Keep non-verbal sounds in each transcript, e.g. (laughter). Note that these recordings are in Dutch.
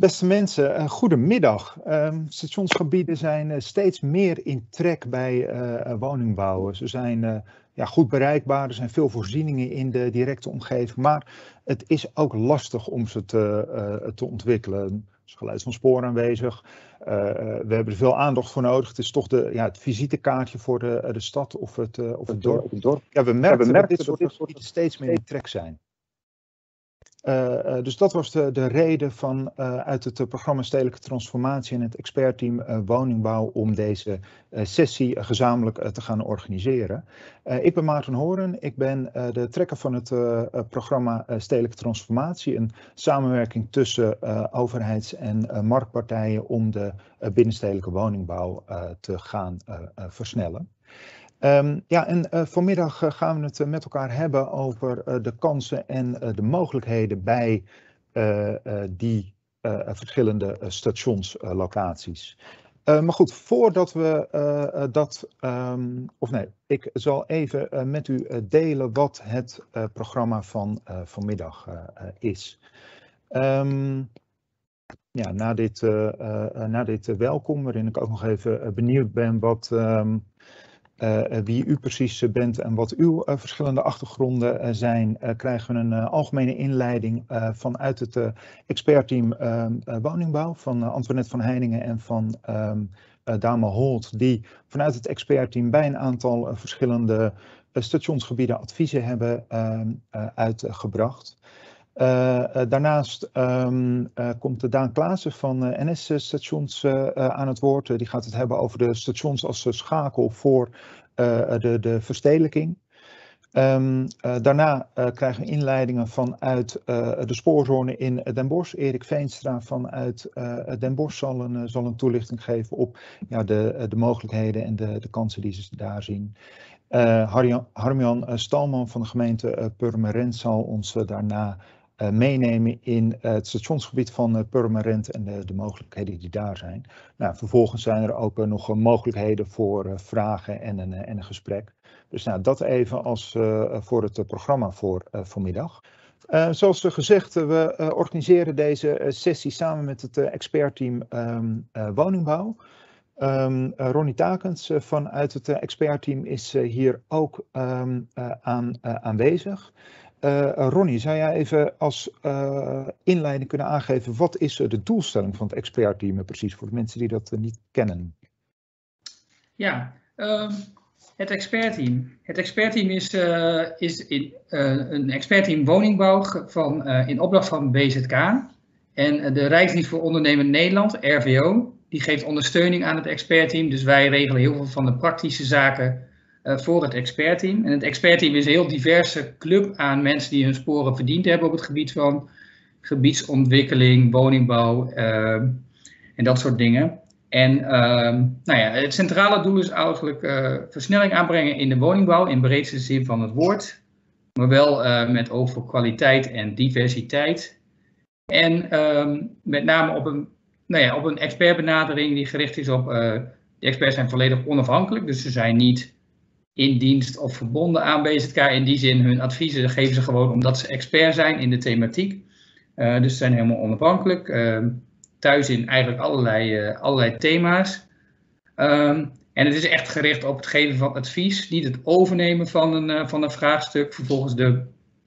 Beste mensen, uh, goedemiddag. Uh, stationsgebieden zijn uh, steeds meer in trek bij uh, woningbouwen. Ze zijn ja, goed bereikbaar, er zijn veel voorzieningen in de directe omgeving, maar het is ook lastig om ze te, te ontwikkelen. Er is geluid van spoor aanwezig, we hebben er veel aandacht voor nodig. Het is toch de, ja, het visitekaartje voor de, de stad of het, of het dorp. Ja, we merken, ja, we merken dat dit soort gebieden steeds meer in trek zijn. Uh, uh, dus dat was de, de reden van, uh, uit het programma Stedelijke Transformatie en het expertteam Woningbouw om deze sessie gezamenlijk te gaan organiseren. ik ben Maarten Horen, ik ben de trekker van het programma Stedelijke Transformatie, een samenwerking tussen overheids- en marktpartijen om de binnenstedelijke woningbouw te gaan versnellen. Um, ja, en uh, vanmiddag uh, gaan we het uh, met elkaar hebben over de kansen en de mogelijkheden bij die verschillende stationslocaties. maar goed, voordat we dat, um, of nee, ik zal even met u delen wat het programma van vanmiddag is. Um, ja, na dit, na dit welkom, waarin ik ook nog even benieuwd ben wat wie u precies bent en wat uw verschillende achtergronden zijn, krijgen we een algemene inleiding vanuit het expertteam ehm, woningbouw van Antoinette van Heiningen en van um, Dame Holt, die vanuit het expertteam bij een aantal verschillende stationsgebieden adviezen hebben ehm, uitgebracht. Uh, daarnaast um, uh, komt Daan Klaassen van NS-stations aan het woord. die gaat het hebben over de stations als schakel voor de, de verstedelijking. Um, daarna krijgen we inleidingen vanuit de spoorzone in Den Bosch. Erik Veenstra vanuit Den Bosch zal een, zal een toelichting geven op ja, de, de mogelijkheden en de, de kansen die ze daar zien. Harmjan Stalman van de gemeente Purmerend zal ons daarna uh, meenemen in het stationsgebied van uh, Purmerend en de, de, mogelijkheden die daar zijn. Nou, vervolgens zijn er ook nog mogelijkheden voor vragen en een, en een gesprek. Dus nou, dat even als voor het programma voor vanmiddag. zoals gezegd, we organiseren deze sessie samen met het expertteam um, woningbouw. Um, Ronnie Takens vanuit het expertteam is hier ook aan, aanwezig. Uh, Ronnie, zou jij even als uh, inleiding kunnen aangeven, wat is de doelstelling van het expertteam precies voor de mensen die dat niet kennen? Ja, um, het expertteam. Het expertteam is, is in, een expertteam woningbouw van, in opdracht van BZK. En de Rijksdienst voor Ondernemen Nederland, RVO, die geeft ondersteuning aan het expertteam. Dus wij regelen heel veel van de praktische zaken voor het expertteam. En het expertteam is een heel diverse club aan mensen die hun sporen verdiend hebben op het gebied van gebiedsontwikkeling, woningbouw uh, en dat soort dingen. En uh, nou ja, het centrale doel is eigenlijk uh, versnelling aanbrengen in de woningbouw in breedste zin van het woord. Maar wel met oog voor kwaliteit en diversiteit. En ehm, met name op een, nou ja, op een expertbenadering die gericht is op. de experts zijn volledig onafhankelijk, dus ze zijn niet in dienst of verbonden aan BZK. In die zin, hun adviezen geven ze gewoon omdat ze expert zijn in de thematiek. Uh, dus ze zijn helemaal onafhankelijk. Uh, thuis in eigenlijk allerlei, uh, allerlei thema's. Um, en het is echt gericht op het geven van advies, niet het overnemen van een, van een vraagstuk. Vervolgens de,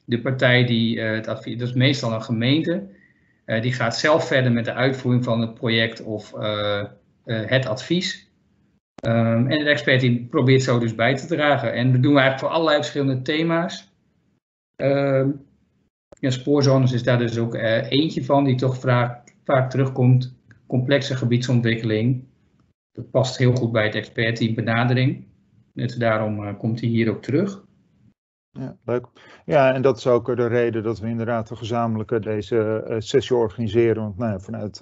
de partij die het advies, dat is meestal een gemeente, die gaat zelf verder met de uitvoering van het project of het advies. Um, en het expertteam probeert zo dus bij te dragen. En dat doen we eigenlijk voor allerlei verschillende thema's. Um, spoorzones is daar dus ook uh, eentje van, die toch vaak, vaak terugkomt. Complexe gebiedsontwikkeling. Dat past heel goed bij het expertteam benadering. Dus daarom uh, komt hij hier ook terug. Ja, leuk. Ja, en dat is ook de reden dat we inderdaad gezamenlijk deze uh, sessie organiseren. Want nou ja, vanuit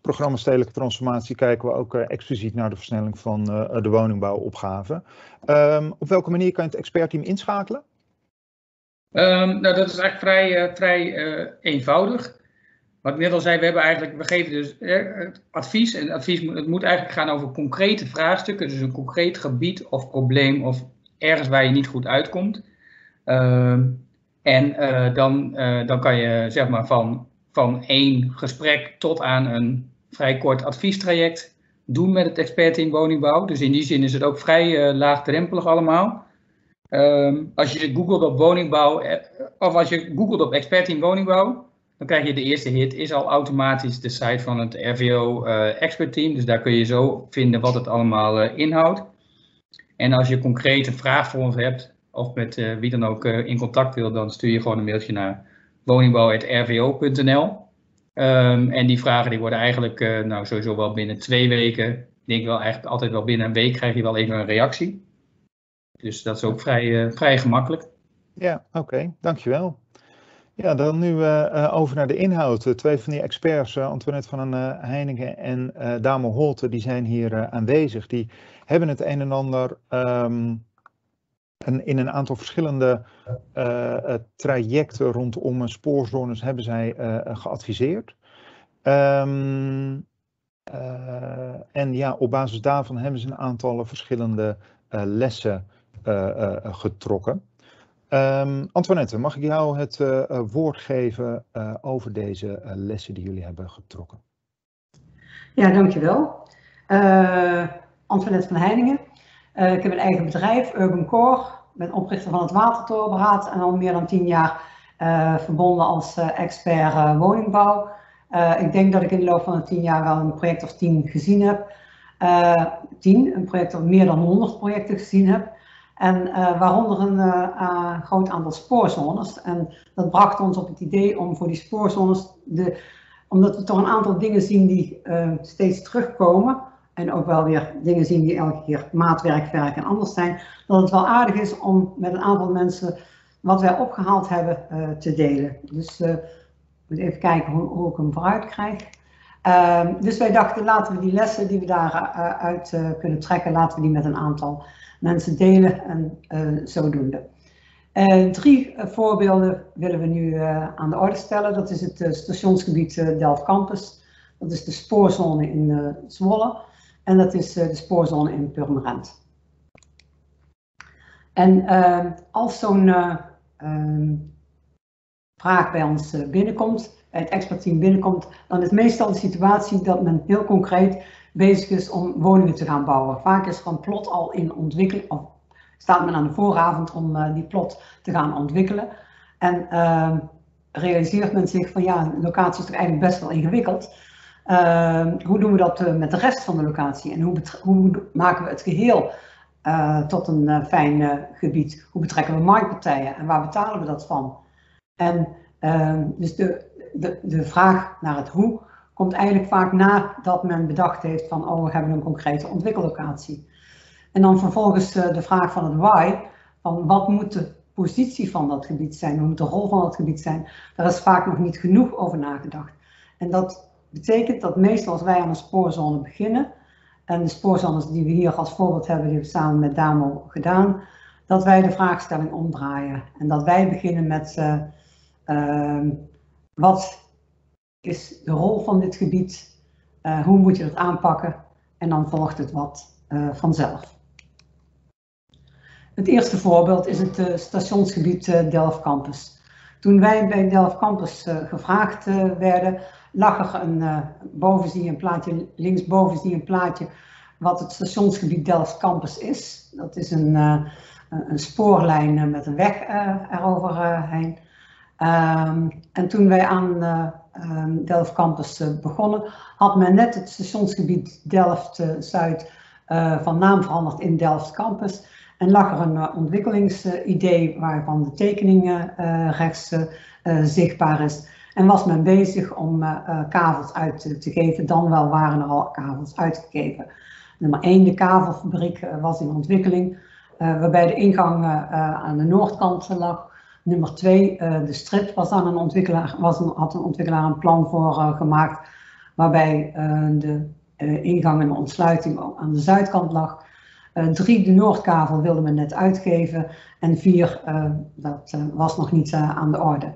programma Stedelijke Transformatie kijken we ook uh, expliciet naar de versnelling van uh, de woningbouwopgave. Um, op welke manier kan je het expertteam inschakelen? Um, nou, dat is eigenlijk vrij, uh, vrij eenvoudig. Wat ik net al zei, we, hebben eigenlijk, we geven dus advies. En advies het moet eigenlijk gaan over concrete vraagstukken. Dus een concreet gebied of probleem of ergens waar je niet goed uitkomt. Um, en dan, dan kan je zeg maar van van één gesprek tot aan een vrij kort adviestraject doen met het expertteam woningbouw. Dus in die zin is het ook vrij laagdrempelig allemaal. Ehm, als je googelt op woningbouw, of als je googelt op expertteam woningbouw, dan krijg je de eerste hit, is al automatisch de site van het RVO uh, Expert Team. Dus daar kun je zo vinden wat het allemaal inhoudt. En als je concrete vraag voor ons hebt, of met wie dan ook in contact wil, dan stuur je gewoon een mailtje naar woningbouw.rvo.nl. Um, ehm, en die vragen die worden eigenlijk nou, sowieso wel binnen twee weken, ik denk wel eigenlijk altijd wel binnen een week krijg je wel even een reactie. Dus dat is ook vrij, vrij gemakkelijk. Ja, oké, dankjewel. Ja, dan nu uh, over naar de inhoud. Twee van die experts, Antoinette van Heiningen en Dame Holte, die zijn hier aanwezig. Die hebben het een en ander um, een, in een aantal verschillende trajecten rondom spoorzones hebben zij geadviseerd. Um, en ja, op basis daarvan hebben ze een aantal verschillende lessen getrokken. Um, Antoinette, mag ik jou het woord geven over deze lessen die jullie hebben getrokken? Ja, dankjewel. Antoinette van Heiningen. Ik heb een eigen bedrijf, Urban Core. Ik ben oprichter van het Watertorenberaad en al meer dan tien jaar verbonden als expert woningbouw. ik denk dat ik in de loop van de tien jaar wel een project of tien gezien heb. tien, een project of meer dan honderd projecten gezien heb. En waaronder een groot aantal spoorzones. En dat bracht ons op het idee om voor die spoorzones, de, omdat we toch een aantal dingen zien die steeds terugkomen. En ook wel weer dingen zien die elke keer maatwerk, verk en anders zijn. Dat het wel aardig is om met een aantal mensen wat wij opgehaald hebben te delen. Dus ik moet even kijken hoe, hoe ik hem vooruit krijg. Ehm, dus wij dachten, laten we die lessen die we daaruit uh, kunnen trekken, laten we die met een aantal mensen delen en zodoende. Drie voorbeelden willen we nu aan de orde stellen. Dat is het stationsgebied Delft Campus. Dat is de spoorzone in Zwolle. En dat is de spoorzone in Purmerend. En als zo'n ehm, vraag bij ons binnenkomt, bij het expertteam binnenkomt, dan is meestal de situatie dat men heel concreet bezig is om woningen te gaan bouwen. Vaak is van plot al in ontwikkeling, of staat men aan de vooravond om die plot te gaan ontwikkelen. En uh, realiseert men zich van ja, de locatie is toch eigenlijk best wel ingewikkeld. Uh, hoe doen we dat uh, met de rest van de locatie en hoe, hoe maken we het geheel uh, tot een fijn gebied? Hoe betrekken we marktpartijen en waar betalen we dat van? En ehm, dus de, de, de vraag naar het hoe komt eigenlijk vaak nadat men bedacht heeft van oh we hebben een concrete ontwikkellocatie. En dan vervolgens de vraag van het why, van wat moet de positie van dat gebied zijn, wat moet de rol van dat gebied zijn, daar is vaak nog niet genoeg over nagedacht. En dat betekent dat meestal als wij aan een spoorzone beginnen, en de spoorzones die we hier als voorbeeld hebben, die we samen met Damo gedaan, dat wij de vraagstelling omdraaien. En dat wij beginnen met uh, uh, wat is de rol van dit gebied, uh, hoe moet je dat aanpakken en dan volgt het wat uh, vanzelf. Het eerste voorbeeld is het stationsgebied Delft Campus. Toen wij bij Delft Campus gevraagd werden, er een, boven zie je een plaatje, linksboven een plaatje wat het stationsgebied Delft Campus is. Dat is een, een spoorlijn met een weg eroverheen. Um, en toen wij aan um, Delft Campus uh, begonnen, had men net het stationsgebied Delft-Zuid uh, van naam veranderd in Delft Campus. En lag er een uh, ontwikkelingsidee waarvan de tekening rechts zichtbaar is. En was men bezig om kavels uit te, geven, dan wel waren er al kavels uitgegeven. Nummer 1, de kavelfabriek, was in ontwikkeling, waarbij de ingang aan de noordkant lag. Nummer twee, uh, de strip was aan een ontwikkelaar, was had een ontwikkelaar een plan voor gemaakt, waarbij de ingang en de ontsluiting aan de zuidkant lag. drie, de Noordkavel wilde men net uitgeven. En vier, dat was nog niet aan de orde.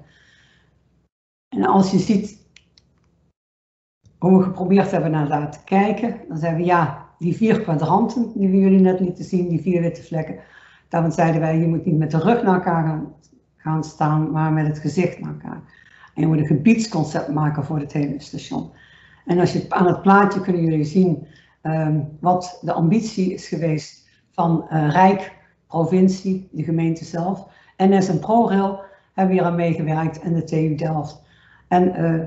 En als je ziet hoe we geprobeerd hebben naar te kijken, dan zeggen we ja, die vier kwadranten die we jullie net lieten zien, die vier witte vlekken, daarvan zeiden wij, je moet niet met de rug naar elkaar gaan staan, maar met het gezicht naar elkaar. En je moet een gebiedsconcept maken voor het hele station. En als je aan het plaatje kunnen jullie zien ehm, wat de ambitie is geweest van uh, Rijk, provincie, de gemeente zelf. NS en ProRail hebben hier aan meegewerkt en de TU Delft. En uh,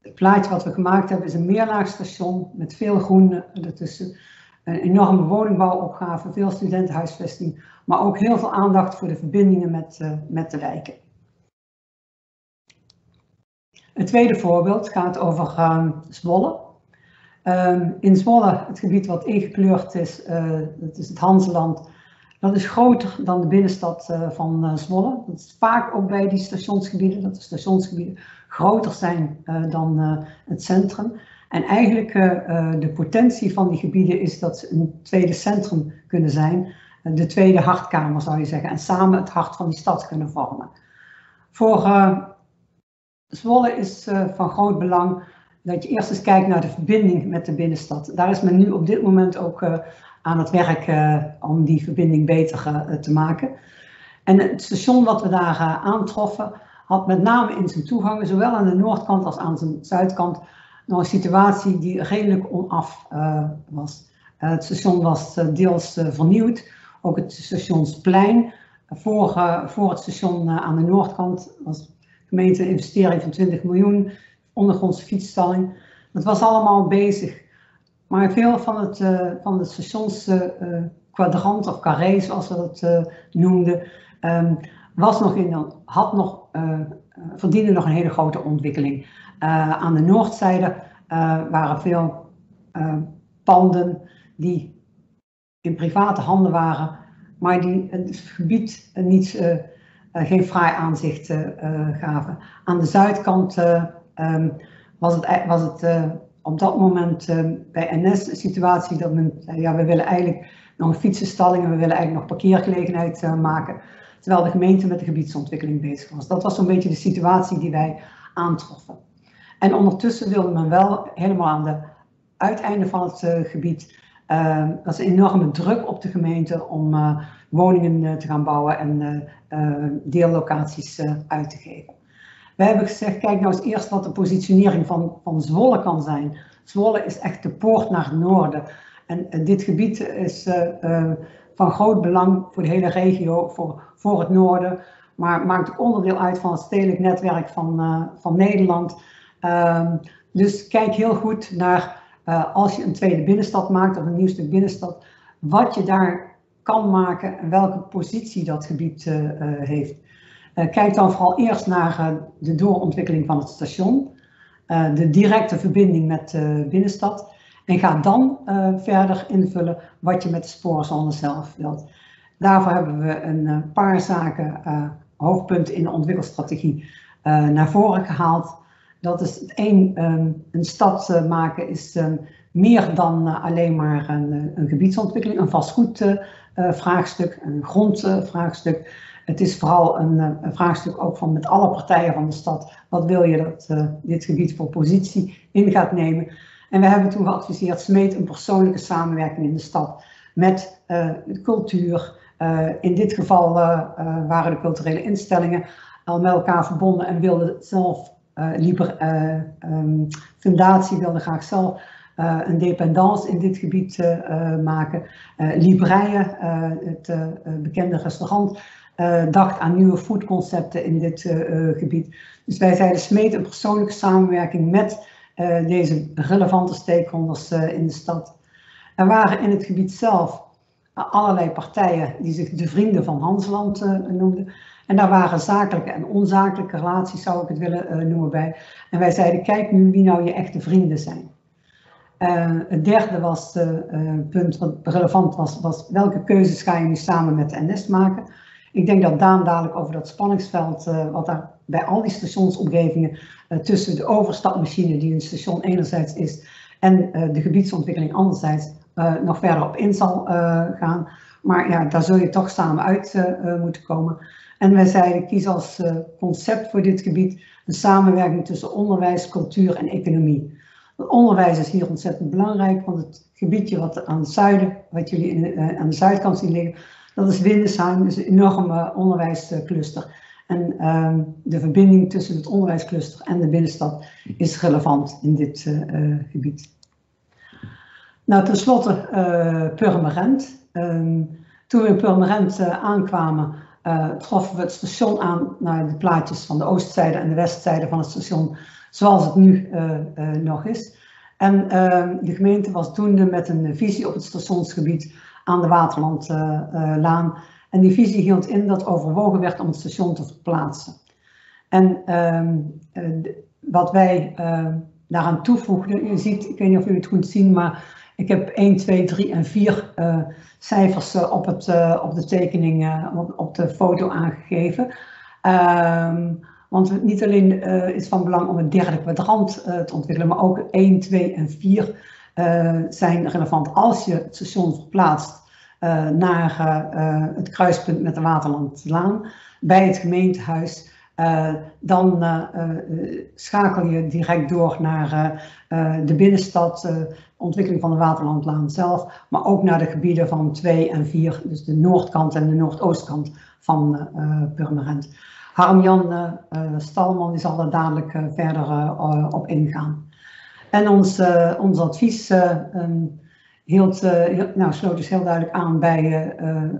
het plaatje wat we gemaakt hebben is een meerlaagstation met veel groen ertussen. Een enorme woningbouwopgave, veel studentenhuisvesting, maar ook heel veel aandacht voor de verbindingen met, uh, met de wijken. Het tweede voorbeeld gaat over uh, Zwolle. Um, in Zwolle, het gebied wat ingekleurd is, dat is het Hanseland, dat is groter dan de binnenstad uh, van uh, Zwolle. Dat is vaak ook bij die stationsgebieden, dat de stationsgebieden groter zijn dan het centrum. En eigenlijk de potentie van die gebieden is dat ze een tweede centrum kunnen zijn, de tweede hartkamer zou je zeggen, en samen het hart van die stad kunnen vormen. Voor Zwolle is van groot belang dat je eerst eens kijkt naar de verbinding met de binnenstad. Daar is men nu op dit moment ook aan het werk uh, om die verbinding beter te maken. En het station wat we daar aantroffen had met name in zijn toegangen, zowel aan de noordkant als aan zijn zuidkant, nog een situatie die redelijk onaf was. het station was deels vernieuwd, ook het stationsplein. Voor, voor het station aan de noordkant was gemeente een investering van 20 miljoen, ondergrondse fietsstalling. Dat was allemaal bezig. Maar veel van het, uh, van het stationskwadrant uh, of carré, zoals we dat noemden, um, was nog in, had nog, verdiende nog een hele grote ontwikkeling. aan de noordzijde waren veel panden die in private handen waren, maar die het gebied niet geen fraai aanzicht gaven. Aan de zuidkant um, was het, was het op dat moment bij NS een situatie dat men zei, ja, we willen eigenlijk nog een fietsenstalling en we willen eigenlijk nog parkeergelegenheid maken. Terwijl de gemeente met de gebiedsontwikkeling bezig was. Dat was zo'n beetje de situatie die wij aantroffen. En ondertussen wilde men wel helemaal aan de uiteinde van het gebied. Uh, is een enorme druk op de gemeente om woningen te gaan bouwen en deellocaties uit te geven. We hebben gezegd, kijk nou eens eerst wat de positionering van, van Zwolle kan zijn. Zwolle is echt de poort naar het noorden. En uh, dit gebied is van groot belang voor de hele regio, voor, voor het noorden. Maar maakt ook onderdeel uit van het stedelijk netwerk van, van Nederland. Ehm, dus kijk heel goed naar, als je een tweede binnenstad maakt of een nieuw stuk binnenstad, wat je daar kan maken en welke positie dat gebied heeft. Uh, kijk dan vooral eerst naar de doorontwikkeling van het station, de directe verbinding met de binnenstad en ga dan verder invullen wat je met de spoorzone zelf wilt. Daarvoor hebben we een paar zaken, hoofdpunten in de ontwikkelstrategie, naar voren gehaald. Dat is één, um, een stad maken is um, meer dan alleen maar een, gebiedsontwikkeling, een vastgoed uh, vraagstuk, een grondvraagstuk. Het is vooral een, eh, een, vraagstuk ook van met alle partijen van de stad. Wat wil je dat uh, dit gebied voor positie in gaat nemen? En we hebben toen geadviseerd, smeet een persoonlijke samenwerking in de stad met de cultuur. in dit geval waren de culturele instellingen al met elkaar verbonden en wilden zelf, liber, um, fundatie wilde graag zelf uh, een dependance in dit gebied uh, maken. Uh, Libreien, het bekende restaurant, dacht aan nieuwe foodconcepten in dit gebied. Dus wij zeiden smeet een persoonlijke samenwerking met deze relevante stakeholders in de stad. Er waren in het gebied zelf allerlei partijen die zich de vrienden van Hansland noemden. En daar waren zakelijke en onzakelijke relaties, zou ik het willen noemen, bij. En wij zeiden, kijk nu wie nou je echte vrienden zijn. Het derde was, uh, punt wat relevant was, was welke keuzes ga je nu samen met de NS maken. Ik denk dat Daan dadelijk over dat spanningsveld, uh, wat daar bij al die stationsomgevingen tussen de overstapmachine die een station enerzijds is en de gebiedsontwikkeling anderzijds nog verder op in zal gaan. Maar ja, daar zul je toch samen uit moeten komen. En wij zeiden, kies als concept voor dit gebied een samenwerking tussen onderwijs, cultuur en economie. Het onderwijs is hier ontzettend belangrijk, want het gebiedje wat aan het zuiden, wat jullie aan de zuidkant zien liggen, dat is Windesheim, dus een enorme onderwijscluster. En ehm, de verbinding tussen het onderwijscluster en de binnenstad is relevant in dit gebied. Nou, tenslotte Purmerend. Ehm, toen we in Purmerend aankwamen, troffen we het station aan naar de plaatjes van de oostzijde en de westzijde van het station, zoals het nu nog is. En ehm, de gemeente was doende met een visie op het stationsgebied aan de Waterlandlaan. en die visie hield in dat overwogen werd om het station te verplaatsen. En ehm, eh, wat wij ehm, daaraan toevoegden, je ziet, ik weet niet of jullie het goed zien, maar ik heb 1, 2, 3 en 4 uh, eh, cijfers op, het, uh, op de tekening, op, op, de foto aangegeven. Um, want niet alleen is van belang om het derde kwadrant te ontwikkelen, maar ook 1, 2 en 4 uh, eh, zijn relevant als je het station verplaatst naar het kruispunt met de Waterlandlaan bij het gemeentehuis. dan schakel je direct door naar de binnenstad, ontwikkeling van de Waterlandlaan zelf, maar ook naar de gebieden van 2 en 4, dus de noordkant en de noordoostkant van Purmerend. Harm-Jan Stalman zal daar dadelijk verder op ingaan. En ons, ons advies um, hield, nou, sloot dus heel duidelijk aan bij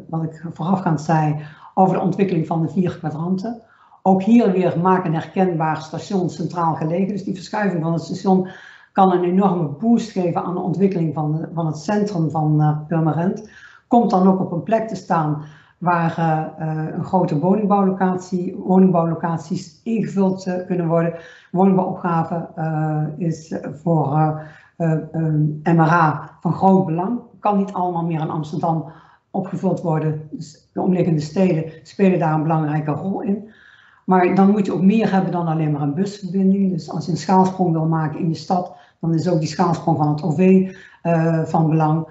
wat ik voorafgaand zei over de ontwikkeling van de vier kwadranten. Ook hier weer maken herkenbaar station centraal gelegen. Dus die verschuiving van het station kan een enorme boost geven aan de ontwikkeling van, van het centrum van Purmerend. Komt dan ook op een plek te staan waar uh, een grote woningbouwlocatie, woningbouwlocaties ingevuld uh, kunnen worden. Woningbouwopgave uh, is voor MRA van groot belang. Kan niet allemaal meer in Amsterdam opgevuld worden. Dus de omliggende steden spelen daar een belangrijke rol in. Maar dan moet je ook meer hebben dan alleen maar een busverbinding. Dus als je een schaalsprong wil maken in de stad, dan is ook die schaalsprong van het OV van belang.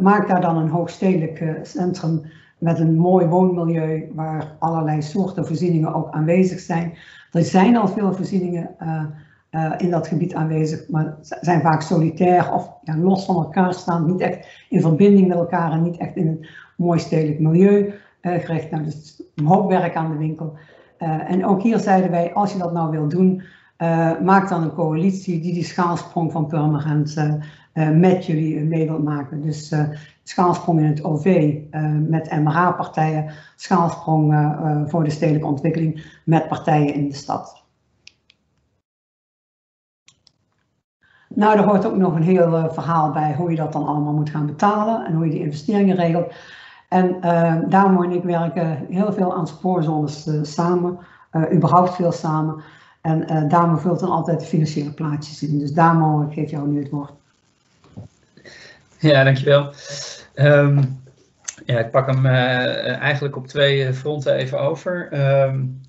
maak daar dan een hoogstedelijk centrum met een mooi woonmilieu waar allerlei soorten voorzieningen ook aanwezig zijn. Er zijn al veel voorzieningen uh, uh, in dat gebied aanwezig, maar zijn vaak solitair of ja, los van elkaar staan, niet echt in verbinding met elkaar en niet echt in een mooi stedelijk milieu uh, gericht. Nou, dus een hoop werk aan de winkel. en ook hier zeiden wij, als je dat nou wil doen, maak dan een coalitie die die schaalsprong van Purmerend met jullie mee wil maken. Dus schaalsprong in het OV uh, eh, met MRA-partijen, schaalsprong uh, voor de stedelijke ontwikkeling met partijen in de stad. Nou, er hoort ook nog een heel uh, verhaal bij hoe je dat dan allemaal moet gaan betalen en hoe je die investeringen regelt. En uh, en ik werken heel veel aan spoorzones uh, samen, überhaupt veel samen. En Damo vult dan altijd de financiële plaatjes in. Dus Damo, ik geef jou nu het woord. (laughs) Ja, dankjewel. Um, ja, ik pak hem uh, eigenlijk op twee eh, fronten even over. Um,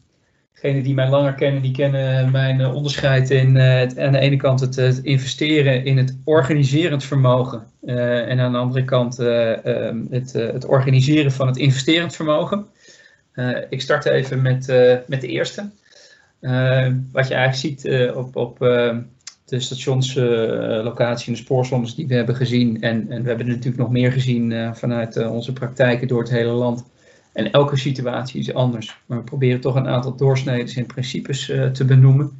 degenen die mij langer kennen, die kennen mijn onderscheid in het, aan de ene kant het, investeren in het organiserend vermogen. En aan de andere kant um, het, het, organiseren van het investerend vermogen. ik start even met, met de eerste. wat je eigenlijk ziet op, op de stationslocatie en de spoorzones die we hebben gezien. En, en we hebben er natuurlijk nog meer gezien uh, vanuit uh, onze praktijken door het hele land. En elke situatie is anders. Maar we proberen toch een aantal doorsneden en principes uh, te benoemen.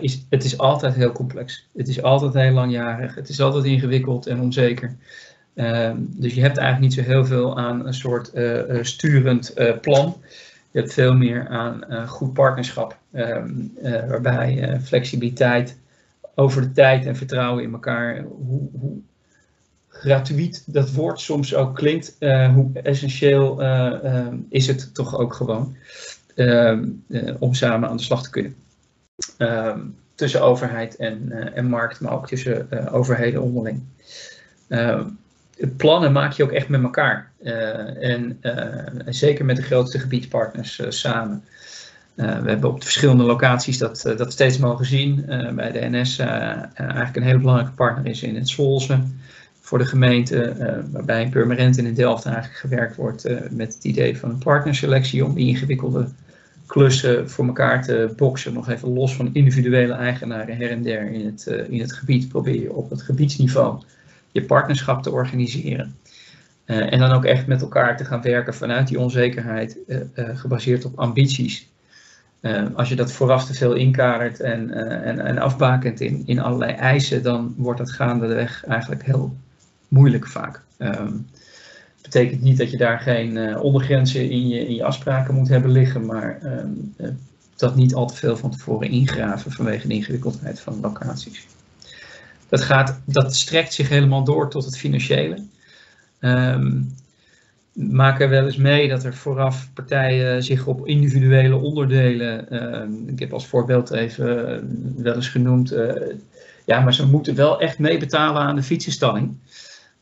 is, het is altijd heel complex. Het is altijd heel langjarig. Het is altijd ingewikkeld en onzeker. Ehm, dus je hebt eigenlijk niet zo heel veel aan een soort sturend plan. Je hebt veel meer aan uh, goed partnerschap, um, uh, waarbij uh, flexibiliteit over de tijd en vertrouwen in elkaar, hoe, hoe gratuit dat woord soms ook klinkt, hoe essentieel ehm, is het toch ook gewoon um, om samen aan de slag te kunnen. tussen overheid en, en markt, maar ook tussen overheden onderling plannen maak je ook echt met elkaar. Uh, en uh, zeker met de grootste gebiedspartners uh, samen. we hebben op de verschillende locaties dat, dat steeds mogen zien. bij de NS eigenlijk een hele belangrijke partner is in het Zwolse. Voor de gemeente, waarbij in Purmerend en in Delft eigenlijk gewerkt wordt met het idee van een partnerselectie om die ingewikkelde klussen voor elkaar te boksen. Nog even los van individuele eigenaren her en der in het, in het gebied. Probeer je op het gebiedsniveau je partnerschap te organiseren. en dan ook echt met elkaar te gaan werken vanuit die onzekerheid, gebaseerd op ambities. als je dat vooraf te veel inkadert en, en, en afbakent in, in allerlei eisen, dan wordt dat gaandeweg eigenlijk heel moeilijk vaak. Um, betekent niet dat je daar geen ondergrenzen in je, in je afspraken moet hebben liggen, maar uh, dat niet al te veel van tevoren ingraven vanwege de ingewikkeldheid van locaties. Dat, gaat, dat strekt zich helemaal door tot het financiële. Um, maken wel eens mee dat er vooraf partijen zich op individuele onderdelen, uh, ik heb als voorbeeld even wel eens genoemd, uh, ja, maar ze moeten wel echt meebetalen aan de fietsenstalling.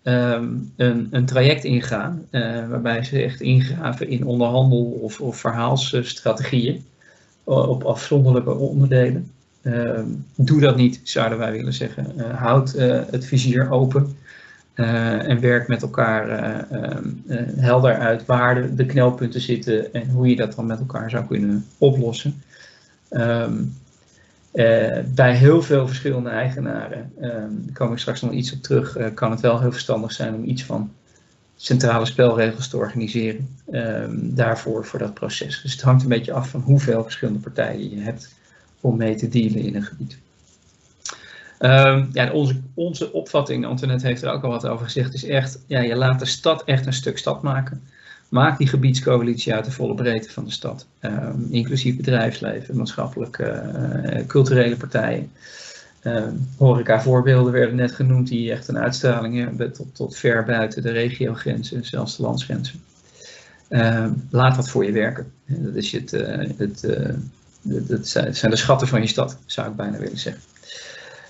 Um, een, een, traject ingaan, uh, waarbij ze echt ingraven in onderhandel- of, of verhaalsstrategieën op afzonderlijke onderdelen. Uh, doe dat niet, zouden wij willen zeggen. Uh, houd uh, het vizier open en werk met elkaar ehm, helder uit waar de, de, knelpunten zitten en hoe je dat dan met elkaar zou kunnen oplossen. Uh, bij heel veel verschillende eigenaren, um, daar kom ik straks nog iets op terug, uh, kan het wel heel verstandig zijn om iets van centrale spelregels te organiseren um, daarvoor, voor dat proces. Dus het hangt een beetje af van hoeveel verschillende partijen je hebt om mee te dealen in een gebied. Um, ja, onze, onze opvatting, Antoinette heeft er ook al wat over gezegd, is echt, ja, je laat de stad echt een stuk stad maken. Maak die gebiedscoalitie uit de volle breedte van de stad. Um, inclusief bedrijfsleven, maatschappelijke, uh, culturele partijen. Um, horeca voorbeelden werden net genoemd die echt een uitstraling hebben tot, tot ver buiten de regiogrenzen, zelfs de landsgrenzen. Laat dat voor je werken. Dat, is het, uh, het, dat zijn de schatten van je stad, zou ik bijna willen zeggen.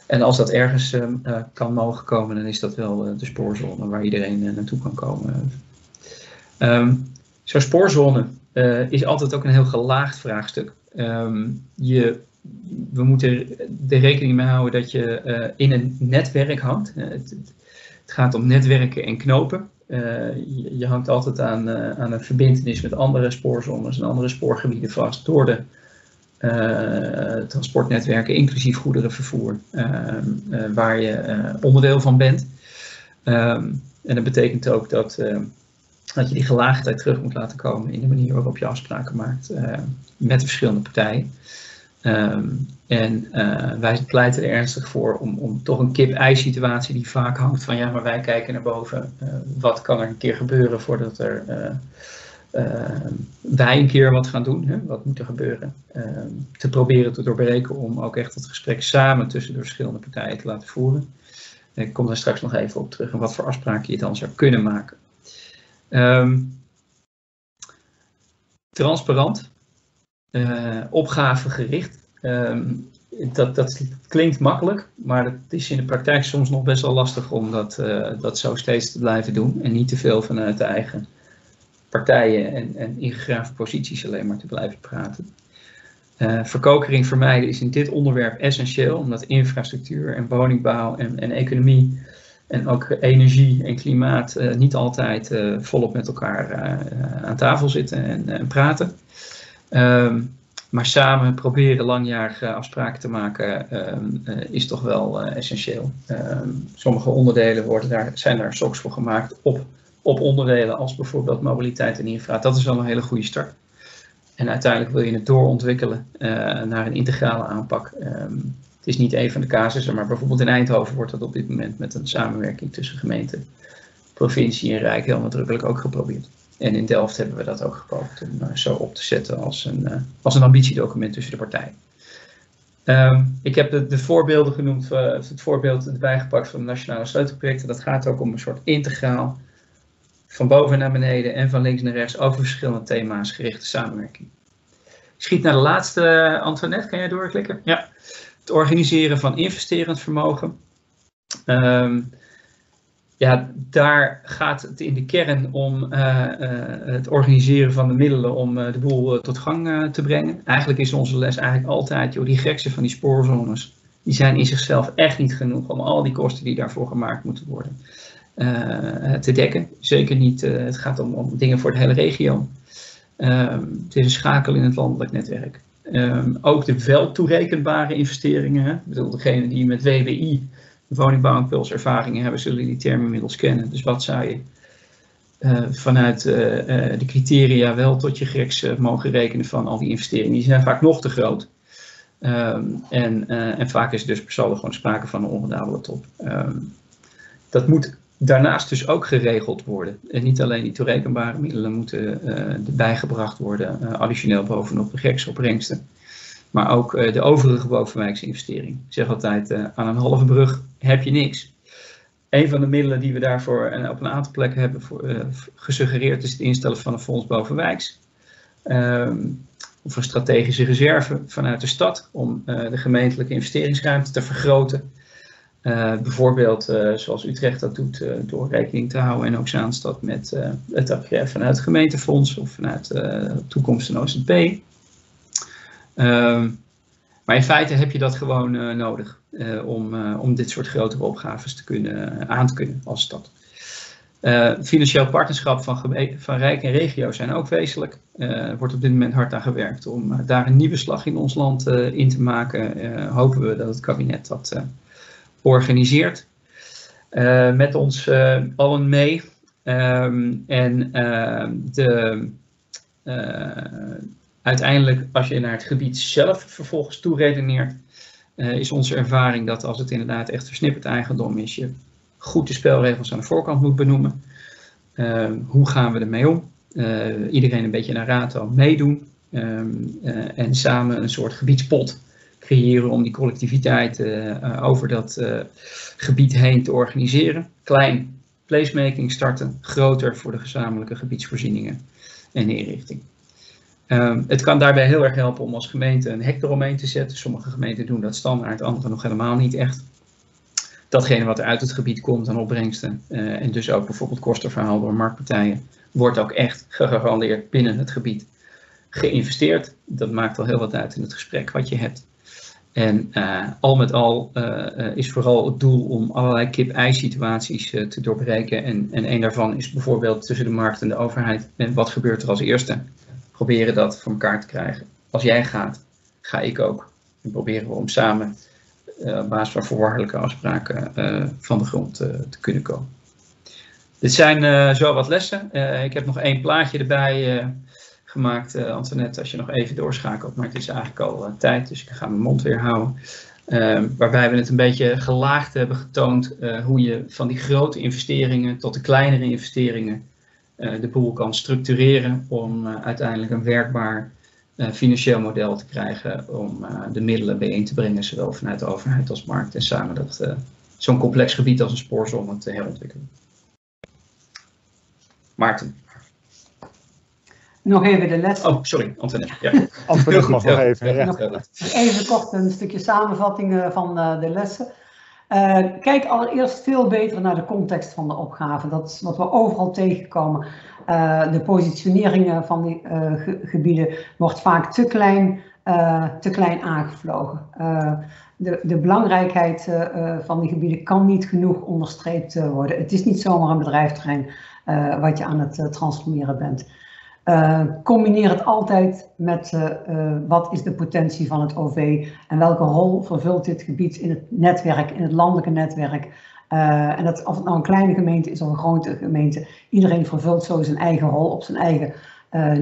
En als dat ergens uh, kan mogen komen, dan is dat wel de spoorzone waar iedereen naartoe kan komen Um, Zo'n spoorzone is altijd ook een heel gelaagd vraagstuk. Um, je, we moeten er rekening mee houden dat je in een netwerk hangt. Het, het, gaat om netwerken en knopen. Je, je, hangt altijd aan, aan een verbindenis met andere spoorzones en andere spoorgebieden vast door de transportnetwerken, inclusief goederenvervoer, waar je onderdeel van bent. Um, en dat betekent ook dat dat je die gelaagdheid terug moet laten komen in de manier waarop je afspraken maakt met de verschillende partijen. Um, en wij pleiten er ernstig voor om, om toch een kip-ei situatie die vaak hangt van ja, maar wij kijken naar boven. Wat kan er een keer gebeuren voordat er, wij een keer wat gaan doen? Hè? Wat moet er gebeuren? Ehm, te proberen te doorbreken om ook echt het gesprek samen tussen de verschillende partijen te laten voeren. Ik kom daar straks nog even op terug en wat voor afspraken je dan zou kunnen maken. Um, transparant, uh, opgavegericht. Um, dat, dat klinkt makkelijk, maar het is in de praktijk soms nog best wel lastig om dat, uh, dat zo steeds te blijven doen. En niet te veel vanuit de eigen partijen en, en ingegraven posities alleen maar te blijven praten. Uh, verkokering vermijden is in dit onderwerp essentieel, omdat infrastructuur en woningbouw en, en economie en ook energie en klimaat uh, niet altijd uh, volop met elkaar aan tafel zitten en, en praten. Um, maar samen proberen langjarige afspraken te maken um, is toch wel essentieel. Um, sommige onderdelen worden daar, zijn daar soks voor gemaakt op, op onderdelen als bijvoorbeeld mobiliteit en infra. Dat is wel een hele goede start. En uiteindelijk wil je het doorontwikkelen naar een integrale aanpak. Het is niet een van de casussen, maar bijvoorbeeld in Eindhoven wordt dat op dit moment met een samenwerking tussen gemeente, provincie en Rijk heel nadrukkelijk ook geprobeerd. En in Delft hebben we dat ook gepoogd om uh, zo op te zetten als een, uh, als een ambitiedocument tussen de partijen. Um, ik heb de, de voorbeelden genoemd, het voorbeeld erbij gepakt van de nationale sleutelprojecten. Dat gaat ook om een soort integraal, van boven naar beneden en van links naar rechts over verschillende thema's gerichte samenwerking. Ik schiet naar de laatste, Antoinette, kan jij doorklikken? Ja het organiseren van investerend vermogen. Um, ja, daar gaat het in de kern om uh, uh, het organiseren van de middelen om uh, de boel tot gang te brengen. Eigenlijk is onze les eigenlijk altijd, joh, die gekste van die spoorzones, die zijn in zichzelf echt niet genoeg om al die kosten die daarvoor gemaakt moeten worden te dekken. Zeker niet, het gaat om, om, dingen voor de hele regio. Ehm, het is een schakel in het landelijk netwerk. Um, ook de wel toerekenbare investeringen. Hè? Bedoel, degene die met WBI, woningbouw en ervaringen hebben, zullen die termen inmiddels kennen. Dus wat zou je vanuit de criteria wel tot je geks mogen rekenen van al die investeringen. Die zijn vaak nog te groot. Ehm, en, en vaak is er dus per saldo gewoon sprake van een onrendabele top. Ehm, dat moet daarnaast dus ook geregeld worden. En niet alleen die toerekenbare middelen moeten erbij gebracht worden, additioneel bovenop de geksopbrengsten. Maar ook de overige bovenwijkse investering. Ik zeg altijd, aan een halve brug heb je niks. Een van de middelen die we daarvoor en op een aantal plekken hebben uh, gesuggereerd is het instellen van een fonds bovenwijks. Um, of een strategische reserve vanuit de stad om uh, de gemeentelijke investeringsruimte te vergroten. Uh, bijvoorbeeld zoals Utrecht dat doet door rekening te houden en ook Zaanstad met het afgeven vanuit het gemeentefonds of vanuit toekomst en OZP. Um, maar in feite heb je dat gewoon nodig. Om, om dit soort grotere opgaves te kunnen, aan te kunnen als stad. Financieel partnerschap van, van Rijk en regio zijn ook wezenlijk. Er wordt op dit moment hard aan gewerkt om daar een nieuwe slag in ons land in te maken. hopen we dat het kabinet dat organiseert. met ons allen mee. Um, en de, uiteindelijk, als je naar het gebied zelf vervolgens toe redeneert, uh, is onze ervaring dat als het inderdaad echt versnipperd eigendom is, je goed de spelregels aan de voorkant moet benoemen. Uh, hoe gaan we ermee om? Uh, iedereen een beetje naar rato meedoen um, en samen een soort gebiedspot creëren om die collectiviteit over dat gebied heen te organiseren. Klein placemaking starten, groter voor de gezamenlijke gebiedsvoorzieningen en inrichting. Um, het kan daarbij heel erg helpen om als gemeente een hek eromheen te zetten. Sommige gemeenten doen dat standaard, andere nog helemaal niet echt. Datgene wat er uit het gebied komt aan opbrengsten en dus ook bijvoorbeeld kostenverhaal door marktpartijen, wordt ook echt (laughs) gegarandeerd binnen het gebied geïnvesteerd. Dat maakt al heel wat uit in het gesprek wat je hebt. En uh, al met al uh, is vooral het doel om allerlei kip-ei situaties te doorbreken. En, en een daarvan is bijvoorbeeld tussen de markt en de overheid. En wat gebeurt er als eerste? proberen dat voor elkaar te krijgen. Als jij gaat, ga ik ook. En proberen we om samen op basis van voorwaardelijke afspraken van de grond te kunnen komen. Dit zijn zo wat lessen. ik heb nog één plaatje erbij gemaakt, Antoinette, als je nog even doorschakelt. Maar het is eigenlijk al tijd, dus ik ga mijn mond weer houden. waarbij we het een beetje gelaagd hebben getoond hoe je van die grote investeringen tot de kleinere investeringen eh, de boel kan structureren om eh, uiteindelijk een werkbaar eh, financieel model te krijgen om de middelen bijeen te brengen, zowel vanuit de overheid als markt en samen dat zo'n complex gebied als een spoorzone te herontwikkelen. Maarten. Nog even de les. Oh, sorry, Antoinette. Ja. Antoinette mag nog even. Ja. Nog even kort een stukje samenvatting van de lessen. Uh, kijk allereerst veel beter naar de context van de opgave. Dat is wat we overal tegenkomen. Uh, de positionering van die uh, ge gebieden wordt vaak te klein, te klein aangevlogen. De, de, belangrijkheid van die gebieden kan niet genoeg onderstreept worden. Het is niet zomaar een bedrijfterrein wat je aan het transformeren bent. Uh, combineer het altijd met uh, uh, wat is de potentie van het OV en welke rol vervult dit gebied in het netwerk, in het landelijke netwerk. en dat, of het nou een kleine gemeente is of een grote gemeente, iedereen vervult zo zijn eigen rol op zijn eigen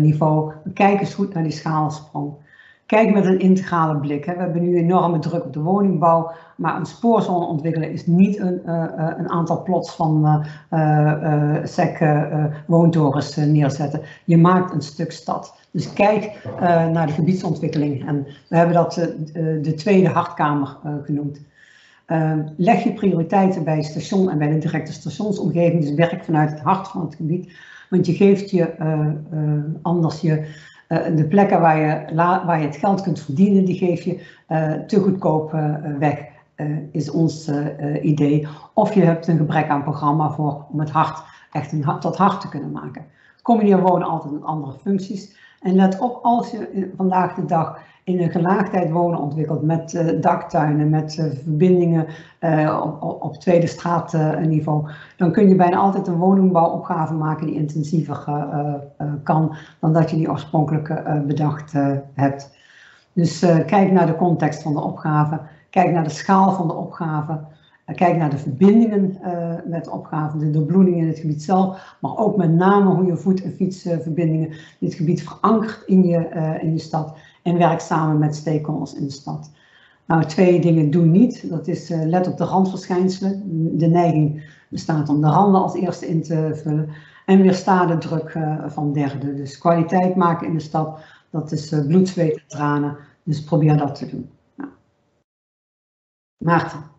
niveau. Kijk eens goed naar die schaalsprong. Kijk met een integrale blik. Hè. We hebben nu enorme druk op de woningbouw, maar een spoorzone ontwikkelen is niet een, uh, een aantal plots van sec woontorens neerzetten. Je maakt een stuk stad. Dus kijk naar de gebiedsontwikkeling. En we hebben dat de tweede hartkamer genoemd. leg je prioriteiten bij station en bij de directe stationsomgeving. Dus werk vanuit het hart van het gebied. Want je geeft je anders je de plekken waar je, waar je het geld kunt verdienen, die geef je uh, te goedkoop uh, weg, is ons idee. Of je hebt een gebrek aan programma voor om het hart echt een, tot hart te kunnen maken. Communeer wonen altijd met andere functies. En let op als je vandaag de dag in een gelaagdheid wonen ontwikkeld met uh, daktuinen, met uh, verbindingen uh, op, op, tweede straatniveau, dan kun je bijna altijd een woningbouwopgave maken die intensiever kan dan dat je die oorspronkelijk bedacht hebt. Dus kijk naar de context van de opgave, kijk naar de schaal van de opgave Kijk naar de verbindingen met opgaven, de doorbloeding in het gebied zelf, maar ook met name hoe je voet- en fietsverbindingen dit gebied verankert in je, in je stad en werk samen met stakeholders in de stad. Nou, twee dingen doe niet. Dat is let op de randverschijnselen. De neiging bestaat om de randen als eerste in te vullen. En weersta de druk van derden. Dus kwaliteit maken in de stad, dat is bloed, zweet en tranen. Dus probeer dat te doen. Nou. Maarten.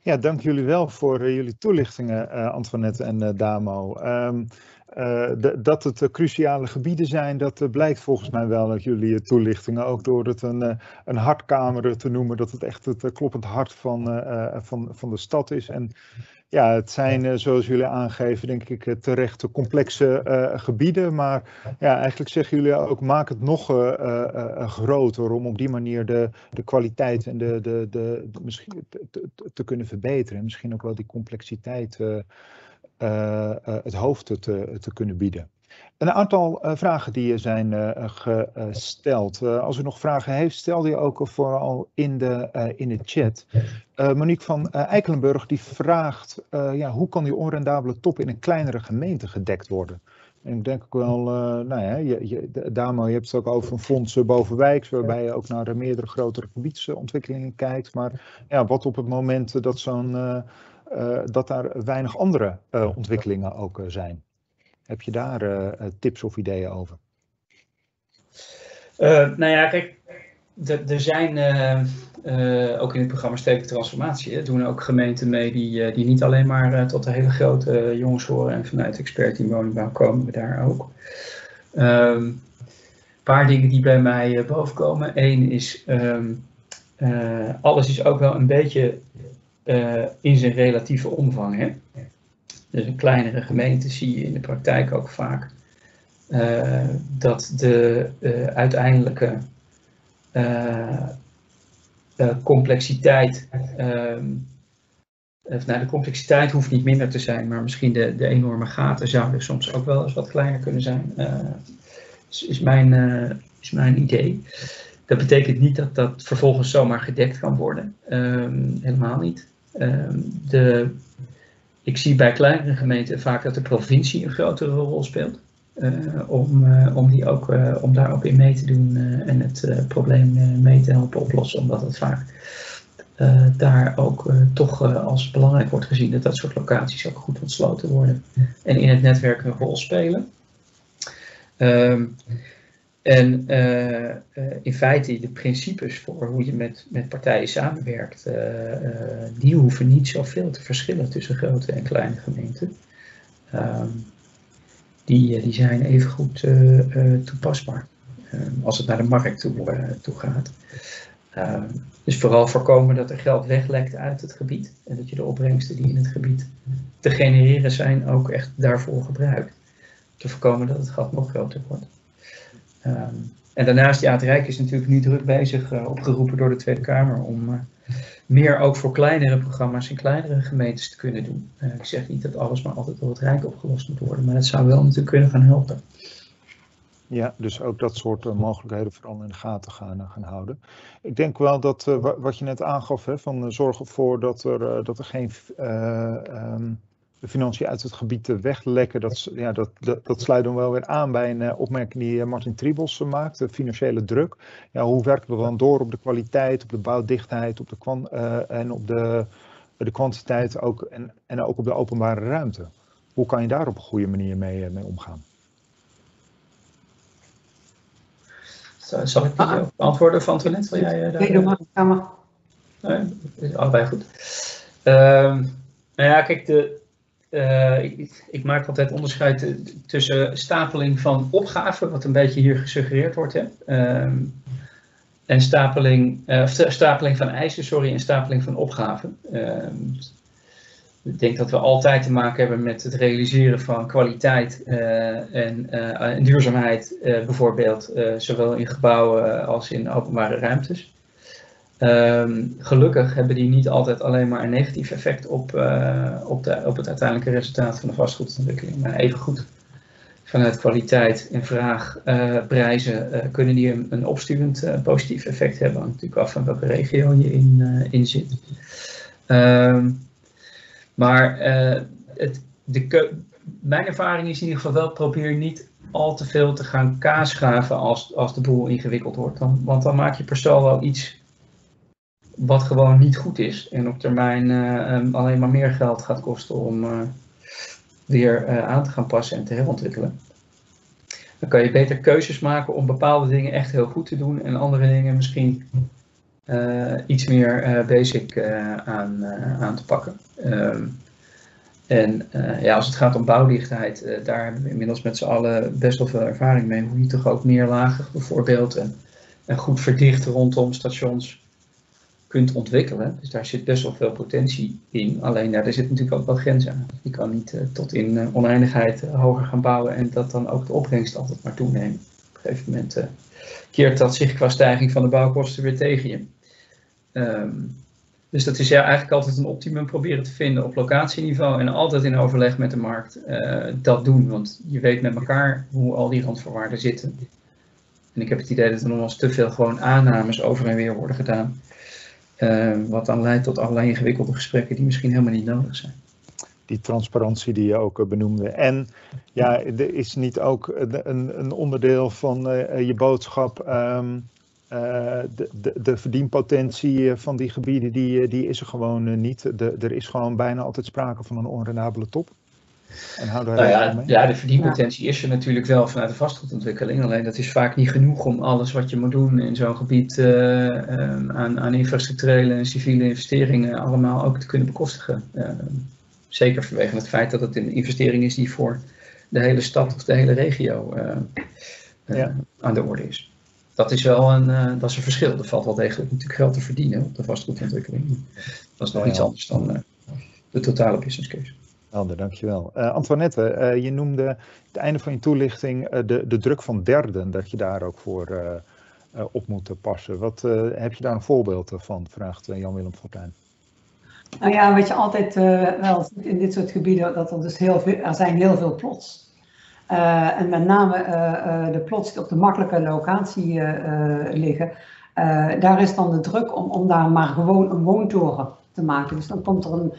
Ja, dank jullie wel voor uh, jullie toelichtingen, uh, Antoinette en uh, Damo. Um, dat het cruciale gebieden zijn, dat blijkt volgens mij wel uit jullie toelichtingen. Ook door het een, een hartkamer te noemen, dat het echt het kloppend hart van, van, van de stad is. En ja, het zijn, zoals jullie aangeven, denk ik terecht complexe gebieden. Maar ja, eigenlijk zeggen jullie ook, maak het nog groter om op die manier de, de kwaliteit en de, de, de, misschien te, te, kunnen verbeteren. En misschien ook wel die complexiteit het hoofd te, te kunnen bieden. Een aantal uh, vragen die zijn uh, gesteld. Als u nog vragen heeft, stel die ook vooral in de, in de chat. Monique van Eikelenburg die vraagt, ja, hoe kan die onrendabele top in een kleinere gemeente gedekt worden? En ik denk ook wel, nou ja, je, je, Damo, je hebt het ook over een fonds bovenwijks, waarbij je ook naar meerdere grotere gebiedsontwikkelingen kijkt. Maar ja, wat op het moment dat, zo'n, dat daar weinig andere ontwikkelingen ook zijn? Heb je daar tips of ideeën over? Nou ja, kijk, er zijn ook in het programma Stedelijke Transformatie, doen ook gemeenten mee die, die niet alleen maar tot de hele grote jongens horen en vanuit expert in woningbouw komen we daar ook. Een um, paar dingen die bij mij bovenkomen. Eén is, um, alles is ook wel een beetje in zijn relatieve omvang. Hè? Dus een kleinere gemeente zie je in de praktijk ook vaak uh, dat de uh, uiteindelijke complexiteit, um, nou, de complexiteit hoeft niet minder te zijn, maar misschien de, de enorme gaten zouden soms ook wel eens wat kleiner kunnen zijn, is, is, mijn, is mijn idee. Dat betekent niet dat dat vervolgens zomaar gedekt kan worden, um, helemaal niet. Um, de ik zie bij kleinere gemeenten vaak dat de provincie een grotere rol speelt. Uh, om, uh, om, die ook, uh, om daar ook in mee te doen en het probleem mee te helpen oplossen. Omdat het vaak daar ook toch als belangrijk wordt gezien dat dat soort locaties ook goed ontsloten worden. En in het netwerk een rol spelen. Ehm, en uh, uh, in feite de principes voor hoe je met, met partijen samenwerkt, uh, die hoeven niet zoveel te verschillen tussen grote en kleine gemeenten. Um, die, die zijn even goed toepasbaar um, als het naar de markt toe, toe gaat. Um, dus vooral voorkomen dat er geld weglekt uit het gebied en dat je de opbrengsten die in het gebied te genereren zijn ook echt daarvoor gebruikt. Te voorkomen dat het gat nog groter wordt. Um, en daarnaast, ja, het Rijk is natuurlijk nu druk bezig, uh, opgeroepen door de Tweede Kamer, om uh, meer ook voor kleinere programma's in kleinere gemeentes te kunnen doen. Uh, ik zeg niet dat alles maar altijd door het Rijk opgelost moet worden, maar het zou wel natuurlijk kunnen gaan helpen. Ja, dus ook dat soort mogelijkheden vooral in de gaten gaan, gaan houden. Ik denk wel dat wat je net aangaf, hè, van zorg ervoor dat er, dat er geen um, de financiën uit het gebied weglekken, dat, ja, dat, dat, dat, sluit dan wel weer aan bij een uh, opmerking die Martin Tribos uh, maakt, de financiële druk. Ja, hoe werken we dan door op de kwaliteit, op de bouwdichtheid op de uh, en op de, de kwantiteit ook, en, en ook op de openbare ruimte? Hoe kan je daar op een goede manier mee, mee omgaan? Zal ik die ah. beantwoorden van Antoinette? Wil jij daar... Nee, doe maar. Ja, maar. Nee, allebei goed. Uh, nou ja, kijk, de, uh, ik, maak altijd onderscheid tussen stapeling van opgaven, wat een beetje hier gesuggereerd wordt, hè, um, en stapeling, uh, stapeling van eisen, sorry, en stapeling van opgaven. Um, ik denk dat we altijd te maken hebben met het realiseren van kwaliteit en, en, duurzaamheid, bijvoorbeeld, zowel in gebouwen als in openbare ruimtes. Um, gelukkig hebben die niet altijd alleen maar een negatief effect op, uh, op, de, op het uiteindelijke resultaat van de vastgoedontwikkeling. Maar even goed vanuit kwaliteit en vraag, prijzen, kunnen die een, een opsturend positief effect hebben. Hangt natuurlijk af van welke regio je in, in zit. Ehm, maar het, de, mijn ervaring is in ieder geval wel, probeer niet al te veel te gaan kaasschaven als, als de boel ingewikkeld wordt. Dan, want dan maak je per saldo wel iets wat gewoon niet goed is. En op termijn uh, alleen maar meer geld gaat kosten om uh, weer uh, aan te gaan passen en te herontwikkelen. Dan kan je beter keuzes maken om bepaalde dingen echt heel goed te doen en andere dingen misschien iets meer basic aan, aan te pakken. Um, en uh, ja, als het gaat om bouwdichtheid, uh, daar hebben we inmiddels met z'n allen best wel veel ervaring mee. Hoe je toch ook meer lagen bijvoorbeeld en, en goed verdicht rondom stations kunt ontwikkelen. Dus daar zit best wel veel potentie in. Alleen ja, er zit natuurlijk ook wel grenzen aan. Je kan niet uh, tot in oneindigheid hoger gaan bouwen en dat dan ook de opbrengst altijd maar toeneemt. Op een gegeven moment keert dat zich qua stijging van de bouwkosten weer tegen je. Um, dus dat is ja eigenlijk altijd een optimum proberen te vinden op locatieniveau en altijd in overleg met de markt dat doen. Want je weet met elkaar hoe al die randvoorwaarden zitten. En ik heb het idee dat er nog wel eens te veel gewoon aannames over en weer worden gedaan. Uh, wat dan leidt tot allerlei ingewikkelde gesprekken die misschien helemaal niet nodig zijn. Die transparantie die je ook uh, benoemde. En ja, is niet ook een, een onderdeel van uh, je boodschap. Uh, de, de, de, verdienpotentie eh, van die gebieden die, eh, die is er gewoon niet. De, er is gewoon bijna altijd sprake van een onrendabele top. En hou daar nou ja, mee. ja, de verdienpotentie is er natuurlijk wel vanuit de vastgoedontwikkeling. Alleen dat is vaak niet genoeg om alles wat je moet doen in zo'n gebied uh, aan, aan infrastructurele en civiele investeringen allemaal ook te kunnen bekostigen. Uh, zeker vanwege het feit dat het een investering is die voor de hele stad of de hele regio ja. aan de orde is dat is wel een, uh, dat is een verschil. Er valt wel degelijk natuurlijk geld te verdienen op de vastgoedontwikkeling. Dat is nog iets anders dan uh, de totale business case. Helder, dankjewel. Uh, Antoinette, je noemde het einde van je toelichting de, de druk van derden, dat je daar ook voor op moet passen. Wat heb je daar een voorbeeld van, vraagt Jan-Willem Fortuyn. Nou ja, wat je altijd wel in dit soort gebieden, dat er dus heel veel, er zijn heel veel plots. En met name de plots die op de makkelijke locatie liggen, daar is dan de druk om, om daar maar gewoon een woontoren te maken. Dus dan komt er een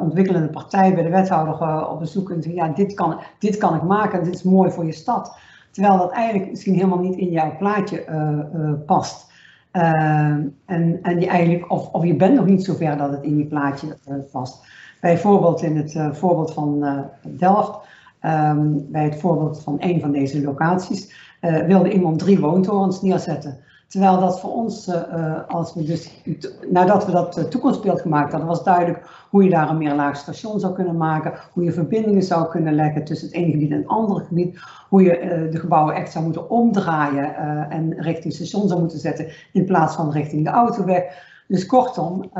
ontwikkelende partij bij de wethouder op bezoek en zegt, ja, dit kan, dit kan ik maken, dit is mooi voor je stad. Terwijl dat eigenlijk misschien helemaal niet in jouw plaatje past. en, en je eigenlijk, of, of je bent nog niet zover dat het in je plaatje past. Bijvoorbeeld in het voorbeeld van Delft Um, bij het voorbeeld van een van deze locaties wilde iemand drie woontorens neerzetten. Terwijl dat voor ons, uh, als we dus, nadat we dat toekomstbeeld gemaakt hadden, was duidelijk hoe je daar een meerlaag station zou kunnen maken, hoe je verbindingen zou kunnen leggen tussen het ene gebied en het andere gebied, hoe je de gebouwen echt zou moeten omdraaien en richting station zou moeten zetten in plaats van richting de autoweg. Dus kortom,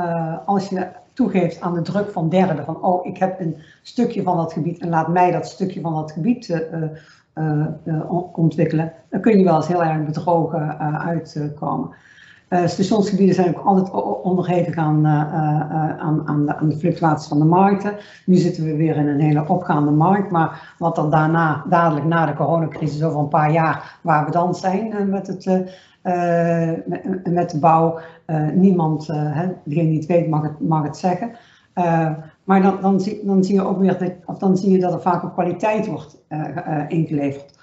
als je toegeeft aan de druk van derden. Van oh, ik heb een stukje van dat gebied en laat mij dat stukje van dat gebied ontwikkelen. Dan kun je wel eens heel erg bedrogen uitkomen. stationsgebieden zijn ook altijd onderhevig aan, aan, aan, de, aan de fluctuaties van de markten. Nu zitten we weer in een hele opgaande markt. Maar wat er daarna, dadelijk na de coronacrisis over een paar jaar, waar we dan zijn met het met, met, de bouw. Niemand, uh, hè, degene die het weet mag het, mag het zeggen. Maar dan, dan, zie, je ook weer dat, of dan zie je dat er vaak op kwaliteit wordt ingeleverd.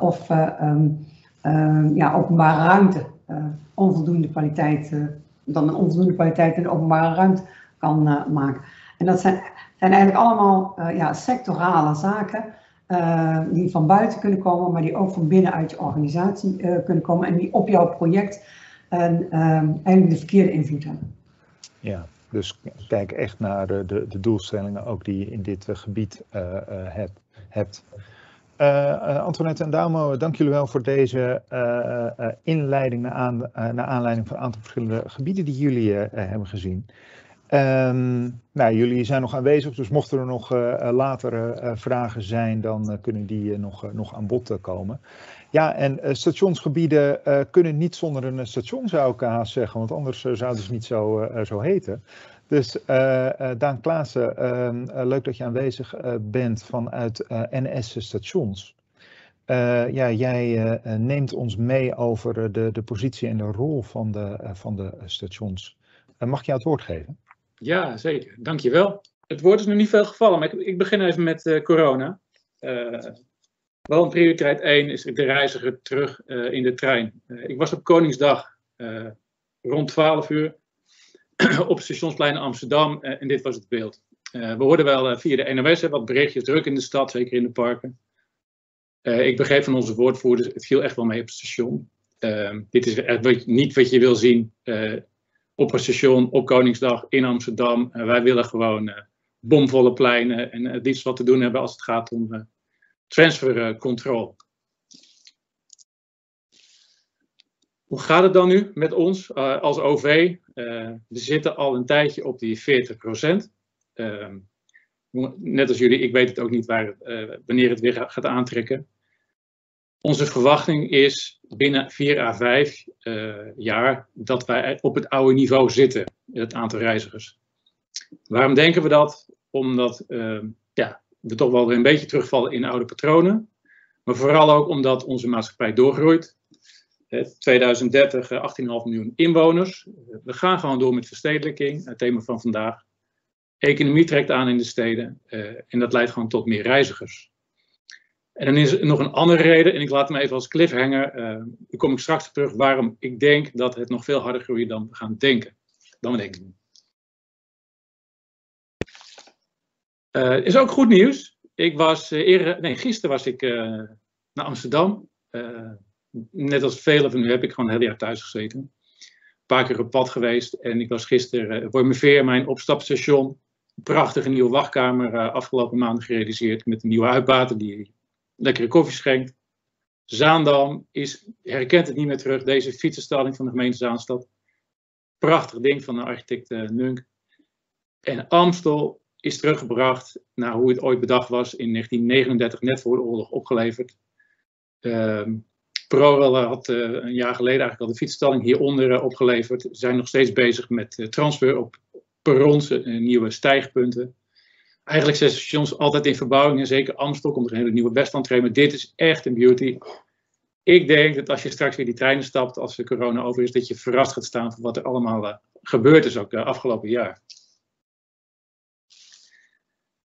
of um, ja, openbare ruimte, onvoldoende kwaliteit, dan een onvoldoende kwaliteit in de openbare ruimte kan maken. En dat zijn, zijn eigenlijk allemaal ja, sectorale zaken die van buiten kunnen komen, maar die ook van binnen uit je organisatie kunnen komen en die op jouw project en, uh, eigenlijk de verkeerde invloed hebben. Ja, dus kijk echt naar de, de, doelstellingen ook die je in dit uh, gebied hebt. hebt. Antoinette en Damo, dank jullie wel voor deze inleiding naar, naar aanleiding van een aantal verschillende gebieden die jullie hebben gezien. Um, nou, jullie zijn nog aanwezig, dus mochten er nog uh, latere uh, vragen zijn, dan kunnen die nog, nog aan bod komen. Ja, en stationsgebieden kunnen niet zonder een station, zou ik haast zeggen, want anders zouden ze niet zo, zo heten. Dus Daan Klaassen, uh, leuk dat je aanwezig bent vanuit NS Stations. ja, jij neemt ons mee over de, de positie en de rol van de, van de stations. mag je het woord geven? Ja, zeker. Dankjewel. Het woord is nog niet veel gevallen, maar ik, ik begin even met corona. wel prioriteit 1 is de reiziger terug in de trein. ik was op Koningsdag rond 12 uur (clears throat) op stationsplein Amsterdam en dit was het beeld. we hoorden wel via de NOS wat berichtjes, druk in de stad, zeker in de parken. ik begreep van onze woordvoerders, het viel echt wel mee op het station. dit is niet wat je wil zien op een station op Koningsdag in Amsterdam. wij willen gewoon bomvolle pleinen en het liefst wat te doen hebben als het gaat om transfercontrole. Hoe gaat het dan nu met ons als OV? We zitten al een tijdje op die 40 procent. Uh, net als jullie, ik weet het ook niet waar, wanneer het weer gaat aantrekken. Onze verwachting is binnen 4 à 5 jaar dat wij op het oude niveau zitten, het aantal reizigers. Waarom denken we dat? Omdat ja, we toch wel weer een beetje terugvallen in oude patronen. Maar vooral ook omdat onze maatschappij doorgroeit. 2030 18,5 eh, miljoen inwoners. We gaan gewoon door met verstedelijking, het thema van vandaag. Economie trekt aan in de steden en dat leidt gewoon tot meer reizigers. En dan is er nog een andere reden, en ik laat hem even als cliffhanger. Uh, daar kom ik straks terug waarom ik denk dat het nog veel harder groeit dan we gaan denken. Dan we denken. Uh, is ook goed nieuws. Ik was eerder, nee, gisteren was ik naar Amsterdam net als velen van u heb ik gewoon een heel jaar thuis gezeten. Een paar keer op pad geweest en ik was gisteren voor veer mijn opstapstation. Een prachtige nieuwe wachtkamer afgelopen maanden gerealiseerd met een nieuwe uitbater die lekkere koffie schenkt. Zaandam is, herkent het niet meer terug, deze fietsenstalling van de gemeente Zaanstad. Prachtig ding van de architect uh, Nunk. En Amstel is teruggebracht naar hoe het ooit bedacht was in 1939, net voor de oorlog opgeleverd. Uh, ProRail had uh, een jaar geleden eigenlijk al de fietsstalling hieronder opgeleverd. Ze zijn nog steeds bezig met transfer op perrons, nieuwe stijgpunten. Eigenlijk zijn stations altijd in verbouwing en zeker Amstel komt er een hele nieuwe westlandtrein. Maar dit is echt een beauty. Ik denk dat als je straks weer die treinen stapt, als de corona over is, dat je verrast gaat staan van wat er allemaal gebeurd is ook afgelopen jaar.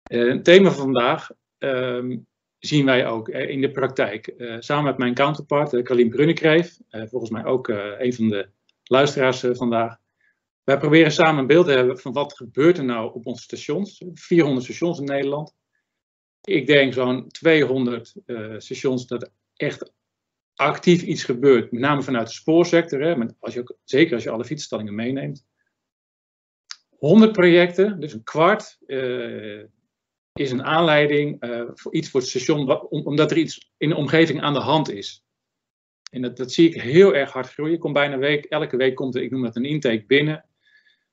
het thema van vandaag ehm, zien wij ook eh, in de praktijk. Eh, samen met mijn counterpart, Carlien Brunnekreef, volgens mij ook een van de luisteraars vandaag. Wij proberen samen een beeld te hebben van wat gebeurt er nou op onze stations. 400 stations in Nederland. Ik denk zo'n 200 stations dat echt actief iets gebeurt. Met name vanuit de spoorsector, hè, als je ook, zeker als je alle fietsstallingen meeneemt. 100 projecten, dus een kwart, is een aanleiding uh, voor iets voor het station, omdat er iets in de omgeving aan de hand is. En dat, dat zie ik heel erg hard groeien. Komt bijna week, elke week komt er, ik noem dat een intake binnen.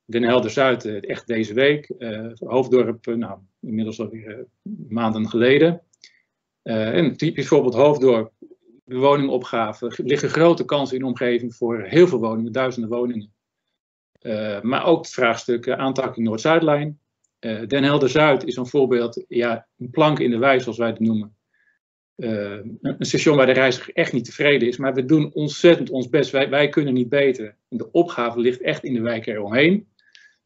Den Helder Zuid, uh, echt deze week. Uh, Hoofddorp, nou, inmiddels alweer maanden geleden. en typisch voorbeeld Hoofddorp, de woningopgave. Liggen grote kansen in de omgeving voor heel veel woningen, duizenden woningen. maar ook het vraagstuk aantakking Noord-Zuidlijn. Uh, Den Helder Zuid is een voorbeeld, ja, een plank in de wei, zoals wij het noemen. Een station waar de reiziger echt niet tevreden is, maar we doen ontzettend ons best. Wij, wij kunnen niet beter. De opgave ligt echt in de wijk eromheen.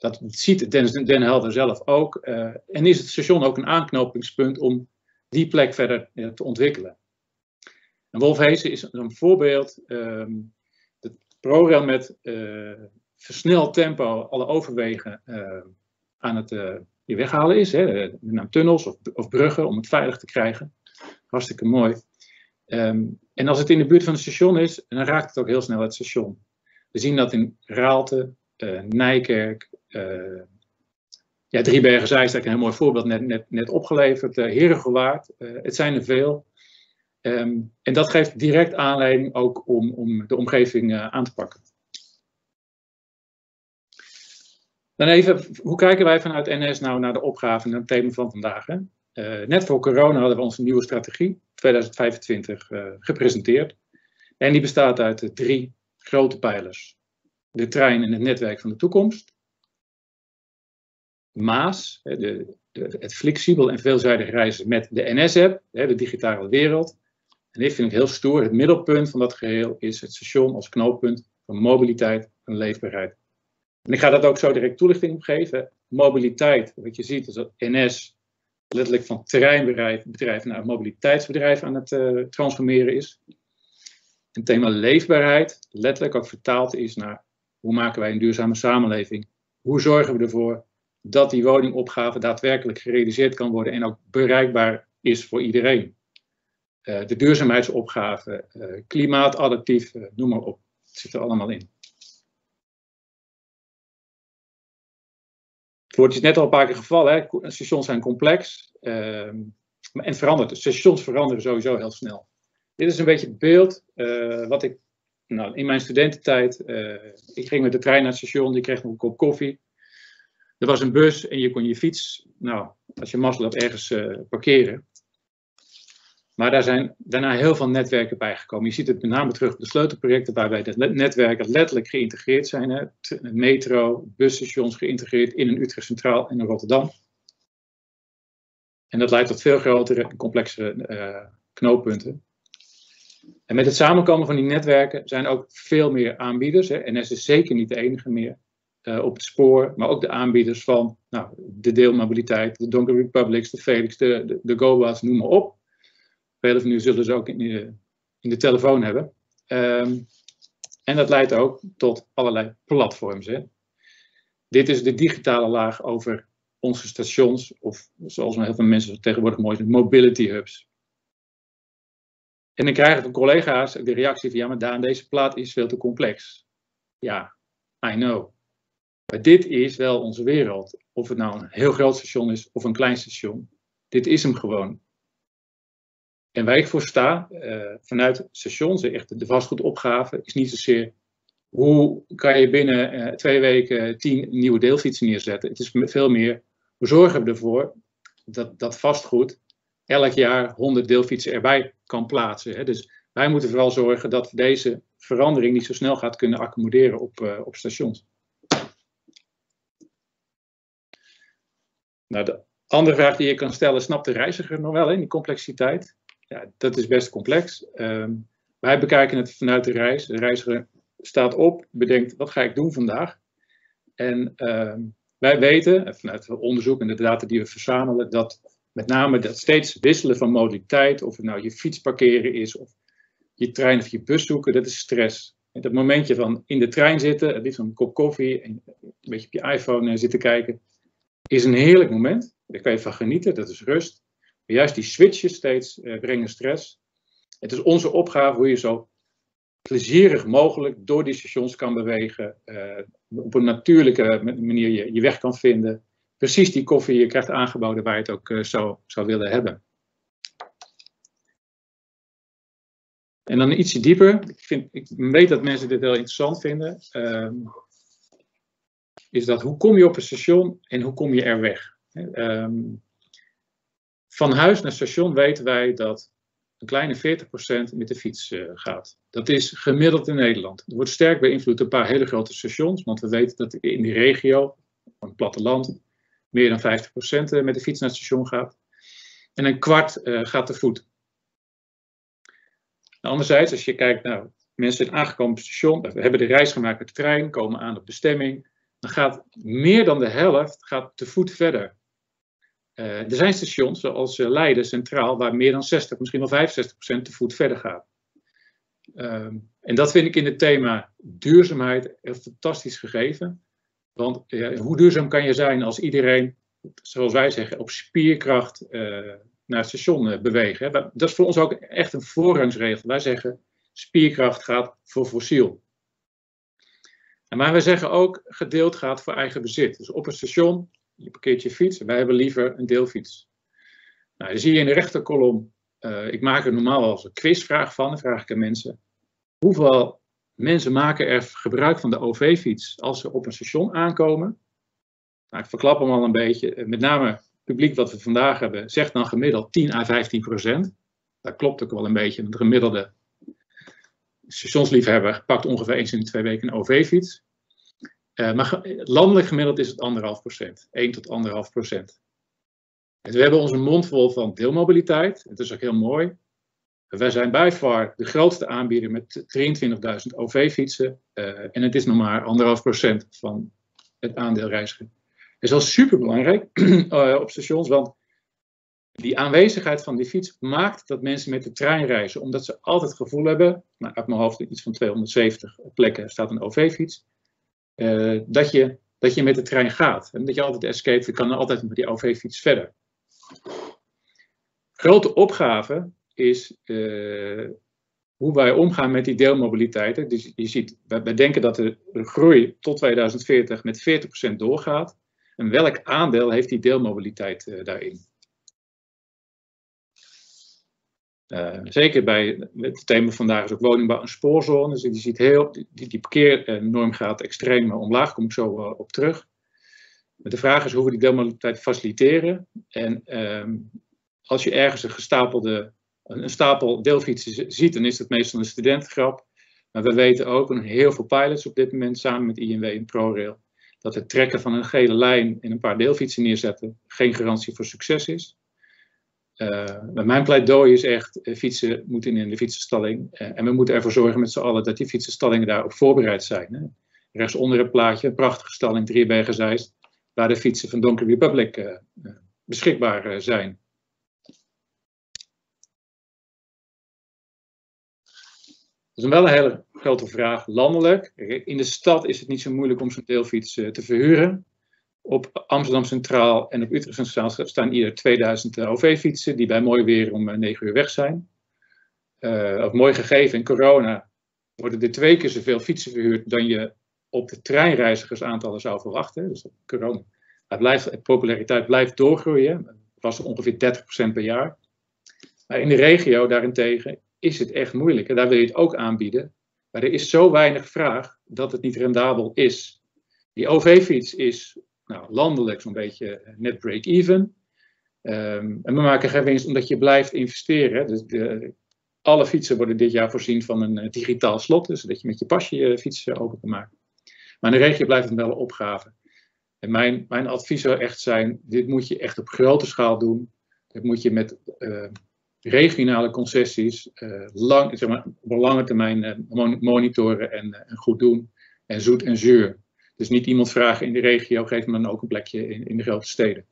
Dat ziet Den, Den Helder zelf ook. Uh, en is het station ook een aanknopingspunt om die plek verder te ontwikkelen. En Wolfhezen is een voorbeeld. Um, het ProRail met versneld tempo alle overwegen aan het weghalen is. Hè, met tunnels of, of, bruggen om het veilig te krijgen. Hartstikke mooi. Um, en als het in de buurt van het station is, dan raakt het ook heel snel het station. We zien dat in Raalte, Nijkerk, uh, ja, Driebergen is een heel mooi voorbeeld net, net, net opgeleverd. Uh, Herengewaard, het zijn er veel. Um, en dat geeft direct aanleiding ook om, om de omgeving aan te pakken. Dan even, hoe kijken wij vanuit NS nou naar de opgave en het thema van vandaag? Hè? Net voor corona hadden we onze nieuwe strategie 2025 uh, gepresenteerd. En die bestaat uit drie grote pijlers. De trein en het netwerk van de toekomst. Maas, de, de, het flexibel en veelzijdig reizen met de NS-app, de digitale wereld. En dit vind ik heel stoer. Het middelpunt van dat geheel is het station als knooppunt van mobiliteit en leefbaarheid. En ik ga dat ook zo direct toelichting op geven. Mobiliteit, wat je ziet is dat NS letterlijk van terreinbedrijf naar mobiliteitsbedrijf aan het uh, transformeren is. Het thema leefbaarheid letterlijk ook vertaald is naar hoe maken wij een duurzame samenleving? Hoe zorgen we ervoor dat die woningopgave daadwerkelijk gerealiseerd kan worden en ook bereikbaar is voor iedereen? Uh, de duurzaamheidsopgave, uh, klimaatadaptief, noem maar op. Het zit er allemaal in. Het woord is net al een paar keer gevallen. Hè. Stations zijn complex ehm, en veranderen. Stations veranderen sowieso heel snel. Dit is een beetje het beeld wat ik nou, in mijn studententijd. Ik ging met de trein naar het station, ik kreeg nog een kop koffie. Er was een bus en je kon je fiets, nou, als je mazzel hebt, ergens uh, parkeren. Maar daar zijn daarna heel veel netwerken bijgekomen. Je ziet het met name terug op de sleutelprojecten waarbij de netwerken letterlijk geïntegreerd zijn. Hè. Metro, busstations geïntegreerd in een Utrecht Centraal en in Rotterdam. En dat leidt tot veel grotere en complexere uh, knooppunten. En met het samenkomen van die netwerken zijn ook veel meer aanbieders. Hè. NS is zeker niet de enige meer uh, op het spoor, maar ook de aanbieders van nou, de deelmobiliteit, de Donker Republics, de Felix, de, de, de noem maar op. Velen van u zullen ze ook in de, in de telefoon hebben. Um, en dat leidt ook tot allerlei platforms. Hè. Dit is de digitale laag over onze stations, of zoals heel veel mensen tegenwoordig mooi zeggen, mobility hubs. En dan krijg ik van collega's de reactie van, ja maar Daan, deze plaat is veel te complex. Ja, I know. Maar dit is wel onze wereld. Of het nou een heel groot station is of een klein station. Dit is hem gewoon. En waar ik voor sta, uh, vanuit stations, echt de vastgoedopgave, is niet zozeer hoe kan je binnen uh, twee weken tien nieuwe deelfietsen neerzetten. Het is veel meer, hoe zorgen ervoor dat dat vastgoed elk jaar 100 deelfietsen erbij kan plaatsen. Hè? Dus wij moeten vooral zorgen dat we deze verandering niet zo snel gaat kunnen accommoderen op, uh, op stations. Nou, de andere vraag die je kan stellen, snapt de reiziger nog wel in die complexiteit? Ja, dat is best complex. Um, wij bekijken het vanuit de reis. De reiziger staat op, bedenkt, wat ga ik doen vandaag? En uh, wij weten, vanuit het onderzoek en de data die we verzamelen, dat met name dat steeds wisselen van modaliteit, of het nou je fiets parkeren is, of je trein of je bus zoeken, dat is stress. En dat momentje van in de trein zitten, het liefst een kop koffie en een beetje op je iPhone zitten kijken, is een heerlijk moment. Daar kan je van genieten, dat is rust. Juist die switches steeds uh, brengen stress. Het is onze opgave hoe je zo plezierig mogelijk door die stations kan bewegen. Uh, op een natuurlijke manier je, je weg kan vinden. Precies die koffie je krijgt aangeboden waar je het ook uh, zou, willen hebben. En dan ietsje dieper. Ik, vind, ik weet dat mensen dit wel interessant vinden. Uh, is dat hoe kom je op een station en hoe kom je er weg? Um, van huis naar station weten wij dat een kleine 40% met de fiets uh, gaat. Dat is gemiddeld in Nederland. Er wordt sterk beïnvloed door een paar hele grote stations, want we weten dat in die regio, van het platteland, meer dan 50% eh, met de fiets naar het station gaat. En een kwart uh, gaat te voet. Anderzijds, als je kijkt, nou, mensen zijn aangekomen op het station, hebben de reis gemaakt met de trein, komen aan op bestemming, dan gaat meer dan de helft gaat te voet verder. Uh, er zijn stations zoals uh, Leiden Centraal, waar meer dan 60, misschien wel 65 procent te voet verder gaat. Um, en dat vind ik in het thema duurzaamheid een fantastisch gegeven. Want hoe duurzaam kan je zijn als iedereen, zoals wij zeggen, op spierkracht naar het station bewegen? Dat is voor ons ook echt een voorrangsregel. Wij zeggen spierkracht gaat voor fossiel. Maar wij zeggen ook gedeeld gaat voor eigen bezit. Dus op een station je parkeert je fiets. Wij hebben liever een deelfiets. Nou, dan zie je in de rechterkolom, uh, ik maak er normaal als een quizvraag van, dan vraag ik aan mensen. Hoeveel mensen maken er gebruik van de OV-fiets als ze op een station aankomen? Nou, ik verklap hem al een beetje. Eh, met name het publiek wat we vandaag hebben, zegt dan gemiddeld 10 à 15 procent. Dat klopt ook wel een beetje. De gemiddelde stationsliefhebber pakt ongeveer eens in de twee weken een OV-fiets. Uh, maar landelijk gemiddeld is het anderhalf procent, 1 tot anderhalf procent. Dus we hebben onze mond vol van deelmobiliteit, dat is ook heel mooi. Wij zijn bij far de grootste aanbieder met 23.000 OV-fietsen uh, en het is nog maar anderhalf procent van het aandeel reiziger. Dat is wel super belangrijk uh, (clears throat) op stations, want die aanwezigheid van die fiets maakt dat mensen met de trein reizen, omdat ze altijd het gevoel hebben, nou, uit mijn hoofd iets van 270 plekken staat een OV-fiets, uh, dat, je, dat je met de trein gaat. En dat je altijd escape, je kan altijd met die OV-fiets verder. Grote opgave is uh, hoe wij omgaan met die deelmobiliteiten. Dus je ziet, wij, denken dat de groei tot 2040 met 40% doorgaat. En welk aandeel heeft die deelmobiliteit uh, daarin? Uh, zeker bij het thema vandaag is ook woningbouw en spoorzone. Dus je ziet heel, die, die parkeernorm gaat extreem omlaag, kom ik zo op terug. Maar de vraag is hoe we die deelmobiliteit faciliteren. En uh, als je ergens een gestapelde een stapel deelfietsen ziet, dan is het meestal een studentengrap. Maar we weten ook, en heel veel pilots op dit moment samen met INW en ProRail, dat het trekken van een gele lijn en een paar deelfietsen neerzetten geen garantie voor succes is. Uh, mijn pleidooi is echt, uh, fietsen moeten in de fietsenstalling. Uh, en we moeten ervoor zorgen met z'n allen dat die fietsenstallingen daarop voorbereid zijn. Hè. Rechtsonder het plaatje, een prachtige stalling, Driebergen Zeist, waar de fietsen van Donker Republic beschikbaar zijn. Dat is wel een hele grote vraag landelijk. In de stad is het niet zo moeilijk om zo'n deelfiets eh, te verhuren. Op Amsterdam Centraal en op Utrecht Centraal staan hier 2000 eh, OV-fietsen die bij mooi weer om 9 eh, uur weg zijn. Uh, mooi gegeven, in corona worden er twee keer zoveel fietsen verhuurd dan je op de treinreizigersaantallen zou verwachten. Dus corona, het blijft, de populariteit blijft doorgroeien. Het was ongeveer 30% per jaar. Maar in de regio daarentegen is het echt moeilijk. En daar wil je het ook aanbieden. Maar er is zo weinig vraag dat het niet rendabel is. Die OV-fiets is nou, landelijk zo'n beetje net break-even. Um, en we maken geen winst omdat je blijft investeren. Dus alle fietsen worden dit jaar voorzien van een uh, digitaal slot, dus dat je met je pasje je fiets uh, open kan maken. Maar in de regio blijft het wel een opgave. En mijn, mijn advies zou echt zijn, dit moet je echt op grote schaal doen. Dit moet je met regionale concessies lang, zeg maar, op lange termijn monitoren en, en, goed doen. En zoet en zuur. Dus niet iemand vragen in de regio, geef me dan ook een plekje in, in de grote steden.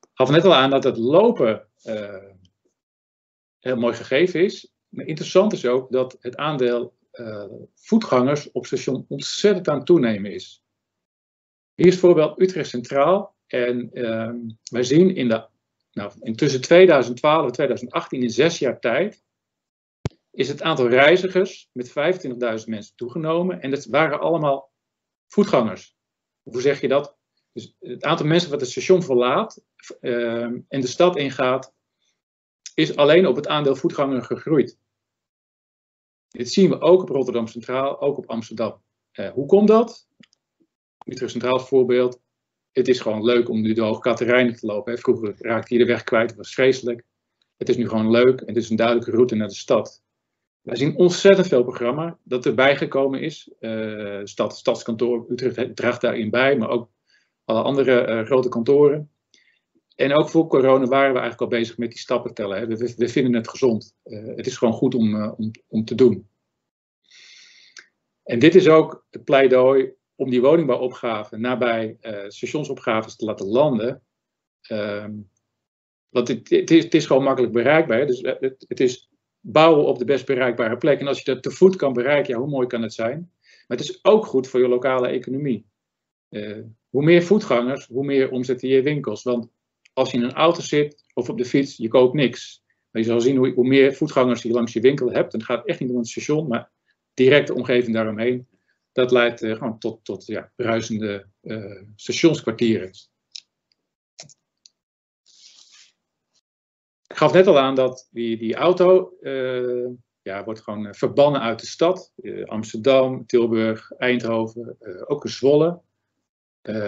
Ik gaf net al aan dat het lopen heel mooi gegeven is. Maar interessant is ook dat het aandeel voetgangers op station ontzettend aan het toenemen is. Hier is voorbeeld Utrecht Centraal. En uh, wij zien in de, nou, tussen 2012 en 2018, in zes jaar tijd, is het aantal reizigers met 25.000 mensen toegenomen. En dat waren allemaal voetgangers. Hoe zeg je dat? Dus het aantal mensen wat het station verlaat uh, en de stad ingaat, is alleen op het aandeel voetgangers gegroeid. Dit zien we ook op Rotterdam Centraal, ook op Amsterdam. Uh, hoe komt dat? Utrecht Centraal voorbeeld het is gewoon leuk om nu de Hoge Katerijnen te lopen. Hè. Vroeger raakte je de weg kwijt, dat was vreselijk. Het is nu gewoon leuk en het is een duidelijke route naar de stad. Wij zien ontzettend veel programma dat erbij gekomen is. Uh, stad, stadskantoor Utrecht draagt daarin bij, maar ook alle andere uh, grote kantoren. En ook voor corona waren we eigenlijk al bezig met die stappen tellen. Hè. We, vinden het gezond. Uh, het is gewoon goed om, om, om te doen. En dit is ook het pleidooi om die woningbouwopgave nabij stationsopgaves te laten landen. Um, want het, is, het, is, gewoon makkelijk bereikbaar. Dus eh, het, het, is bouwen op de best bereikbare plek. En als je dat te voet kan bereiken, ja, hoe mooi kan het zijn? Maar het is ook goed voor je lokale economie. Uh, hoe meer voetgangers, hoe meer omzet in je winkels. Want als je in een auto zit of op de fiets, je koopt niks. Maar je zal zien hoe, hoe meer voetgangers je langs je winkel hebt. En het gaat echt niet om het station, maar direct de omgeving daaromheen dat leidt uh, gewoon tot, tot ja, bruisende uh, stationskwartieren. Ik gaf net al aan dat die, die auto uh, ja, wordt gewoon verbannen uit de stad. Amsterdam, Tilburg, Eindhoven, ook in Zwolle.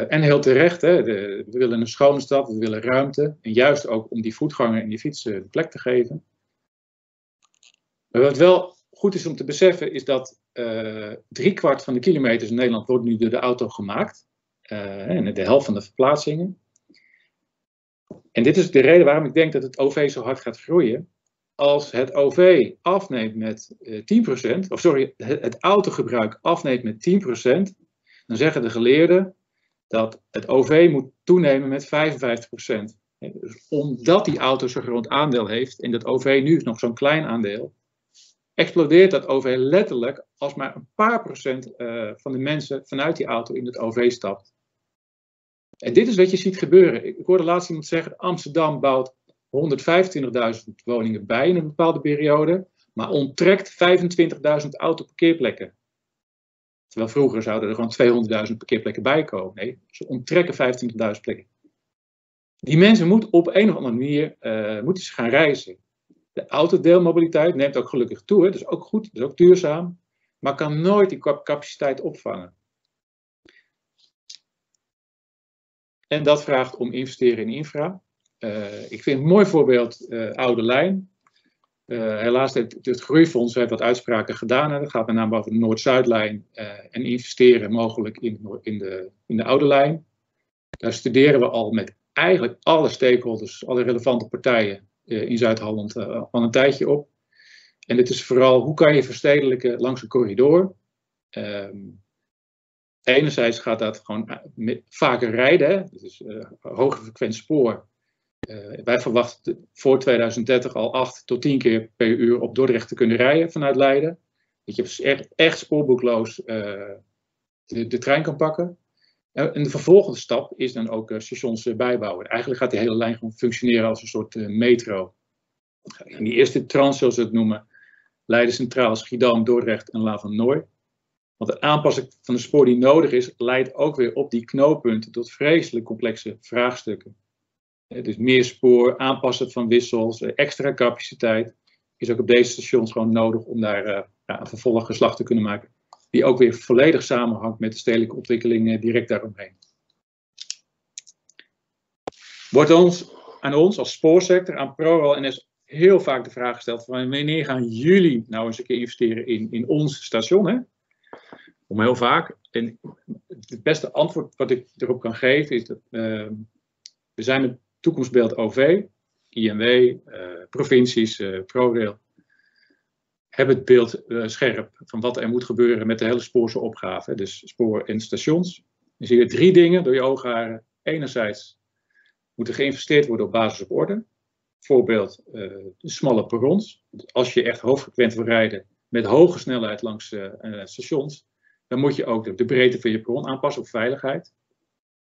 en heel terecht, hè, we willen een schone stad, we willen ruimte. En juist ook om die voetganger en die fietsen de plek te geven. Maar wat wel goed is om te beseffen, is dat uh, driekwart van de kilometers in Nederland wordt nu door de auto gemaakt. Uh, en de helft van de verplaatsingen. En dit is de reden waarom ik denk dat het OV zo hard gaat groeien. Als het OV afneemt met uh, 10%, of sorry, het, autogebruik afneemt met 10%, dan zeggen de geleerden dat het OV moet toenemen met 55%. Dus omdat die auto zo'n groot aandeel heeft en dat OV nu is nog zo'n klein aandeel, explodeert dat OV letterlijk als maar een paar procent uh, van de mensen vanuit die auto in het OV stapt. En dit is wat je ziet gebeuren. Ik hoorde laatst iemand zeggen, Amsterdam bouwt 125.000 woningen bij in een bepaalde periode, maar onttrekt 25.000 autoparkeerplekken. Terwijl vroeger zouden er gewoon 200.000 parkeerplekken bij komen. Nee, ze onttrekken 25.000 plekken. Die mensen moeten op een of andere manier uh, moeten ze gaan reizen. De autodeelmobiliteit neemt ook gelukkig toe, hè. dat is ook goed, dat is ook duurzaam, maar kan nooit die capaciteit opvangen. En dat vraagt om investeren in infra. Uh, ik vind een mooi voorbeeld uh, Oude Lijn. Uh, helaas heeft het Groeifonds wat uitspraken gedaan. Hè. Dat gaat met name over de Noord-Zuidlijn en investeren mogelijk in, in, de, in de Oude Lijn. Daar studeren we al met eigenlijk alle stakeholders, alle relevante partijen in Zuid-Holland al een tijdje op. En het is vooral hoe kan je verstedelijken langs een corridor. Um, enerzijds gaat dat gewoon vaker rijden, dus uh, hoger frequent spoor. Uh, wij verwachten voor 2030 al 8 tot 10 keer per uur op Dordrecht te kunnen rijden vanuit Leiden. Dat je dus echt, echt spoorboekloos de, trein kan pakken. En de vervolgende stap is dan ook stations bijbouwen. Eigenlijk gaat die hele lijn gewoon functioneren als een soort metro. In die eerste trans, zoals we het noemen, Leiden Centraal, Schiedam, Dordrecht en La van Noord want de aanpassing van de spoor die nodig is, leidt ook weer op die knooppunten tot vreselijk complexe vraagstukken. Dus meer spoor, aanpassen van wissels, eh, extra capaciteit is ook op deze stations gewoon nodig om daar ja, een vervolggeslag te kunnen maken. Die ook weer volledig samenhangt met de stedelijke ontwikkelingen direct daaromheen. Wordt ons, aan ons als spoorsector, aan ProRail NS heel vaak de vraag gesteld van wanneer gaan jullie nou eens een keer investeren in, in ons station? Hè? Om heel vaak. En het beste antwoord wat ik erop kan geven is dat uh, we zijn het toekomstbeeld OV, INW, eh, provincies, uh, ProRail, hebben het beeld scherp van wat er moet gebeuren met de hele spoorse opgave, dus spoor en stations. Dan zie je drie dingen door je oogharen. Enerzijds moet er geïnvesteerd worden op basis op orde. Voorbeeld, de smalle perrons. Als je echt hoogfrequent wil rijden met hoge snelheid langs stations, dan moet je ook de breedte van je perron aanpassen op veiligheid.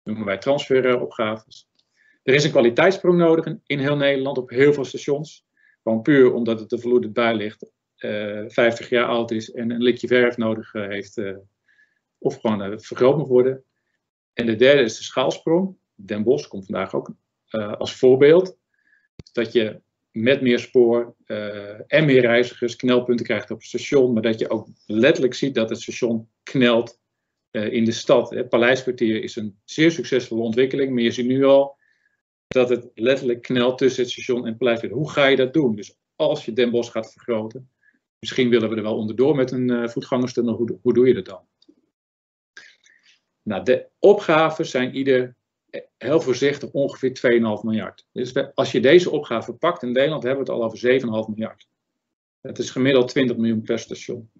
Noemen wij transferopgaves. Er is een kwaliteitssprong nodig in heel Nederland op heel veel stations. Gewoon puur omdat het de verloedde bij ligt, uh, eh, 50 jaar oud is en een likje verf nodig heeft. Of gewoon vergroot moet worden. En de derde is de schaalsprong. Den Bosch komt vandaag ook als voorbeeld. Dat je met meer spoor uh, en meer reizigers knelpunten krijgt op het station, maar dat je ook letterlijk ziet dat het station knelt uh, in de stad. Het Paleiskwartier is een zeer succesvolle ontwikkeling, maar je ziet nu al dat het letterlijk knelt tussen het station en het Paleiskwartier. Hoe ga je dat doen? Dus als je Den Bosch gaat vergroten, misschien willen we er wel onderdoor met een uh, voetgangerstunnel, hoe, hoe doe je dat dan? Nou, de opgaven zijn ieder heel voorzichtig ongeveer 2,5 miljard. Dus als je deze opgave pakt, in Nederland hebben we het al over 7,5 miljard. Het is gemiddeld 20 miljoen per station.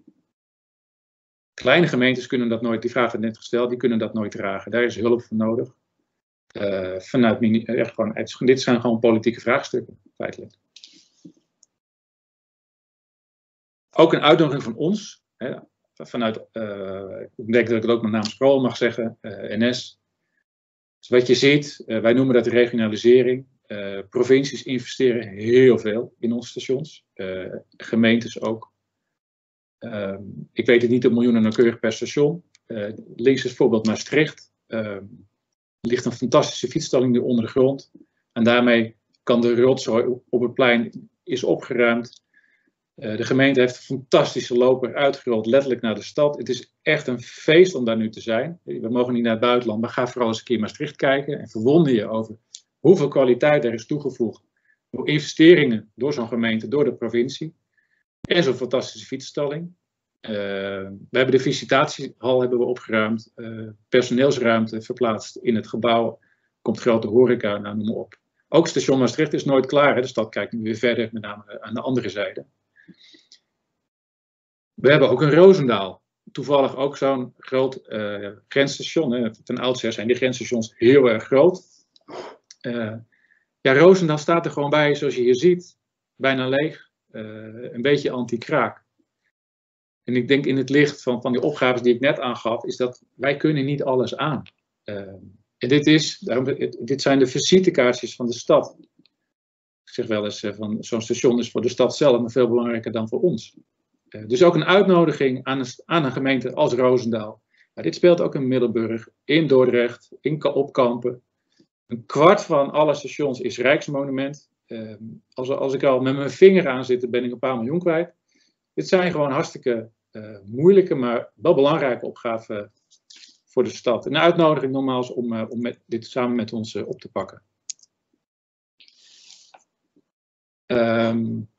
Kleine gemeentes kunnen dat nooit, die vraag werd net gesteld, die kunnen dat nooit dragen. Daar is hulp voor nodig. Uh, vanuit, echt gewoon, dit zijn gewoon politieke vraagstukken, feitelijk. Ook een uitnodiging van ons, hè, vanuit, uh, ik denk dat ik het ook met naam Scroll mag zeggen, eh, NS, dus wat je ziet, uh, wij noemen dat regionalisering. Uh, provincies investeren heel veel in onze stations, uh, gemeentes ook. Ehm, ik weet het niet op miljoenen nauwkeurig per station. links is voorbeeld Maastricht. Er ehm, ligt een fantastische fietsstalling onder de grond. En daarmee kan de rotzooi op het plein is opgeruimd. Uh, de gemeente heeft een fantastische loper uitgerold, letterlijk naar de stad. Het is echt een feest om daar nu te zijn. We mogen niet naar het buitenland, maar ga vooral eens een keer Maastricht kijken en verwonder je over hoeveel kwaliteit er is toegevoegd door investeringen door zo'n gemeente, door de provincie. En zo'n fantastische fietsstalling. we hebben de visitatiehal hebben we opgeruimd, personeelsruimte verplaatst in het gebouw, komt grote horeca, nou, noem maar op. Ook station Maastricht is nooit klaar. Hè? De stad kijkt nu weer verder, met name aan de andere zijde. We hebben ook een Roosendaal. Toevallig ook zo'n groot uh, grensstation. Hè. Ten oudsher zijn die grensstations heel erg groot. Uh, ja, Roosendaal staat er gewoon bij, zoals je hier ziet. Bijna leeg. Uh, een beetje anti-kraak. En ik denk in het licht van, van die opgaves die ik net aangaf, is dat wij kunnen niet alles aan. En dit, is, daarom, dit zijn de visitekaartjes van de stad. Ik zeg wel eens, van zo'n station is voor de stad zelf maar veel belangrijker dan voor ons. Eh, dus ook een uitnodiging aan een, aan een gemeente als Roosendaal. Maar dit speelt ook in Middelburg, in Dordrecht, in Opkampen. Een kwart van alle stations is Rijksmonument. Uh, als, als, ik al met mijn vinger aan zit, ben ik een paar miljoen kwijt. Dit zijn gewoon hartstikke uh, moeilijke, maar wel belangrijke opgaven voor de stad. Een uitnodiging nogmaals om, om dit samen met ons op te pakken. Um,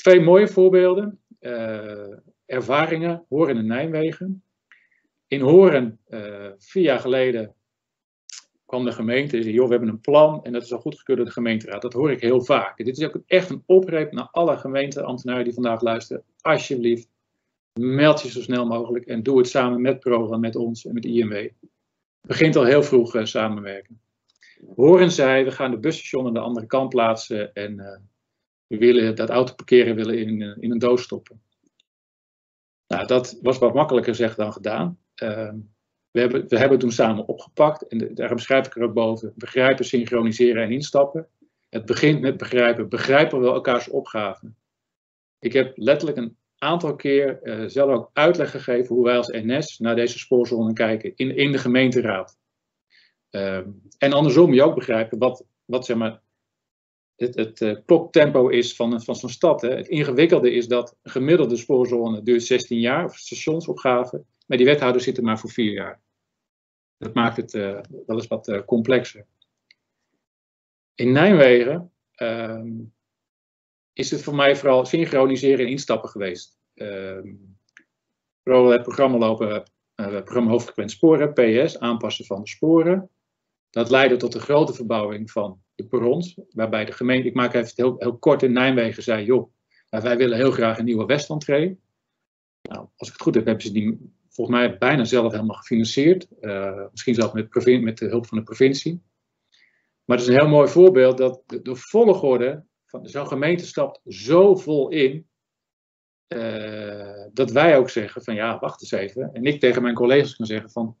Twee mooie voorbeelden. Uh, ervaringen, Horen en Nijmegen. In Horen, uh, vier jaar geleden, kwam de gemeente en zei, joh, we hebben een plan en dat is al goedgekeurd door de gemeenteraad. Dat hoor ik heel vaak. dit is ook echt een oproep naar alle gemeenteambtenaren die vandaag luisteren. Alsjeblieft, meld je zo snel mogelijk en doe het samen met ProRAN, met ons en met IMW. Begint al heel vroeg uh, samenwerken. Horen zij, we gaan de busstation aan de andere kant plaatsen en we willen dat auto parkeren willen in, eh, in een doos stoppen. Nou, dat was wat makkelijker gezegd dan gedaan. Uh, we, hebben, we hebben het toen samen opgepakt en daarom schrijf ik er ook boven. Begrijpen, synchroniseren en instappen. Het begint met begrijpen. Begrijpen we elkaars opgaven. Ik heb letterlijk een aantal keer uh, zelf ook uitleg gegeven hoe wij als NS naar deze spoorzone kijken in, in de gemeenteraad. Uh, en andersom je ook begrijpen wat, wat zeg maar, het, het kloktempo is van, van zo'n stad. Hè. Het ingewikkelde is dat gemiddelde spoorzone duurt 16 jaar, of stationsopgave, maar die wethouders zitten maar voor 4 jaar. Dat maakt het uh, wel eens wat uh, complexer. In Nijmegen ehm, is het voor mij vooral synchroniseren en instappen geweest. Um, vooral het programma lopen, het programma hoofdfrequent sporen, PS, aanpassen van de sporen. Dat leidde tot een grote verbouwing van de perrons, waarbij de gemeente, ik maak even heel, heel kort in Nijmegen, zei, joh, wij willen heel graag een nieuwe Westentree. Nou, als ik het goed heb, hebben ze die volgens mij bijna zelf helemaal gefinancierd. Uh, misschien zelfs met, met, de hulp van de provincie. Maar het is een heel mooi voorbeeld dat de, de volgorde van zo'n gemeente stapt zo vol in. Uh, dat wij ook zeggen van ja, wacht eens even. En ik tegen mijn collega's kan zeggen van,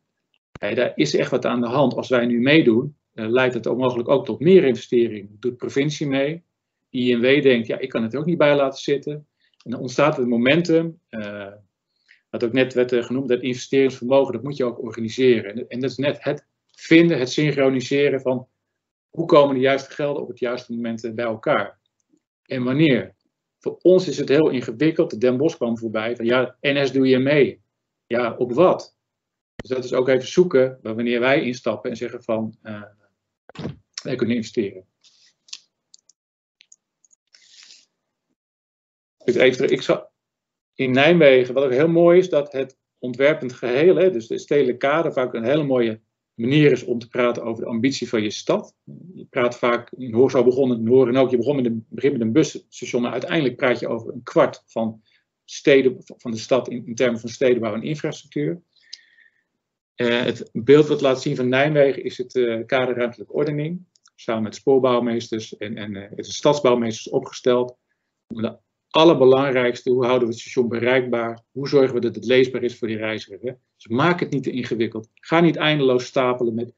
hey, daar is echt wat aan de hand. Als wij nu meedoen, leidt het mogelijk ook tot meer investering. Doet provincie mee. INW denkt, ja, ik kan het er ook niet bij laten zitten. En dan ontstaat het momentum, uh, wat ook net werd uh, genoemd, dat investeringsvermogen, dat moet je ook organiseren. En, en, dat is net het vinden, het synchroniseren van hoe komen de juiste gelden op het juiste moment bij elkaar. En wanneer. Voor ons is het heel ingewikkeld. De Den Bosch kwam voorbij van ja, NS doe je mee. Ja, op wat? Dus dat is ook even zoeken wanneer wij instappen en zeggen van wij kunnen investeren. Ik zal, in Nijmegen, wat ook heel mooi is, dat het ontwerpend geheel, dus de stedelijke kader, vaak een hele mooie manier is om te praten over de ambitie van je stad. Je praat vaak, in Hoor zo begonnen, in Horen ook, je begon met een, begin met een busstation, maar uiteindelijk praat je over een kwart van, steden, van de stad in, in termen van stedenbouw en infrastructuur. Uh, het beeld wat laat zien van Nijmegen is het uh, kaderruimtelijke ordening. Samen met spoorbouwmeesters en, en het stadsbouwmeesters opgesteld. De allerbelangrijkste, hoe houden we het station bereikbaar? Hoe zorgen we dat het leesbaar is voor die reiziger? Dus maak het niet te ingewikkeld. Ga niet eindeloos stapelen met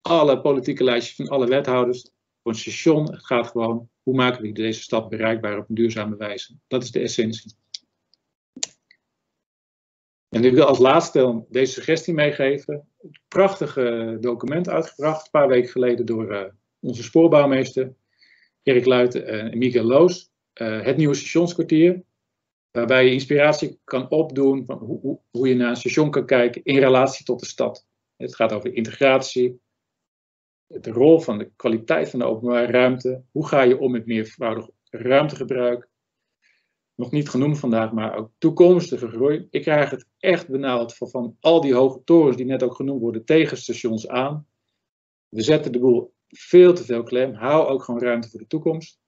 alle politieke lijstjes van alle wethouders. Voor een station, het gaat gewoon, hoe maken we deze stad bereikbaar op een duurzame wijze? Dat is de essentie. En ik wil als laatste deze suggestie meegeven. Een prachtige document uitgebracht, een paar weken geleden door uh, onze spoorbouwmeester Erik Luiten en Miguel Loos. Uh, het nieuwe stationskwartier, waarbij je inspiratie kan opdoen van hoe, hoe, hoe, je naar een station kan kijken in relatie tot de stad. Het gaat over integratie, de rol van de kwaliteit van de openbare ruimte. Hoe ga je om met meervoudig ruimtegebruik? Nog niet genoemd vandaag, maar ook toekomstige groei. Ik krijg het echt benauwd van, al die hoge torens die net ook genoemd worden tegen stations aan. We zetten de boel veel te veel klem. Hou ook gewoon ruimte voor de toekomst.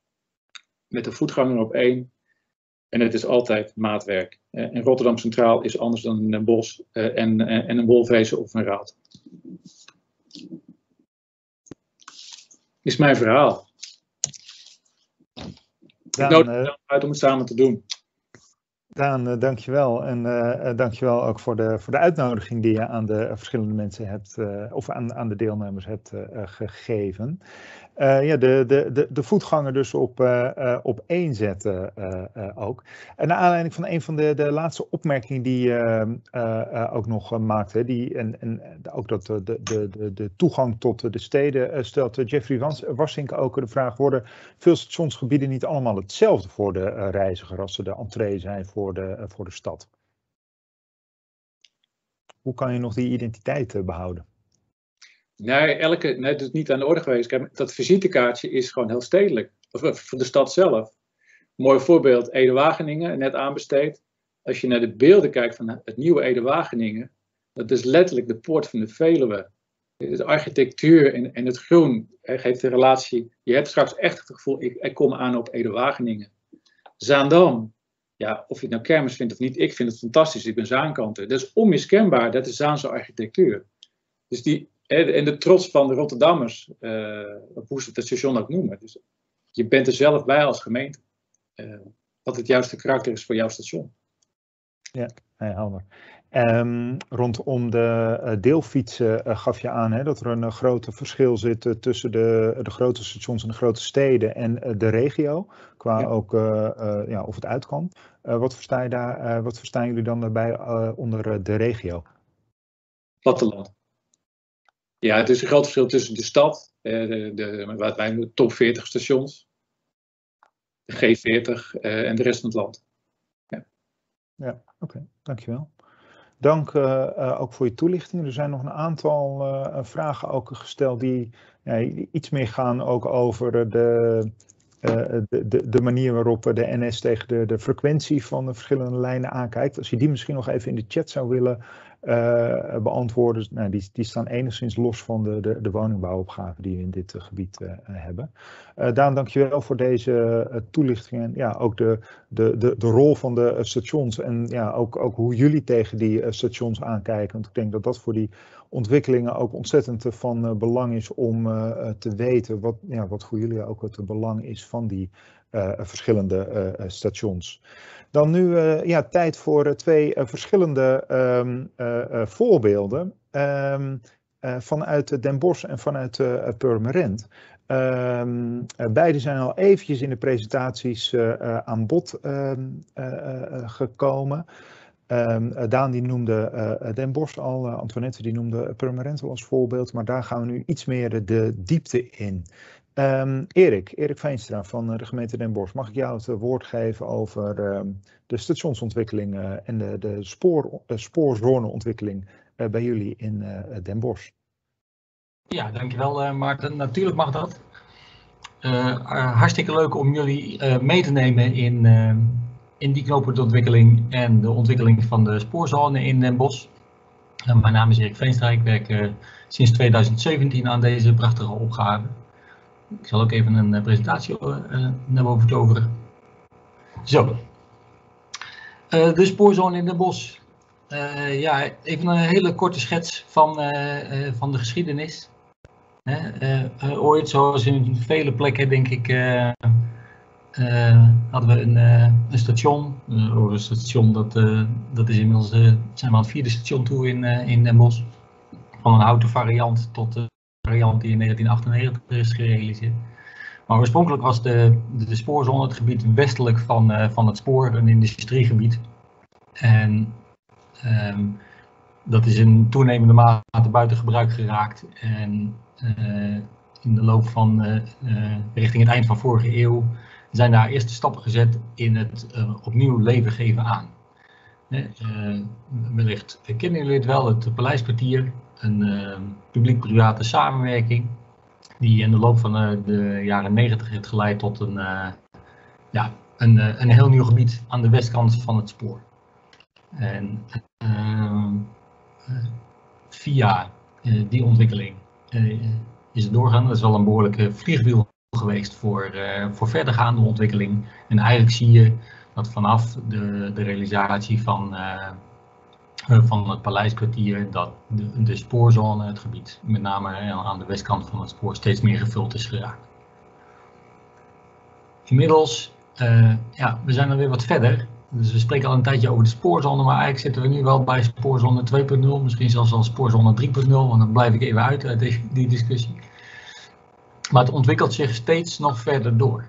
Met de voetganger op één. En het is altijd maatwerk. En Rotterdam Centraal is anders dan een bos en, en een wolvezen of een raad. Is mijn verhaal. Ik nodig uh, uit om het samen te doen. Daan, uh, dankjewel. En uh, dankjewel ook voor de, voor de uitnodiging die je aan de verschillende mensen hebt, of aan, aan de deelnemers hebt gegeven. Uh, ja, de, de, de, de voetganger dus op, uh, op één zetten ook. En naar aanleiding van een van de, de laatste opmerkingen die je ook nog maakte, die, en, en ook dat de, de, de, de toegang tot de steden stelt Jeffrey Wassink ook de vraag, worden veel stationsgebieden niet allemaal hetzelfde voor de reiziger als ze de entree zijn voor de, voor de stad? Hoe kan je nog die identiteit behouden? Nee, elke, nee, dat is niet aan de orde geweest. dat visitekaartje is gewoon heel stedelijk. Of eh, voor de stad zelf. Mooi voorbeeld, Ede-Wageningen, net aanbesteed. Als je naar de beelden kijkt van het nieuwe Ede-Wageningen, dat is letterlijk de poort van de Veluwe. De architectuur en, en het groen geeft de relatie. Je hebt straks echt het gevoel, ik, ik kom aan op Ede-Wageningen. Zaandam, ja, of je het nou kermis vindt of niet, ik vind het fantastisch. Ik ben Zaankanter. Dat is onmiskenbaar, dat is Zaanse architectuur. Dus die, en de trots van de Rotterdammers, uh, hoe ze het station ook noemen. Dus je bent er zelf bij als gemeente. Wat het juiste karakter is voor jouw station. Ja, helder. Um, rondom de uh, deelfietsen uh, gaf je aan hè, dat er een uh, groot verschil zit tussen de, de grote stations en de grote steden en de regio. Qua ja. ook ja, of het uit kan. wat, versta je daar, wat verstaan jullie dan daarbij onder de regio? Platteland. Ja, het is een groot verschil tussen de stad, eh, de, de, wat wij de top 40 stations, de G40 eh, en de rest van het land. Ja, ja oké, dankjewel. Dank uh, ook voor je toelichting. Er zijn nog een aantal vragen ook gesteld die ja, iets meer gaan ook over de, de, de, de, manier waarop de NS tegen de, de frequentie van de verschillende lijnen aankijkt. Als je die misschien nog even in de chat zou willen uh, beantwoorden. Nou, die, die staan enigszins los van de, de, de woningbouwopgave die we in dit uh, gebied uh, hebben. Daan, dankjewel voor deze toelichting en ja, ook de, de, de, de rol van de stations en ja, ook, ook hoe jullie tegen die stations aankijken. Want ik denk dat dat voor die ontwikkelingen ook ontzettend van belang is om te weten wat, ja, wat voor jullie ook het belang is van die verschillende stations. Dan nu uh, ja, tijd voor uh, twee uh, verschillende um, voorbeelden um, vanuit Den Bosch en vanuit Purmerend. Um, beide zijn al eventjes in de presentaties aan bod gekomen. Daan die noemde Den Bosch al, Antoinette die noemde al als voorbeeld, maar daar gaan we nu iets meer de diepte in. Um, Erik, Erik Veenstra van de gemeente Den Bosch, mag ik jou het woord geven over um, de stationsontwikkeling uh, en de, de spoor, spoorzoneontwikkeling bij jullie in Den Bosch? Ja, dankjewel Maarten. Natuurlijk mag dat. hartstikke leuk om jullie mee te nemen in, in die knooppuntontwikkeling en de ontwikkeling van de spoorzone in Den Bosch. mijn naam is Erik Veenstra, ik werk sinds 2017 aan deze prachtige opgave. Ik zal ook even een eh, presentatie uh, naar boven toveren. Zo. Uh, de spoorzone in Den Bosch. Uh, ja, even een hele korte schets van, van de geschiedenis. ooit, zoals in vele plekken, denk ik, hadden we een, een station. een station, dat, dat is inmiddels, zijn we aan het vierde station toe in, in Den Bosch. Van een houten variant tot variant die in 1998 is gerealiseerd. Maar oorspronkelijk was de, de spoorzone het gebied westelijk van, uh, van het spoor, een industriegebied. En um, dat is in toenemende mate buiten gebruik geraakt. En uh, in de loop van uh, richting het eind van vorige eeuw zijn daar eerste stappen gezet in het opnieuw leven geven aan. wellicht kennen jullie het wel, het Paleiskwartier een uh, publiek-private samenwerking. Die in de loop van uh, de jaren 90 heeft geleid tot een, uh, ja, een, een heel nieuw gebied aan de westkant van het spoor. En ehm, via die ontwikkeling is het doorgaan. Dat is wel een behoorlijke vliegwiel geweest voor, voor verdergaande ontwikkeling. En eigenlijk zie je dat vanaf de, de realisatie van, uh, van het paleiskwartier, dat de, spoorzone, het gebied, met name aan de westkant van het spoor, steeds meer gevuld is geraakt. Inmiddels, uh, ja, we zijn er weer wat verder. Dus we spreken al een tijdje over de spoorzone, maar eigenlijk zitten we nu wel bij spoorzone 2.0, misschien zelfs al spoorzone 3.0, want dan blijf ik even uit uit die, discussie. Maar het ontwikkelt zich steeds nog verder door.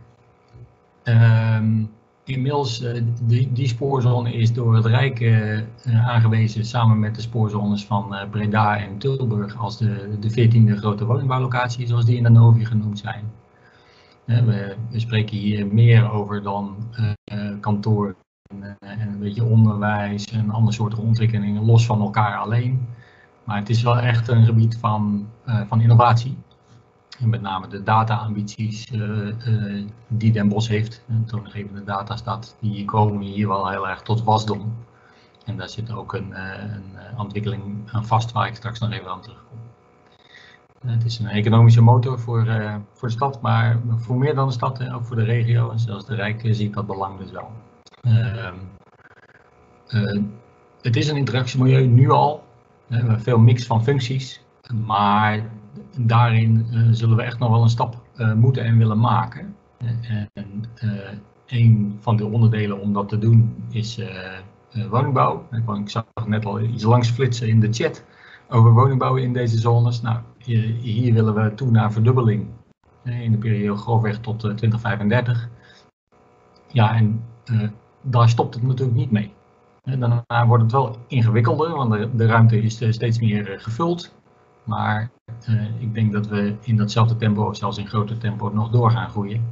Um, Inmiddels, uh, die, die spoorzone is door het Rijk uh, aangewezen samen met de spoorzones van Breda en Tilburg als de, de 14e grote woningbouwlocatie, zoals die in de Novi genoemd zijn. We, we, spreken hier meer over dan kantoor en, en, een beetje onderwijs en andere soorten ontwikkelingen los van elkaar alleen. Maar het is wel echt een gebied van, van innovatie. En met name de data-ambities uh, uh, die Den Bos heeft, een toongegeven datastaat, die komen hier wel heel erg tot wasdom. En daar zit ook een, uh, een ontwikkeling aan vast waar ik straks nog even aan terugkom. Het is een economische motor voor, voor de stad, maar voor meer dan de stad en ook voor de regio. En zelfs de Rijk ziet dat belang dus wel. Ehm, het is een interactiemilieu nu al. We hebben veel mix van functies, maar daarin uh, zullen we echt nog wel een stap uh, moeten en willen maken. En uh, een van de onderdelen om dat te doen is woningbouw. Ik zag net al iets langs flitsen in de chat over woningbouw in deze zones. Nou, hier willen we toe naar verdubbeling in de periode grofweg tot 2035. Ja, en daar stopt het natuurlijk niet mee. Daarna wordt het wel ingewikkelder, want de ruimte is steeds meer gevuld. Maar uh, ik denk dat we in datzelfde tempo, of zelfs in groter tempo, nog door gaan groeien.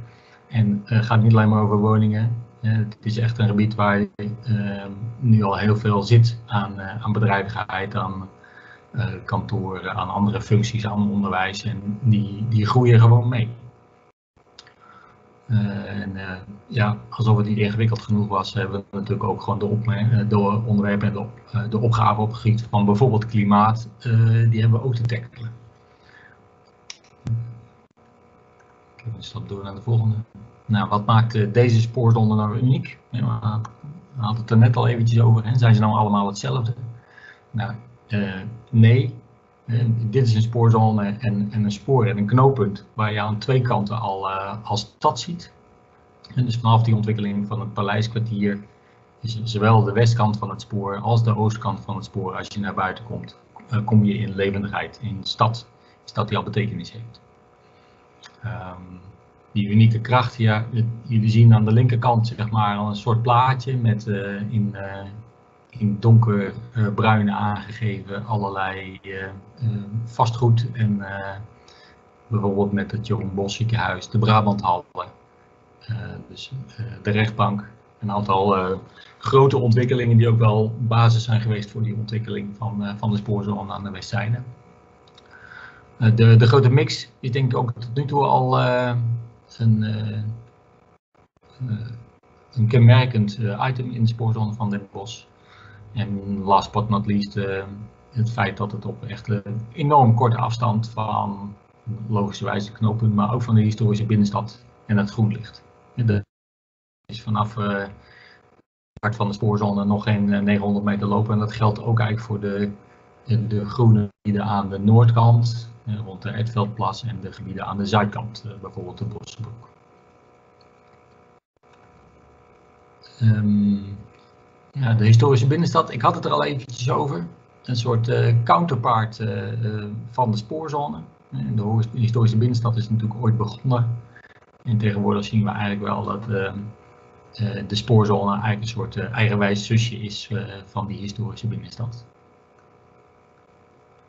En het uh, gaat niet alleen maar over woningen. Uh, het is echt een gebied waar nu al heel veel zit aan, aan bedrijvigheid, aan kantoren, aan andere functies, aan onderwijs. En die, die groeien gewoon mee. En ja, alsof het niet ingewikkeld genoeg was, hebben we natuurlijk ook gewoon de, onderwerpen en de, de opgaven op van bijvoorbeeld klimaat, die hebben we ook te tackelen. Ik een stap door naar de volgende. Nou, wat maakt deze spoorzone nou uniek? we hadden het er net al eventjes over. Hè? Zijn ze nou allemaal hetzelfde? Nou, nee. Uh, dit is een spoorzone en, en, een spoor en een knooppunt waar je aan twee kanten al uh, als stad ziet. En dus vanaf die ontwikkeling van het paleiskwartier is zowel de westkant van het spoor als de oostkant van het spoor, als je naar buiten komt, kom je in levendigheid, in stad, stad die al betekenis heeft. Um, die unieke kracht, ja, jullie zien aan de linkerkant zeg maar een soort plaatje met uh, in, in donkerbruin uh, aangegeven allerlei eh, vastgoed en bijvoorbeeld met het Jeroen Bos ziekenhuis, de Brabanthallen, dus de rechtbank, een aantal grote ontwikkelingen die ook wel basis zijn geweest voor die ontwikkeling van, van de spoorzone aan de Westzijde. Eh, de, de grote mix is denk ik ook tot nu toe al een, een kenmerkend item in de spoorzone van Den Bosch. En last but not least het feit dat het op echt een enorm korte afstand van logischerwijs knooppunt, maar ook van de historische binnenstad en het groen ligt. De is vanaf het hart van de spoorzone nog geen 900 meter lopen en dat geldt ook eigenlijk voor de, de groene gebieden aan de noordkant rond de Edveldplas en de gebieden aan de zuidkant, eh, bijvoorbeeld de Bossenbroek. Um, ja, de historische binnenstad, ik had het er al eventjes over. Een soort uh, counterpart uh, van de spoorzone. De historische binnenstad is natuurlijk ooit begonnen. En tegenwoordig zien we eigenlijk wel dat de spoorzone eigenlijk een soort eigenwijs zusje is van die historische binnenstad.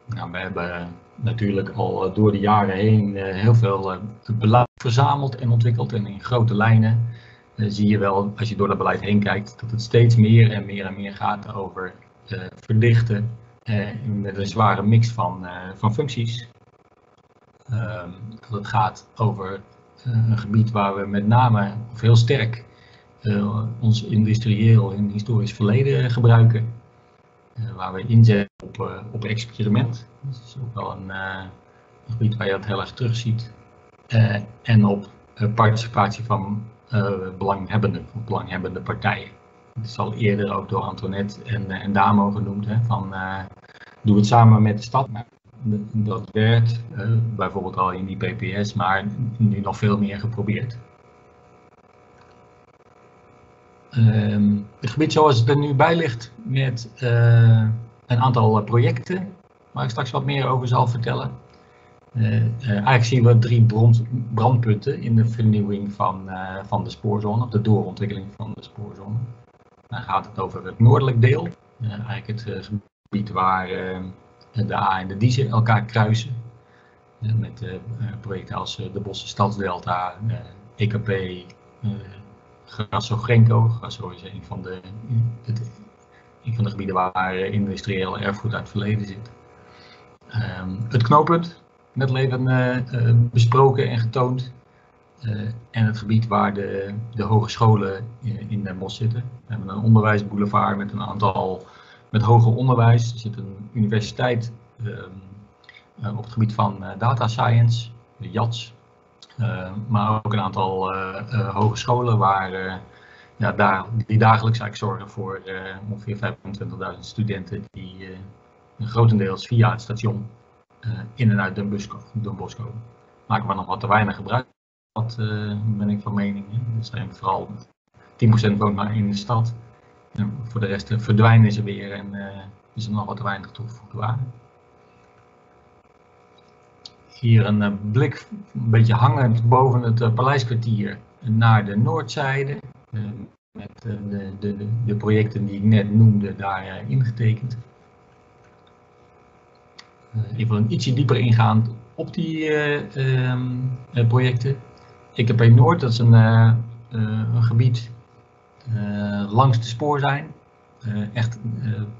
Nou, we hebben natuurlijk al eh, door de jaren heen eh, heel veel eh, beleid verzameld en ontwikkeld. En in grote lijnen zie je wel, als je door dat beleid heen kijkt, dat het steeds meer en meer en meer gaat over verdichten met een zware mix van, van functies. Ehm, dat het gaat over een gebied waar we met name, of heel sterk, ons industrieel en historisch verleden gebruiken. waar we inzetten op, op experiment. Dat is ook wel een, een gebied waar je dat heel erg terug ziet. en op participatie van belanghebbenden, of belanghebbende partijen. Het is al eerder ook door Antoinette en, en Damo genoemd. Hè, van, doe het samen met de stad. Dat werd bijvoorbeeld al in die PPS, maar nu nog veel meer geprobeerd. Uh, het gebied zoals het er nu bij ligt met een aantal projecten, waar ik straks wat meer over zal vertellen. Uh, eigenlijk zien we drie brand, brandpunten in de vernieuwing van, van de spoorzone, of de doorontwikkeling van de spoorzone. Dan gaat het over het noordelijk deel, eigenlijk het gebied waar de A en de Diezen elkaar kruisen. met projecten als de Bosse Stadsdelta, EKP, Grasso Grenko. Grasso is een van de, het, een van de gebieden waar industriële erfgoed uit het verleden zit. Um, het knooppunt, net leven uh, besproken en getoond. Uh, en het gebied waar de, de hogescholen in, Den Bosch zitten. We hebben een onderwijsboulevard met een aantal met hoger onderwijs. Er zit een universiteit uh, op het gebied van uh, data science, de JATS. Uh, maar ook een aantal hogescholen waar, ja, daar, die dagelijks eigenlijk zorgen voor ongeveer 25.000 studenten die grotendeels via het station in en uit Den Bosch komen. Maken we nog wat te weinig gebruik dat ben ik van mening. Er zijn vooral 10% woont maar in de stad. Voor de rest verdwijnen ze weer en is er nog wat weinig toegevoegde waarde. Hier een blik, een beetje hangend boven het paleiskwartier naar de noordzijde. met de, de, de, projecten die ik net noemde daar ingetekend. Even een ietsje dieper ingaan op die um, projecten. IKP Noord, dat is een, een gebied langs de spoor zijn. Uh, echt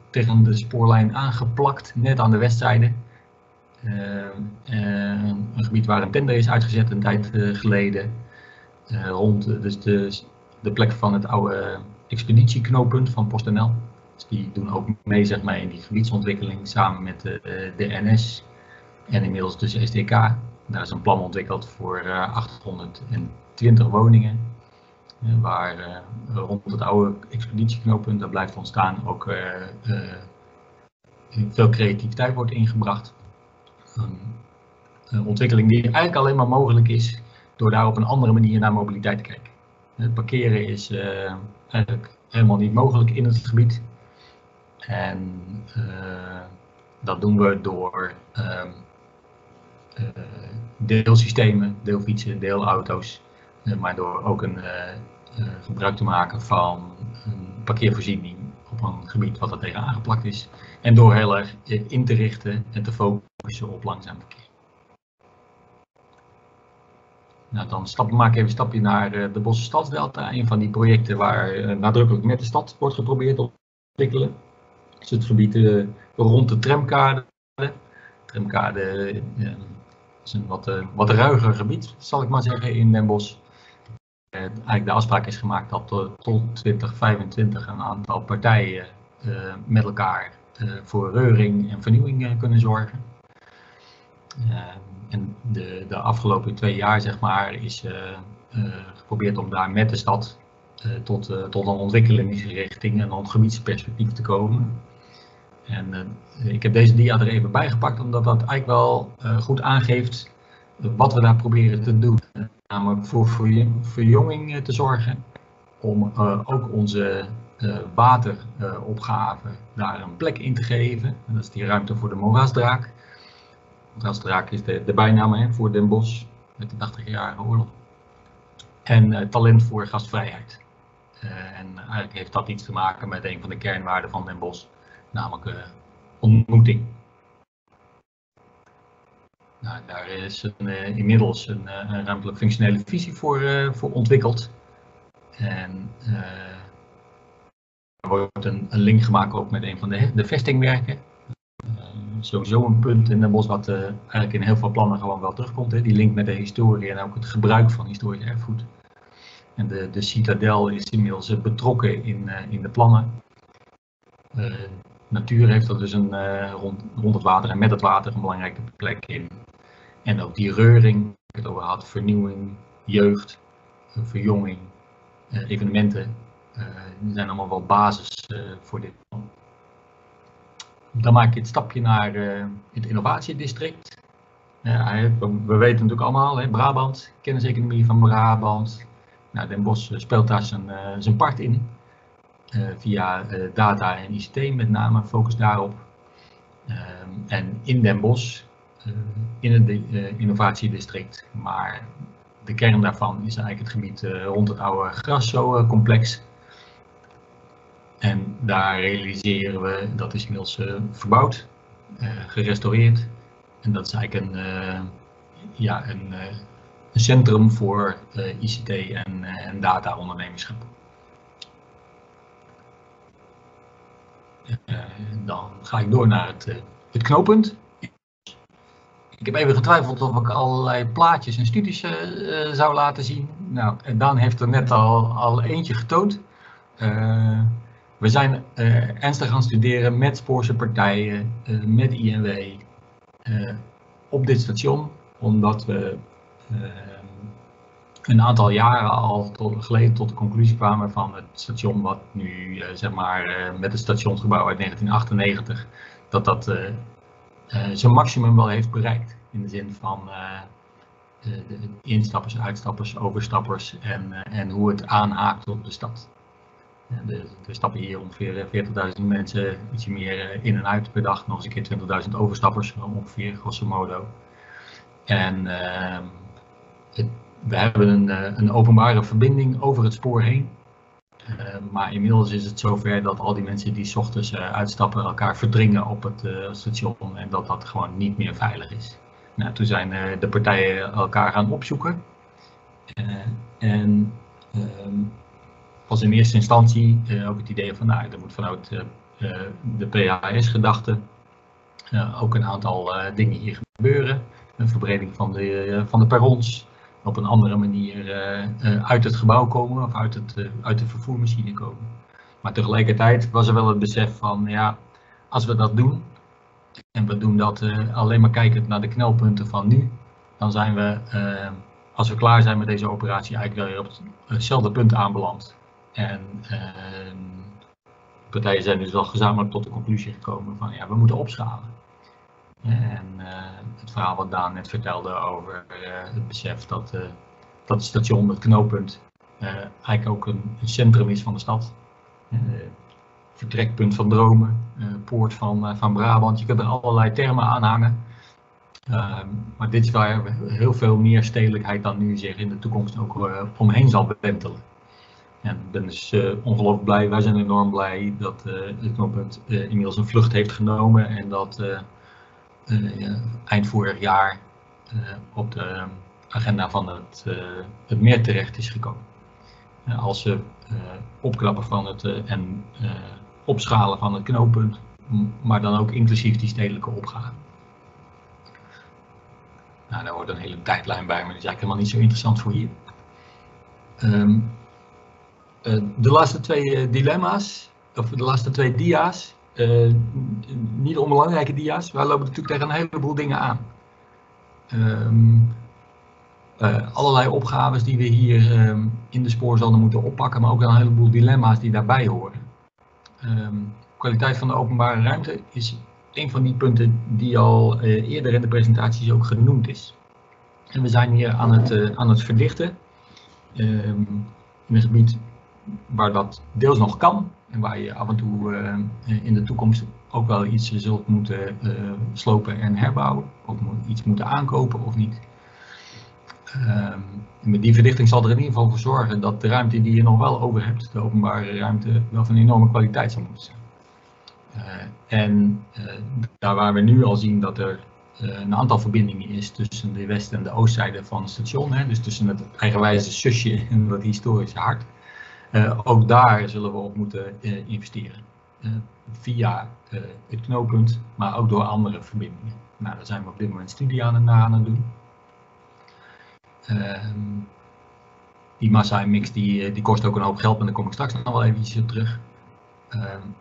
tegen de spoorlijn aangeplakt, net aan de westzijde. een gebied waar een tender is uitgezet een tijd geleden. rond dus de, de plek van het oude expeditieknooppunt van PostNL. Die doen ook mee zeg maar, in die gebiedsontwikkeling samen met de, de NS en inmiddels dus SDK. Daar is een plan ontwikkeld voor 820 woningen waar eh, rond het oude expeditieknooppunt, dat blijft ontstaan, ook eh, eh, veel creativiteit wordt ingebracht. Een ontwikkeling die eigenlijk alleen maar mogelijk is door daar op een andere manier naar mobiliteit te kijken. Het parkeren is eigenlijk helemaal niet mogelijk in het gebied. En dat doen we door uh, uh, deelsystemen, deelfietsen, deelauto's, uh, maar door ook een gebruik te maken van een parkeervoorziening op een gebied wat er tegen aangeplakt is. En door heel erg in te richten en te focussen op langzaam verkeer. Nou, dan stap, maak ik even een stapje naar de Bosse Stadsdelta. Een van die projecten waar nadrukkelijk met de stad wordt geprobeerd te ontwikkelen. Is het gebied uh, rond de tramkade. Tramkade is een wat, wat ruiger gebied, zal ik maar zeggen, in Den Bosch. Eh, eigenlijk de afspraak is gemaakt dat tot 2025 een aantal partijen eh, met elkaar eh, voor reuring en vernieuwing kunnen zorgen. en de, de afgelopen twee jaar zeg maar, is geprobeerd om daar met de stad tot, tot een ontwikkelingsrichting en een gebiedsperspectief te komen. En ik heb deze dia er even bij gepakt, omdat dat eigenlijk wel goed aangeeft wat we daar proberen te doen namelijk voor verjonging te zorgen, om ook onze wateropgave daar een plek in te geven. En dat is die ruimte voor de moerasdraak. Moerasdraak is de, de bijnaam voor Den Bosch met de 80-jarige oorlog. En talent voor gastvrijheid. en eigenlijk heeft dat iets te maken met een van de kernwaarden van Den Bosch, namelijk ontmoeting. Nou, daar is een, uh, inmiddels een, uh, een, ruimtelijk functionele visie voor, voor ontwikkeld. En er wordt een, een, link gemaakt ook met een van de, de vestingwerken. sowieso een punt in Den Bosch wat eigenlijk in heel veel plannen gewoon wel terugkomt. Hè? Die link met de historie en ook het gebruik van historisch erfgoed. En de, de citadel is inmiddels betrokken in, in de plannen. Natuur heeft er dus een, rond, rond het water en met het water een belangrijke plek in. En ook die reuring, ik het over had, vernieuwing, jeugd, verjonging, evenementen, zijn allemaal wel basis voor dit. Dan maak je het stapje naar het innovatiedistrict. We weten natuurlijk allemaal, hè, Brabant, kenniseconomie van Brabant. Nou, Den Bosch eh, speelt daar zijn, zijn part in. Uh, via uh, data en ICT met name, focus daarop. Ehm, en in Den Bosch, in het innovatiedistrict, maar de kern daarvan is eigenlijk het gebied rond het oude Grasso-complex. En daar realiseren we, dat is inmiddels verbouwd, gerestaureerd. En dat is eigenlijk een, ja, een, een, centrum voor ICT en, en data-ondernemerschap. Dan ga ik door naar het, het knooppunt. Ik heb even getwijfeld of ik allerlei plaatjes en studies zou laten zien. Nou, en Dan heeft er net al, al eentje getoond. we zijn ernstig gaan studeren met Spoorse partijen, met INW, op dit station, omdat we een aantal jaren al tot, geleden tot de conclusie kwamen van het station wat nu uh, zeg maar met het stationsgebouw uit 1998, dat dat zijn maximum wel heeft bereikt. In de zin van de instappers, uitstappers, overstappers en, en hoe het aanhaakt op de stad. Er stappen hier ongeveer 40.000 mensen, ietsje meer eh, in en uit per dag. Nog eens een keer 20.000 overstappers, ongeveer, grosso modo. En ehm, we hebben een, eh, een, openbare verbinding over het spoor heen. Uh, maar inmiddels is het zover dat al die mensen die s ochtends uh, uitstappen elkaar verdringen op het station en dat dat gewoon niet meer veilig is. Nou, toen zijn de partijen elkaar gaan opzoeken. en ehm, was in eerste instantie ook het idee van, nou, er moet vanuit de PHS-gedachte ook een aantal dingen hier gebeuren. Een verbreding van de, van de perrons, op een andere manier uit het gebouw komen of uit, het, uit de vervoermachine komen. Maar tegelijkertijd was er wel het besef van, ja, als we dat doen, en we doen dat alleen maar kijkend naar de knelpunten van nu, dan zijn we, als we klaar zijn met deze operatie, eigenlijk weer op hetzelfde punt aanbeland. En partijen zijn dus wel gezamenlijk tot de conclusie gekomen van ja, we moeten opschalen. En uh, het verhaal wat Daan net vertelde over uh, het besef dat, uh, dat het station, het knooppunt, eigenlijk ook een, centrum is van de stad. vertrekpunt van dromen, poort van, van Brabant. Je kunt er allerlei termen aan hangen. Ehm, maar dit is waar heel veel meer stedelijkheid dan nu zich in de toekomst ook omheen zal wentelen. En ik ben dus ongelooflijk blij, wij zijn enorm blij dat het knooppunt inmiddels een vlucht heeft genomen en dat eind vorig jaar op de agenda van het, het meer terecht is gekomen. als ze opknappen van het en opschalen van het knooppunt, maar dan ook inclusief die stedelijke opgave. Nou, daar wordt een hele tijdlijn bij, maar dat is eigenlijk helemaal niet zo interessant voor hier. Um, eh, de laatste twee eh, dilemma's, of de laatste twee dia's, eh, niet onbelangrijke dia's, wij lopen natuurlijk tegen een heleboel dingen aan. Um, allerlei opgaves die we hier ehm, in de spoorzone moeten oppakken, maar ook een heleboel dilemma's die daarbij horen. Um, kwaliteit van de openbare ruimte is een van die punten die al eerder in de presentaties ook genoemd is. En we zijn hier aan het, aan het verdichten in een gebied waar dat deels nog kan en waar je af en toe uh, in de toekomst ook wel iets zult moeten uh, slopen en herbouwen, of iets moeten aankopen of niet. Uh, met die verdichting zal er in ieder geval voor zorgen dat de ruimte die je nog wel over hebt, de openbare ruimte, wel van enorme kwaliteit zal moeten zijn. Uh, en daar waar we nu al zien dat er een aantal verbindingen is tussen de west- en de oostzijde van het station, hè, dus tussen het eigenwijze zusje en het historische hart, ook daar zullen we op moeten uh, investeren. Uh, via het knooppunt, maar ook door andere verbindingen. Nou, daar zijn we op dit moment studie aan, aan het doen. Ehm, die massa-mix die, die kost ook een hoop geld, maar daar kom ik straks nog wel eventjes op terug.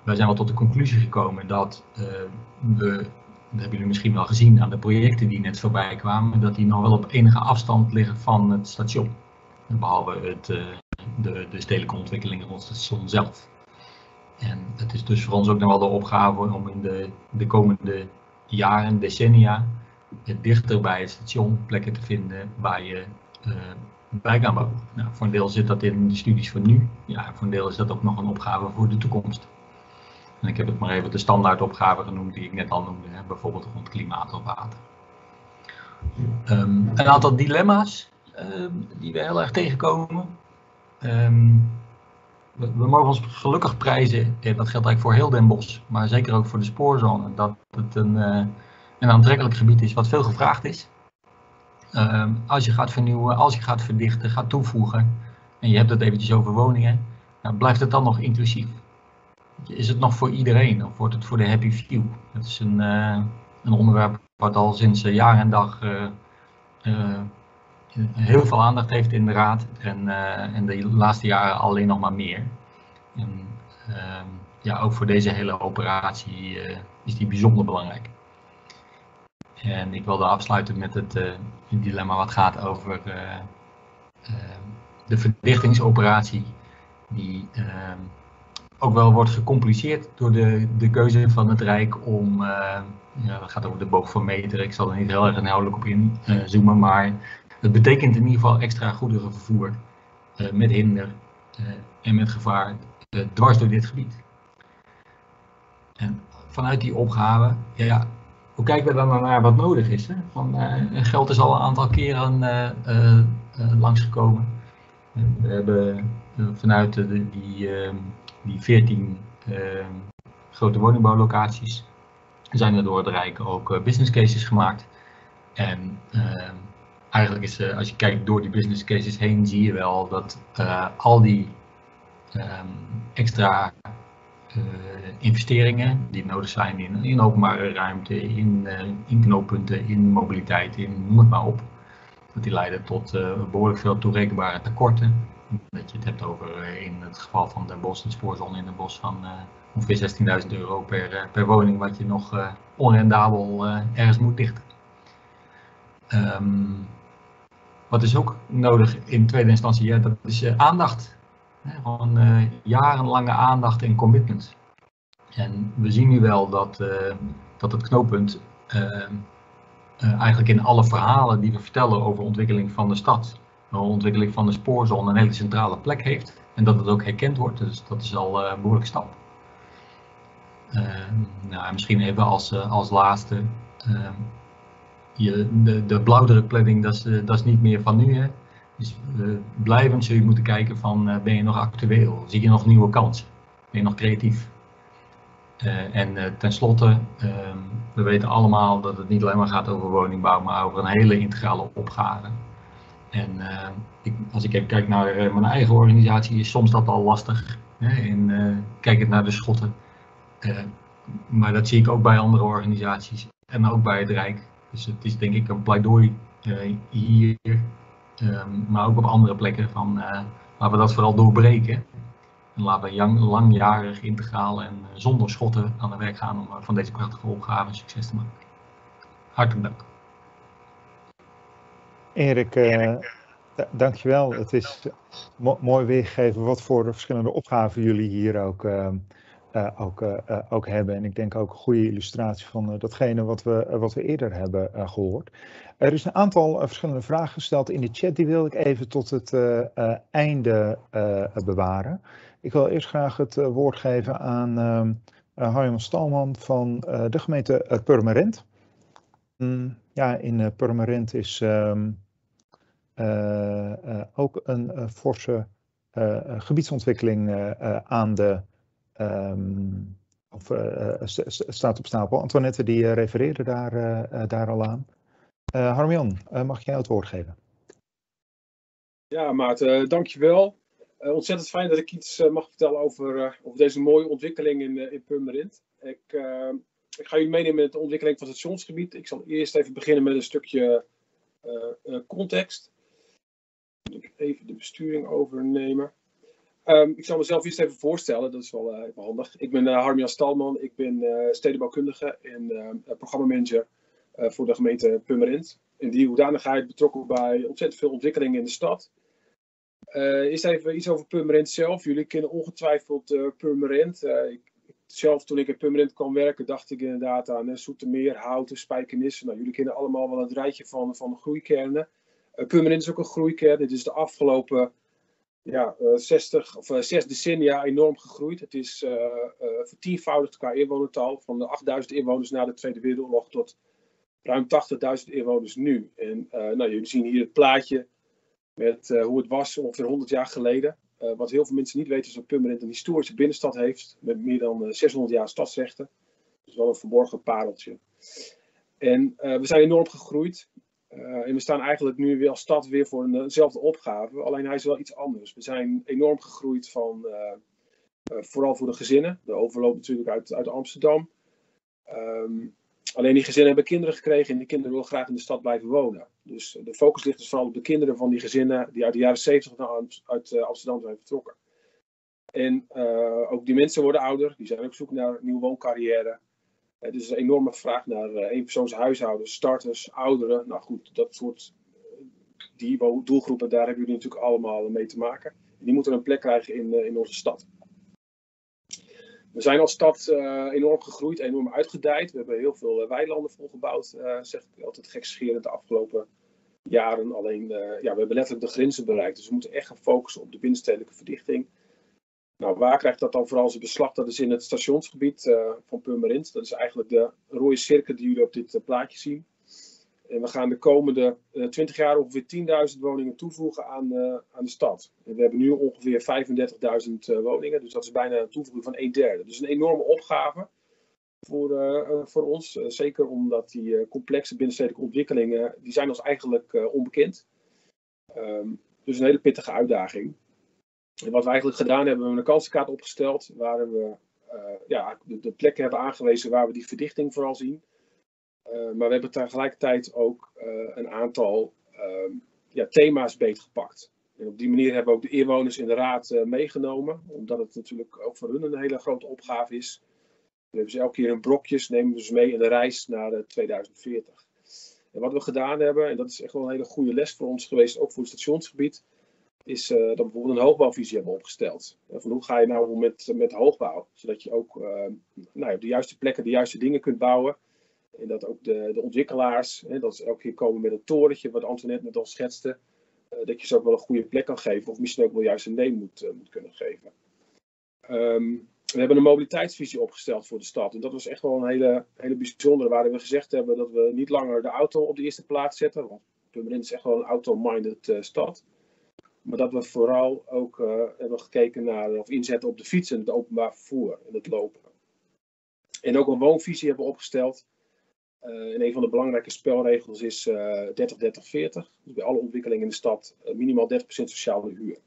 wij zijn wel tot de conclusie gekomen dat we dat hebben jullie misschien wel gezien aan de projecten die net voorbij kwamen, dat die nog wel op enige afstand liggen van het station. Behalve het, de, de stedelijke ontwikkelingen rond het station zelf. En het is dus voor ons ook nog wel de opgave om in de, de komende jaren, decennia, dichter bij het station plekken te vinden waar je uh, bij kan bouwen. Nou, voor een deel zit dat in de studies van nu, ja, voor een deel is dat ook nog een opgave voor de toekomst. En ik heb het maar even de standaardopgave genoemd die ik net al noemde, hè, bijvoorbeeld rond klimaat of water. Um, een aantal dilemma's um, die we heel erg tegenkomen. Um, we, mogen ons gelukkig prijzen, en dat geldt eigenlijk voor heel Den Bosch, maar zeker ook voor de spoorzone, dat het een, uh, een aantrekkelijk gebied is wat veel gevraagd is. als je gaat vernieuwen, als je gaat verdichten, gaat toevoegen, en je hebt het eventjes over woningen, nou, blijft het dan nog inclusief is het nog voor iedereen of wordt het voor de happy few? Dat is een, uh, een onderwerp wat al sinds uh, jaar en dag heel veel aandacht heeft in de raad en, de laatste jaren alleen nog maar meer. Ehm, ja, ook voor deze hele operatie is die bijzonder belangrijk. En ik wilde afsluiten met het dilemma wat gaat over de verdichtingsoperatie die ehm, ook wel wordt gecompliceerd door de, de keuze van het Rijk om, uh, ja, dat gaat over de boog van meter, ik zal er niet heel erg inhoudelijk op inzoomen, maar het betekent in ieder geval extra goederenvervoer uh, met hinder en met gevaar dwars door dit gebied. En vanuit die opgave, ja, hoe kijken we dan naar wat nodig is? Hè? Van, geld is al een aantal keren langsgekomen. We hebben vanuit de, die die 14 ehm, grote woningbouwlocaties zijn er door het Rijk ook eh, business cases gemaakt. En ehm, eigenlijk is, uh, als je kijkt door die business cases heen, zie je wel dat uh, al die um, extra uh, investeringen die nodig zijn in, in openbare ruimte, in, in knooppunten, in mobiliteit, in noem het maar op, dat die leiden tot behoorlijk veel toerekenbare tekorten dat je het hebt over eh, in het geval van Den Bosch, een spoorzone in Den Bosch van ongeveer 16.000 euro per, per woning, wat je nog onrendabel ergens moet dichten. Um, wat is ook nodig in tweede instantie, ja, dat is aandacht. Hè, gewoon jarenlange aandacht en commitment. En we zien nu wel dat, dat het knooppunt ehm, eigenlijk in alle verhalen die we vertellen over ontwikkeling van de stad, de ontwikkeling van de spoorzone een hele centrale plek heeft. En dat het ook herkend wordt, dus dat is al een behoorlijke stap. Uh, nou, misschien even als, als laatste. Uh, je, de, de blauwdrukplanning, dat is, dat is niet meer van nu. Hè? Dus blijvend zul je moeten kijken van ben je nog actueel? Zie je nog nieuwe kansen? Ben je nog creatief? en tenslotte, ehm, we weten allemaal dat het niet alleen maar gaat over woningbouw, maar over een hele integrale opgave. En uh, ik, als ik even kijk naar uh, mijn eigen organisatie, is soms dat al lastig. Hè? Uh, kijk het naar de schotten. maar dat zie ik ook bij andere organisaties en ook bij het Rijk. Dus het is denk ik een pleidooi hier, um, maar ook op andere plekken van laten we dat vooral doorbreken. En laten we lang, langjarig, integraal en zonder schotten aan de werk gaan om van deze prachtige opgave een succes te maken. Hartelijk dank. Erik, uh, dankjewel. Het is mo mooi weergegeven wat voor verschillende opgaven jullie hier ook, uh, ook, ook hebben. En ik denk ook een goede illustratie van datgene wat we, wat we eerder hebben gehoord. Er is een aantal verschillende vragen gesteld in de chat. Die wil ik even tot het einde bewaren. Ik wil eerst graag het woord geven aan Harjan Stalman van de gemeente Purmerend. Mm, ja, in Purmerend is uh, uh, ook een uh, forse gebiedsontwikkeling aan de, um, of, staat op stapel. Antoinette die refereerde daar, daar al aan. Harmian, mag jij het woord geven? Ja, Maarten, dankjewel. ontzettend fijn dat ik iets mag vertellen over, over deze mooie ontwikkeling in, in Purmerend. Ik, ik ga jullie meenemen met de ontwikkeling van het stationsgebied. Ik zal eerst even beginnen met een stukje context. Even de besturing overnemen. Ehm, ik zal mezelf eerst even voorstellen, dat is wel even handig. Ik ben uh, Stalman, ik ben uh, stedenbouwkundige en programmamanager voor de gemeente Purmerend. In die hoedanigheid betrokken bij ontzettend veel ontwikkelingen in de stad. eerst even iets over Purmerend zelf. Jullie kennen ongetwijfeld Purmerend. Ik, zelf, toen ik in Purmerend kwam werken, dacht ik inderdaad aan Zoetermeer, Houten, Spijkenissen. Nou, jullie kennen allemaal wel het rijtje van, van groeikernen. Purmerend is ook een groeikern. Dit is de afgelopen ja, 60 eh, of uh, zes decennia enorm gegroeid. Het is uh, vertienvoudigd qua inwonertal. Van de 8000 inwoners na de Tweede Wereldoorlog tot ruim 80.000 inwoners nu. En nou, jullie zien hier het plaatje met hoe het was ongeveer 100 jaar geleden. wat heel veel mensen niet weten is dat Purmerend een historische binnenstad heeft. Met meer dan 600 jaar stadsrechten. Is wel een verborgen pareltje. En we zijn enorm gegroeid. Uh, en we staan eigenlijk nu weer als stad weer voor eenzelfde opgave, alleen hij is wel iets anders. We zijn enorm gegroeid van, uh, vooral voor de gezinnen. De overloop natuurlijk uit, uit Amsterdam. Um, alleen die gezinnen hebben kinderen gekregen en die kinderen willen graag in de stad blijven wonen. Dus de focus ligt dus vooral op de kinderen van die gezinnen die uit de jaren 70 naar, uit Amsterdam zijn vertrokken. En ook die mensen worden ouder, die zijn op zoek naar een nieuwe wooncarrière. Er is een enorme vraag naar uh, eenpersoonshuishoudens, starters, ouderen. Nou goed, dat soort eh, die doelgroepen, daar hebben jullie natuurlijk allemaal mee te maken. Die moeten een plek krijgen in, in onze stad. We zijn als stad enorm gegroeid, enorm uitgedijd. We hebben heel veel weilanden volgebouwd, zeg ik altijd gekscherend de afgelopen jaren. Alleen, ja, we hebben letterlijk de grenzen bereikt. Dus we moeten echt gaan focussen op de binnenstedelijke verdichting. Nou, waar krijgt dat dan vooral zijn beslag? Dat is in het stationsgebied uh, van Purmerend. Dat is eigenlijk de rode cirkel die jullie op dit uh, plaatje zien. En we gaan de komende uh, eh, 20 jaar ongeveer 10.000 woningen toevoegen aan, aan de stad. En we hebben nu ongeveer 35.000 woningen, dus dat is bijna een toevoeging van een derde. Dus een enorme opgave voor, voor ons. zeker omdat die complexe binnenstedelijke ontwikkelingen, die zijn ons eigenlijk onbekend. Um, dus een hele pittige uitdaging. En wat we eigenlijk gedaan hebben, we hebben een kansenkaart opgesteld waar we uh, ja, de, plekken hebben aangewezen waar we die verdichting vooral zien. Uh, maar we hebben tegelijkertijd ook uh, een aantal ehm, ja, thema's beetgepakt. En op die manier hebben we ook de inwoners in de raad meegenomen, omdat het natuurlijk ook voor hun een hele grote opgave is. We hebben ze elke keer in brokjes, nemen mee in de reis naar 2040. En wat we gedaan hebben, en dat is echt wel een hele goede les voor ons geweest, ook voor het stationsgebied, is uh, dat we bijvoorbeeld een hoogbouwvisie hebben opgesteld. Uh, van hoe ga je nou met, met hoogbouw? Zodat je ook uh, nou, op de juiste plekken de juiste dingen kunt bouwen. En dat ook de, de ontwikkelaars, hè, dat ze elke keer komen met een torentje, wat Antoinette net al schetste, dat je ze ook wel een goede plek kan geven, of misschien ook wel juist een nee moet, moet kunnen geven. Um, we hebben een mobiliteitsvisie opgesteld voor de stad. En dat was echt wel een hele, hele bijzondere, waarin we gezegd hebben dat we niet langer de auto op de eerste plaats zetten. Want Purmerend is echt wel een auto-minded stad. Maar dat we vooral ook uh, hebben gekeken naar of inzetten op de fiets en het openbaar vervoer en het lopen. En ook een woonvisie hebben opgesteld. Uh, en een van de belangrijke spelregels is uh, 30-30-40. Dus bij alle ontwikkelingen in de stad minimaal 30% sociale huur.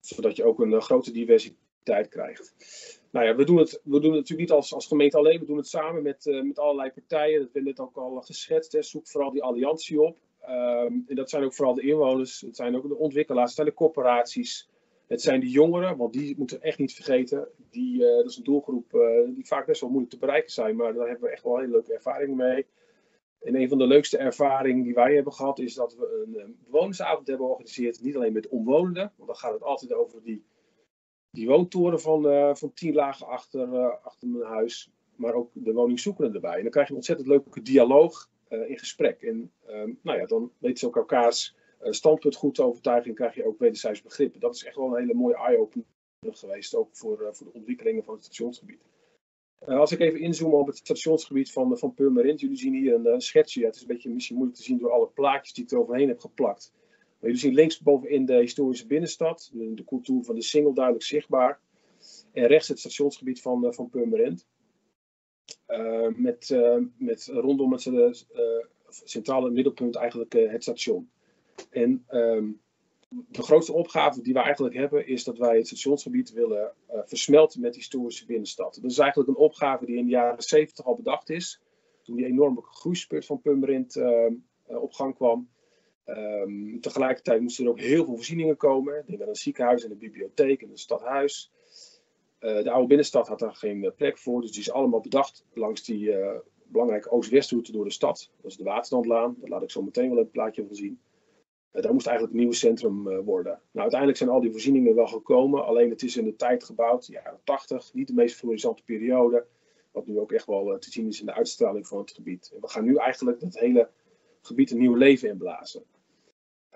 Zodat je ook een grote diversiteit krijgt. Nou ja, we doen het, we doen het natuurlijk niet als, als gemeente alleen, we doen het samen met, met allerlei partijen. Dat werd net ook al geschetst. Hè. Zoek vooral die alliantie op. Um, en dat zijn ook vooral de inwoners, het zijn ook de ontwikkelaars, het zijn de corporaties, het zijn de jongeren, want die moeten we echt niet vergeten. Die, uh, dat is een doelgroep uh, die vaak best wel moeilijk te bereiken zijn, maar daar hebben we echt wel hele leuke ervaringen mee. En een van de leukste ervaringen die wij hebben gehad is dat we een, een bewonersavond hebben georganiseerd. Niet alleen met omwonenden, want dan gaat het altijd over die, die woontoren van, van tien lagen achter, achter mijn huis. Maar ook de woningzoekenden erbij. En dan krijg je een ontzettend leuke dialoog in gesprek. En um, nou ja, dan weten ze ook elkaars uh, standpunt goed te overtuigen en krijg je ook wederzijds begrippen. Dat is echt wel een hele mooie eye-opener geweest, ook voor, uh, voor de ontwikkelingen van het stationsgebied. als ik even inzoom op het stationsgebied van, van Purmerend, jullie zien hier een, een schetsje. Het is een beetje misschien moeilijk te zien door alle plaatjes die ik er overheen heb geplakt. Maar jullie zien links bovenin de historische binnenstad, de, de van de Singel duidelijk zichtbaar. En rechts het stationsgebied van, van Purmerend. Uh, met, uh, met rondom het uh, centrale middelpunt eigenlijk het station. En um, de grootste opgave die we eigenlijk hebben is dat wij het stationsgebied willen versmelten met de historische binnenstad. Dat is eigenlijk een opgave die in de jaren 70 al bedacht is. Toen die enorme groeispurt van Purmerend op gang kwam. Ehm, tegelijkertijd moesten er ook heel veel voorzieningen komen. Denk aan een ziekenhuis en een bibliotheek en een stadhuis. Uh, de oude binnenstad had daar geen plek voor, dus die is allemaal bedacht langs die uh, belangrijke oost-westroute door de stad. Dat is de Waterstandlaan, daar laat ik zo meteen wel een plaatje van zien. Daar moest eigenlijk een nieuw centrum worden. Nou, uiteindelijk zijn al die voorzieningen wel gekomen, alleen het is in de tijd gebouwd, de jaren 80, niet de meest florissante periode. Wat nu ook echt wel te zien is in de uitstraling van het gebied. En we gaan nu eigenlijk dat hele gebied een nieuw leven inblazen.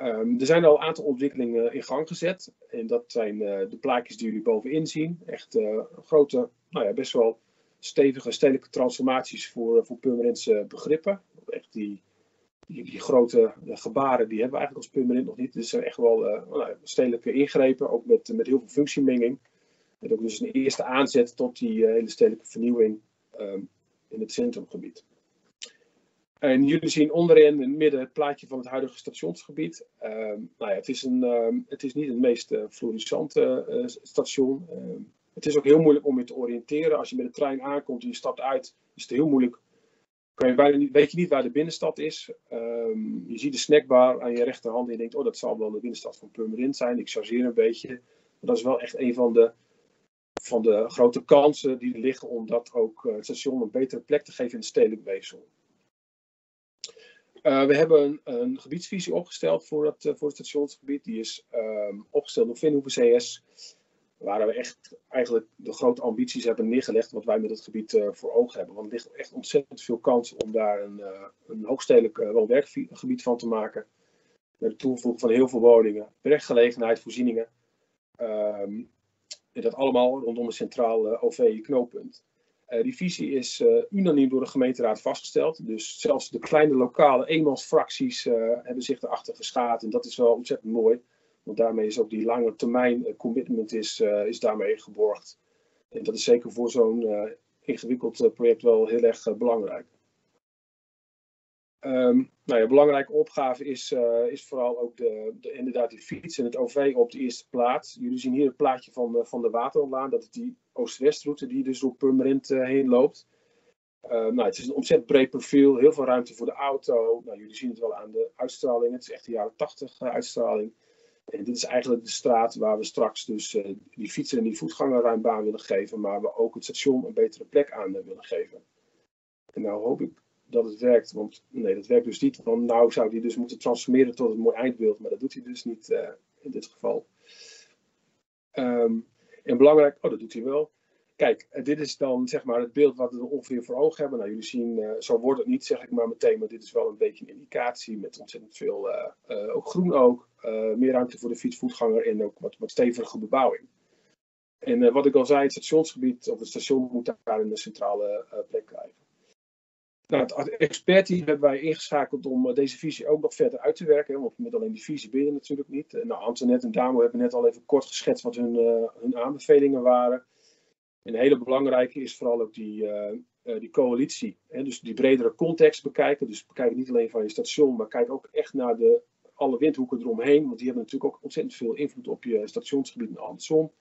Um, er zijn al een aantal ontwikkelingen in gang gezet. En dat zijn uh, de plaatjes die jullie bovenin zien. Echt uh, grote, nou ja, best wel stevige stedelijke transformaties voor, voor Purmerendse begrippen. Echt die, die, grote gebaren die hebben we eigenlijk als Purmerend nog niet. Dus het zijn echt wel nou, stedelijke ingrepen, ook met, met heel veel functiemenging. Met ook dus een eerste aanzet tot die hele stedelijke vernieuwing um, in het centrumgebied. En jullie zien onderin in het midden het plaatje van het huidige stationsgebied. Uh, nou ja, het, is een, uh, het is niet het meest uh, florissante uh, station. Ehm, het is ook heel moeilijk om je te oriënteren. Als je met de trein aankomt en je stapt uit, is het heel moeilijk. Kan niet, weet je niet waar de binnenstad is. Je ziet de snackbar aan je rechterhand en je denkt, oh dat zal wel de binnenstad van Purmerend zijn. Ik chargeer een beetje. Maar dat is wel echt een van de, van de grote kansen die er liggen om dat ook het station een betere plek te geven in het stedelijk weefsel. Uh, we hebben een, een, gebiedsvisie opgesteld voor het, uh, voor het stationsgebied. Die is um, opgesteld door Vinhoeven CS. Waar we echt eigenlijk de grote ambities hebben neergelegd wat wij met het gebied uh, voor ogen hebben. Want er ligt echt ontzettend veel kans om daar een, een hoogstedelijk woon-werkgebied van te maken. Met het toevoegen van heel veel woningen, werkgelegenheid, voorzieningen. Um, en dat allemaal rondom een centraal OV-knooppunt. Uh, die visie is uh, unaniem door de gemeenteraad vastgesteld. Dus zelfs de kleine lokale eenmansfracties uh, hebben zich erachter geschaad. En dat is wel ontzettend mooi. Want daarmee is ook die lange termijn commitment is, is daarmee geborgd. En dat is zeker voor zo'n ingewikkeld project wel heel erg belangrijk. Um, nou ja, belangrijke opgave is, uh, is vooral ook de, de, inderdaad die fiets en het OV op de eerste plaats. Jullie zien hier het plaatje van van de Waterlaan. Dat is die Oost-Westroute die dus door Purmerend uh, heen loopt. Uh, nou, het is een ontzettend breed profiel, heel veel ruimte voor de auto. Nou, jullie zien het wel aan de uitstraling. Het is echt de jaren 80 uitstraling. En dit is eigenlijk de straat waar we straks dus die fietsen en die voetganger ruim baan willen geven. Maar we ook het station een betere plek aan willen geven. En nou hoop ik dat het werkt. Want nee, dat werkt dus niet. Want nou zou hij dus moeten transformeren tot een mooi eindbeeld. Maar dat doet hij dus niet uh, in dit geval. Um, en belangrijk, oh dat doet hij wel. Kijk, uh, dit is dan zeg maar het beeld wat we ongeveer voor ogen hebben. Nou, jullie zien, uh, zo wordt het niet, zeg ik maar meteen. Maar dit is wel een beetje een indicatie met ontzettend veel, ook groen ook. meer ruimte voor de fietsvoetganger en ook wat, wat stevige bebouwing. En wat ik al zei, het stationsgebied of het station moet daar een centrale plek krijgen. Nou, het expertteam hebben wij ingeschakeld om eh, deze visie ook nog verder uit te werken. Want met alleen die visie binnen natuurlijk niet. Eh, nou, Antoinette en Damo hebben net al even kort geschetst wat hun, uh, hun aanbevelingen waren. En een hele belangrijke is vooral ook die, die coalitie. Hè? Dus die bredere context bekijken. Dus bekijk niet alleen van je station, maar kijk ook echt naar de, alle windhoeken eromheen. Want die hebben natuurlijk ook ontzettend veel invloed op je stationsgebied en andersom.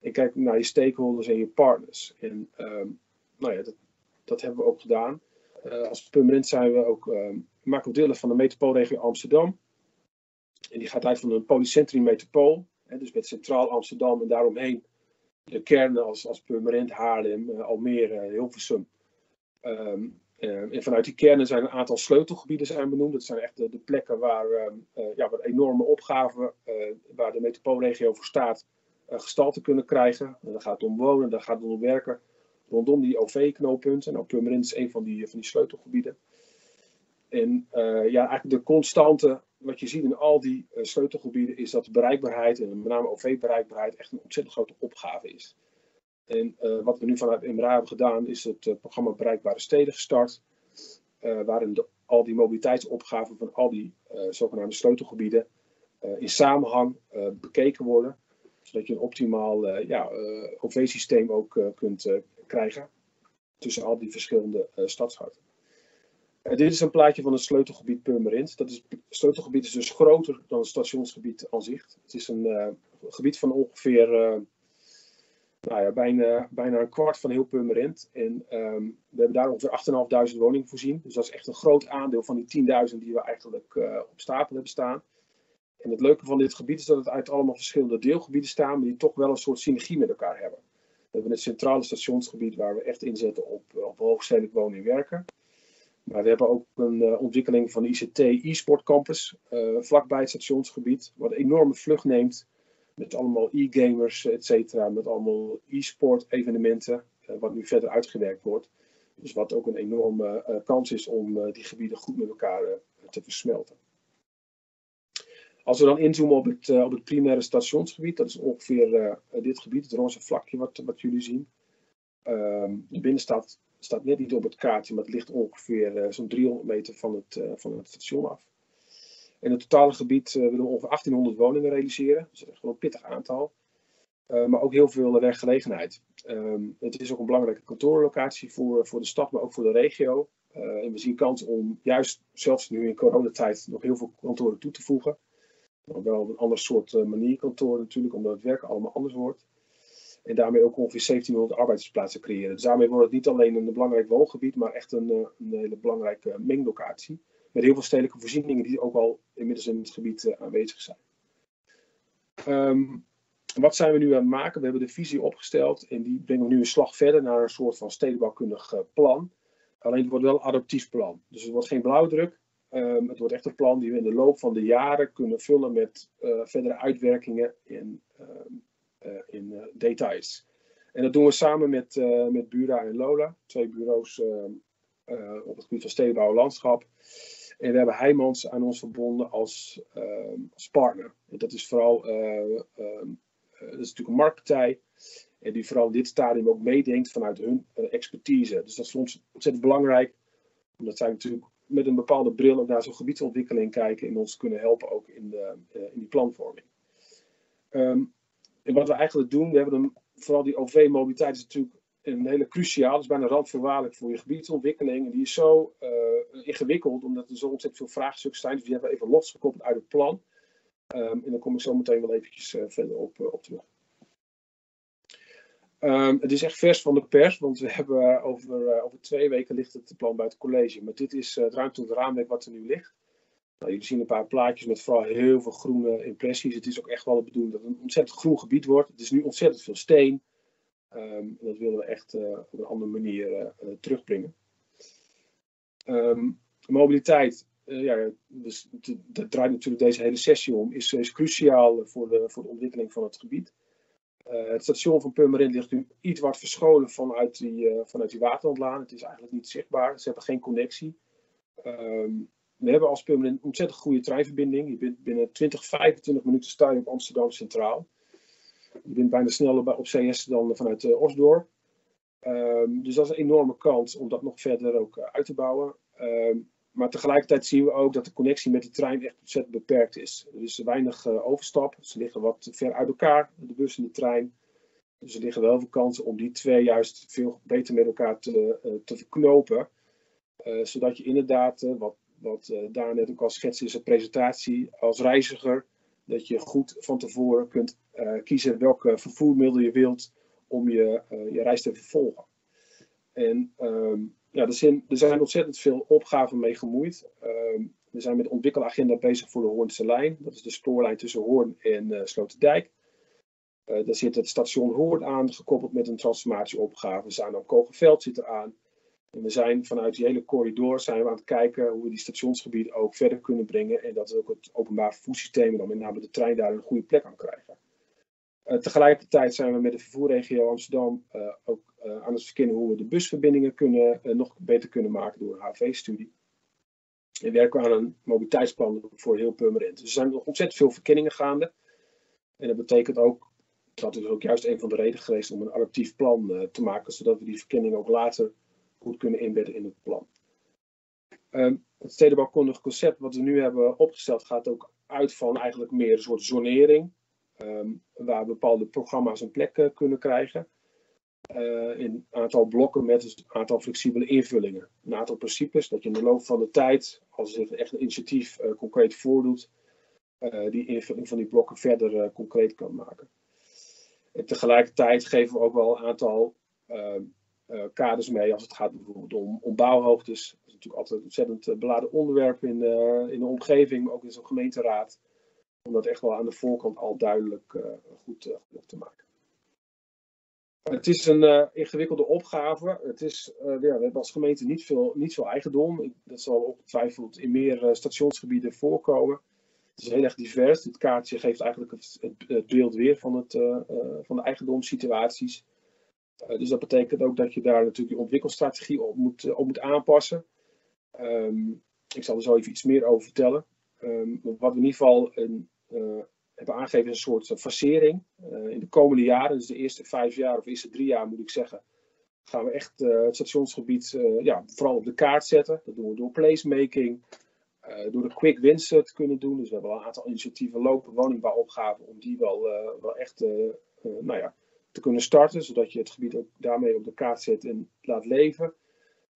En kijk naar je stakeholders en je partners. En um, nou ja, dat, dat hebben we ook gedaan. Uh, als permanent zijn we ook, maken we deel van de metropoolregio Amsterdam. En die gaat uit van een polycentrum metropool. Hè, dus met centraal Amsterdam en daaromheen de kernen als, als Purmerend, Haarlem, uh, Almere, Hilversum. Um, en vanuit die kernen zijn een aantal sleutelgebieden zijn benoemd. Dat zijn echt de, plekken waar, ja, waar enorme opgaven, waar de metropoolregio voor staat, gestalte kunnen krijgen. En dan gaat om wonen, dan gaat het om werken rondom die OV-knooppunten. Nou, Purmerend is een van die, van die sleutelgebieden. En uh, ja, eigenlijk de constante, wat je ziet in al die uh, sleutelgebieden, is dat bereikbaarheid, en met name OV-bereikbaarheid, echt een ontzettend grote opgave is. En uh, wat we nu vanuit MRA hebben gedaan, is het programma Bereikbare Steden gestart. waarin al die mobiliteitsopgaven van al die zogenaamde sleutelgebieden in samenhang bekeken worden. Zodat je een optimaal ja, OV-systeem ook kunt krijgen tussen al die verschillende uh, stadsharten. Uh, dit is een plaatje van het sleutelgebied Purmerend. Dat is, het sleutelgebied is dus groter dan het stationsgebied aan zich. Het is een uh, gebied van ongeveer nou ja, bijna, bijna een kwart van heel Purmerend. En ehm, we hebben daar ongeveer 8.500 woningen voorzien. Dus dat is echt een groot aandeel van die 10.000 die we eigenlijk op stapel hebben staan. En het leuke van dit gebied is dat het uit allemaal verschillende deelgebieden staan, maar die toch wel een soort synergie met elkaar hebben. We hebben het centrale stationsgebied waar we echt inzetten op, eh, op hoogstedelijk wonen en werken. Maar we hebben ook een uh, ontwikkeling van de ICT e-sport campus, uh, vlakbij het stationsgebied, wat een enorme vlucht neemt met allemaal e-gamers, et cetera, met allemaal e-sport evenementen, wat nu verder uitgewerkt wordt. Dus wat ook een enorme kans is om die gebieden goed met elkaar te versmelten. Als we dan inzoomen op het, op het primaire stationsgebied, dat is ongeveer dit gebied, het roze vlakje wat, wat jullie zien. Ehm, de binnenstad staat net niet op het kaartje, maar het ligt ongeveer uh, zo'n 300 meter van het, van het station af. In het totale gebied willen we ongeveer 1800 woningen realiseren. Dat is echt wel een pittig aantal. maar ook heel veel werkgelegenheid. Um, het is ook een belangrijke kantoorlocatie voor, voor de stad, maar ook voor de regio. en we zien kans om juist, zelfs nu in coronatijd, nog heel veel kantoren toe te voegen. Wel een ander soort manier kantoor natuurlijk, omdat het werken allemaal anders wordt. En daarmee ook ongeveer 1700 arbeidsplaatsen creëren. Dus daarmee wordt het niet alleen een belangrijk woongebied, maar echt een, eh, een hele belangrijke menglocatie. Met heel veel stedelijke voorzieningen die ook al inmiddels in het gebied uh, aanwezig zijn. Um, wat zijn we nu aan het maken? We hebben de visie opgesteld en die brengen we nu een slag verder naar een soort van stedenbouwkundig plan. Alleen het wordt wel een adaptief plan. Dus het wordt geen blauwdruk. Um, het wordt echt een plan die we in de loop van de jaren kunnen vullen met uh, verdere uitwerkingen in um, eh, in eh, details. En dat doen we samen met, eh, met Bura en Lola, twee bureaus op het gebied van stedenbouw en landschap. En we hebben Heijmans aan ons verbonden als, als partner. En dat is vooral dat is natuurlijk een marktpartij. En die vooral in dit stadium ook meedenkt vanuit hun expertise. Dus dat is voor ons ontzettend belangrijk. Omdat zij natuurlijk met een bepaalde bril ook naar zo'n gebiedsontwikkeling kijken. En ons kunnen helpen ook in, de, in die planvorming. Um, en wat we eigenlijk doen, we hebben een, vooral die OV-mobiliteit is natuurlijk een hele cruciaal, is bijna randvoorwaardelijk voor je gebiedsontwikkeling. En die is zo uh, ingewikkeld, omdat er zo ontzettend veel vraagstukken zijn. Dus die hebben we even losgekoppeld uit het plan. Um, en daar kom ik zo meteen wel eventjes uh, verder op, op terug. Um, het is echt vers van de pers, want we hebben over, over twee weken ligt het plan bij het college. Maar dit is het ruimtelijk raamwerk wat er nu ligt. Nou, jullie zien een paar plaatjes met vooral heel veel groene impressies. Het is ook echt wel de bedoeling dat het een ontzettend groen gebied wordt. Het is nu ontzettend veel steen. En dat willen we echt op een andere manier uh, terugbrengen. Um, mobiliteit, uh, ja, dus dat draait natuurlijk deze hele sessie om, is, is cruciaal voor de, voor de ontwikkeling van het gebied. Het station van Purmerend ligt nu iets wat verscholen vanuit die, vanuit die waterlandlaan. Het is eigenlijk niet zichtbaar, ze hebben geen connectie. Um, we hebben als Purmerend een ontzettend goede treinverbinding. Je bent binnen 20, 25 minuten sta je op Amsterdam Centraal. Je bent bijna sneller op CS dan vanuit uh, Osdorp. Um, dus dat is een enorme kans om dat nog verder ook uh, uit te bouwen. Um, maar tegelijkertijd zien we ook dat de connectie met de trein echt ontzettend beperkt is. Er is weinig uh, overstap. Ze liggen wat ver uit elkaar, de bus en de trein. Dus er liggen wel veel kansen om die twee juist veel beter met elkaar te, te verknopen. zodat je inderdaad, wat wat net ook al schetst in zijn presentatie, als reiziger, dat je goed van tevoren kunt kiezen welke vervoermiddel je wilt om je, je reis te vervolgen. En um, ja, er, zijn, er zijn ontzettend veel opgaven mee gemoeid. Um, we zijn met de ontwikkelagenda bezig voor de Hoornse lijn. Dat is de spoorlijn tussen Hoorn en uh, Sloterdijk. Uh, daar zit het station Hoorn aan, gekoppeld met een transformatieopgave. Zaandam Kogenveld zit eraan. En we zijn vanuit die hele corridor zijn we aan het kijken hoe we die stationsgebieden ook verder kunnen brengen. En dat ook het openbaar vervoerssysteem, dan met name de trein, daar een goede plek aan krijgen. Uh, tegelijkertijd zijn we met de vervoerregio Amsterdam uh, ook uh, aan het verkennen hoe we de busverbindingen kunnen, nog beter kunnen maken door een HV-studie. En werken we aan een mobiliteitsplan voor heel Purmerend. Dus er zijn nog ontzettend veel verkenningen gaande. En dat betekent ook, dat is ook juist een van de redenen geweest om een adaptief plan te maken, zodat we die verkenning ook later goed kunnen inbedden in het plan. Um, het stedenbouwkundig concept wat we nu hebben opgesteld gaat ook uit van eigenlijk meer een soort zonering. Um, waar bepaalde programma's een plek uh, kunnen krijgen. Uh, in een aantal blokken met een aantal flexibele invullingen. Een aantal principes dat je in de loop van de tijd, als zich echt een initiatief uh, concreet voordoet, die invulling van die blokken verder concreet kan maken. En tegelijkertijd geven we ook wel een aantal ehm, eh, kaders mee als het gaat bijvoorbeeld om, om bouwhoogtes. Dat is natuurlijk altijd een ontzettend eh, beladen onderwerp in, in de omgeving, maar ook in zo'n gemeenteraad. Om dat echt wel aan de voorkant al duidelijk goed, goed te maken. Het is een uh, ingewikkelde opgave. Het is, ja, we hebben als gemeente niet veel, niet veel eigendom. Dat zal ongetwijfeld in meer stationsgebieden voorkomen. Het is heel erg divers. Dit kaartje geeft eigenlijk het, beeld weer van, het, van de eigendomssituaties. dus dat betekent ook dat je daar natuurlijk je ontwikkelstrategie op moet, op moet aanpassen. Um, ik zal er zo even iets meer over vertellen. Um, wat we in ieder geval een, hebben aangegeven een soort fasering. Uh, in de komende jaren, dus de eerste vijf jaar of eerste drie jaar moet ik zeggen, gaan we echt het stationsgebied ja, vooral op de kaart zetten. Dat doen we door placemaking, door de quick wins te kunnen doen. Dus we hebben al een aantal initiatieven lopen, woningbouwopgaven, om die wel, wel echt nou ja, te kunnen starten, zodat je het gebied ook daarmee op de kaart zet en laat leven.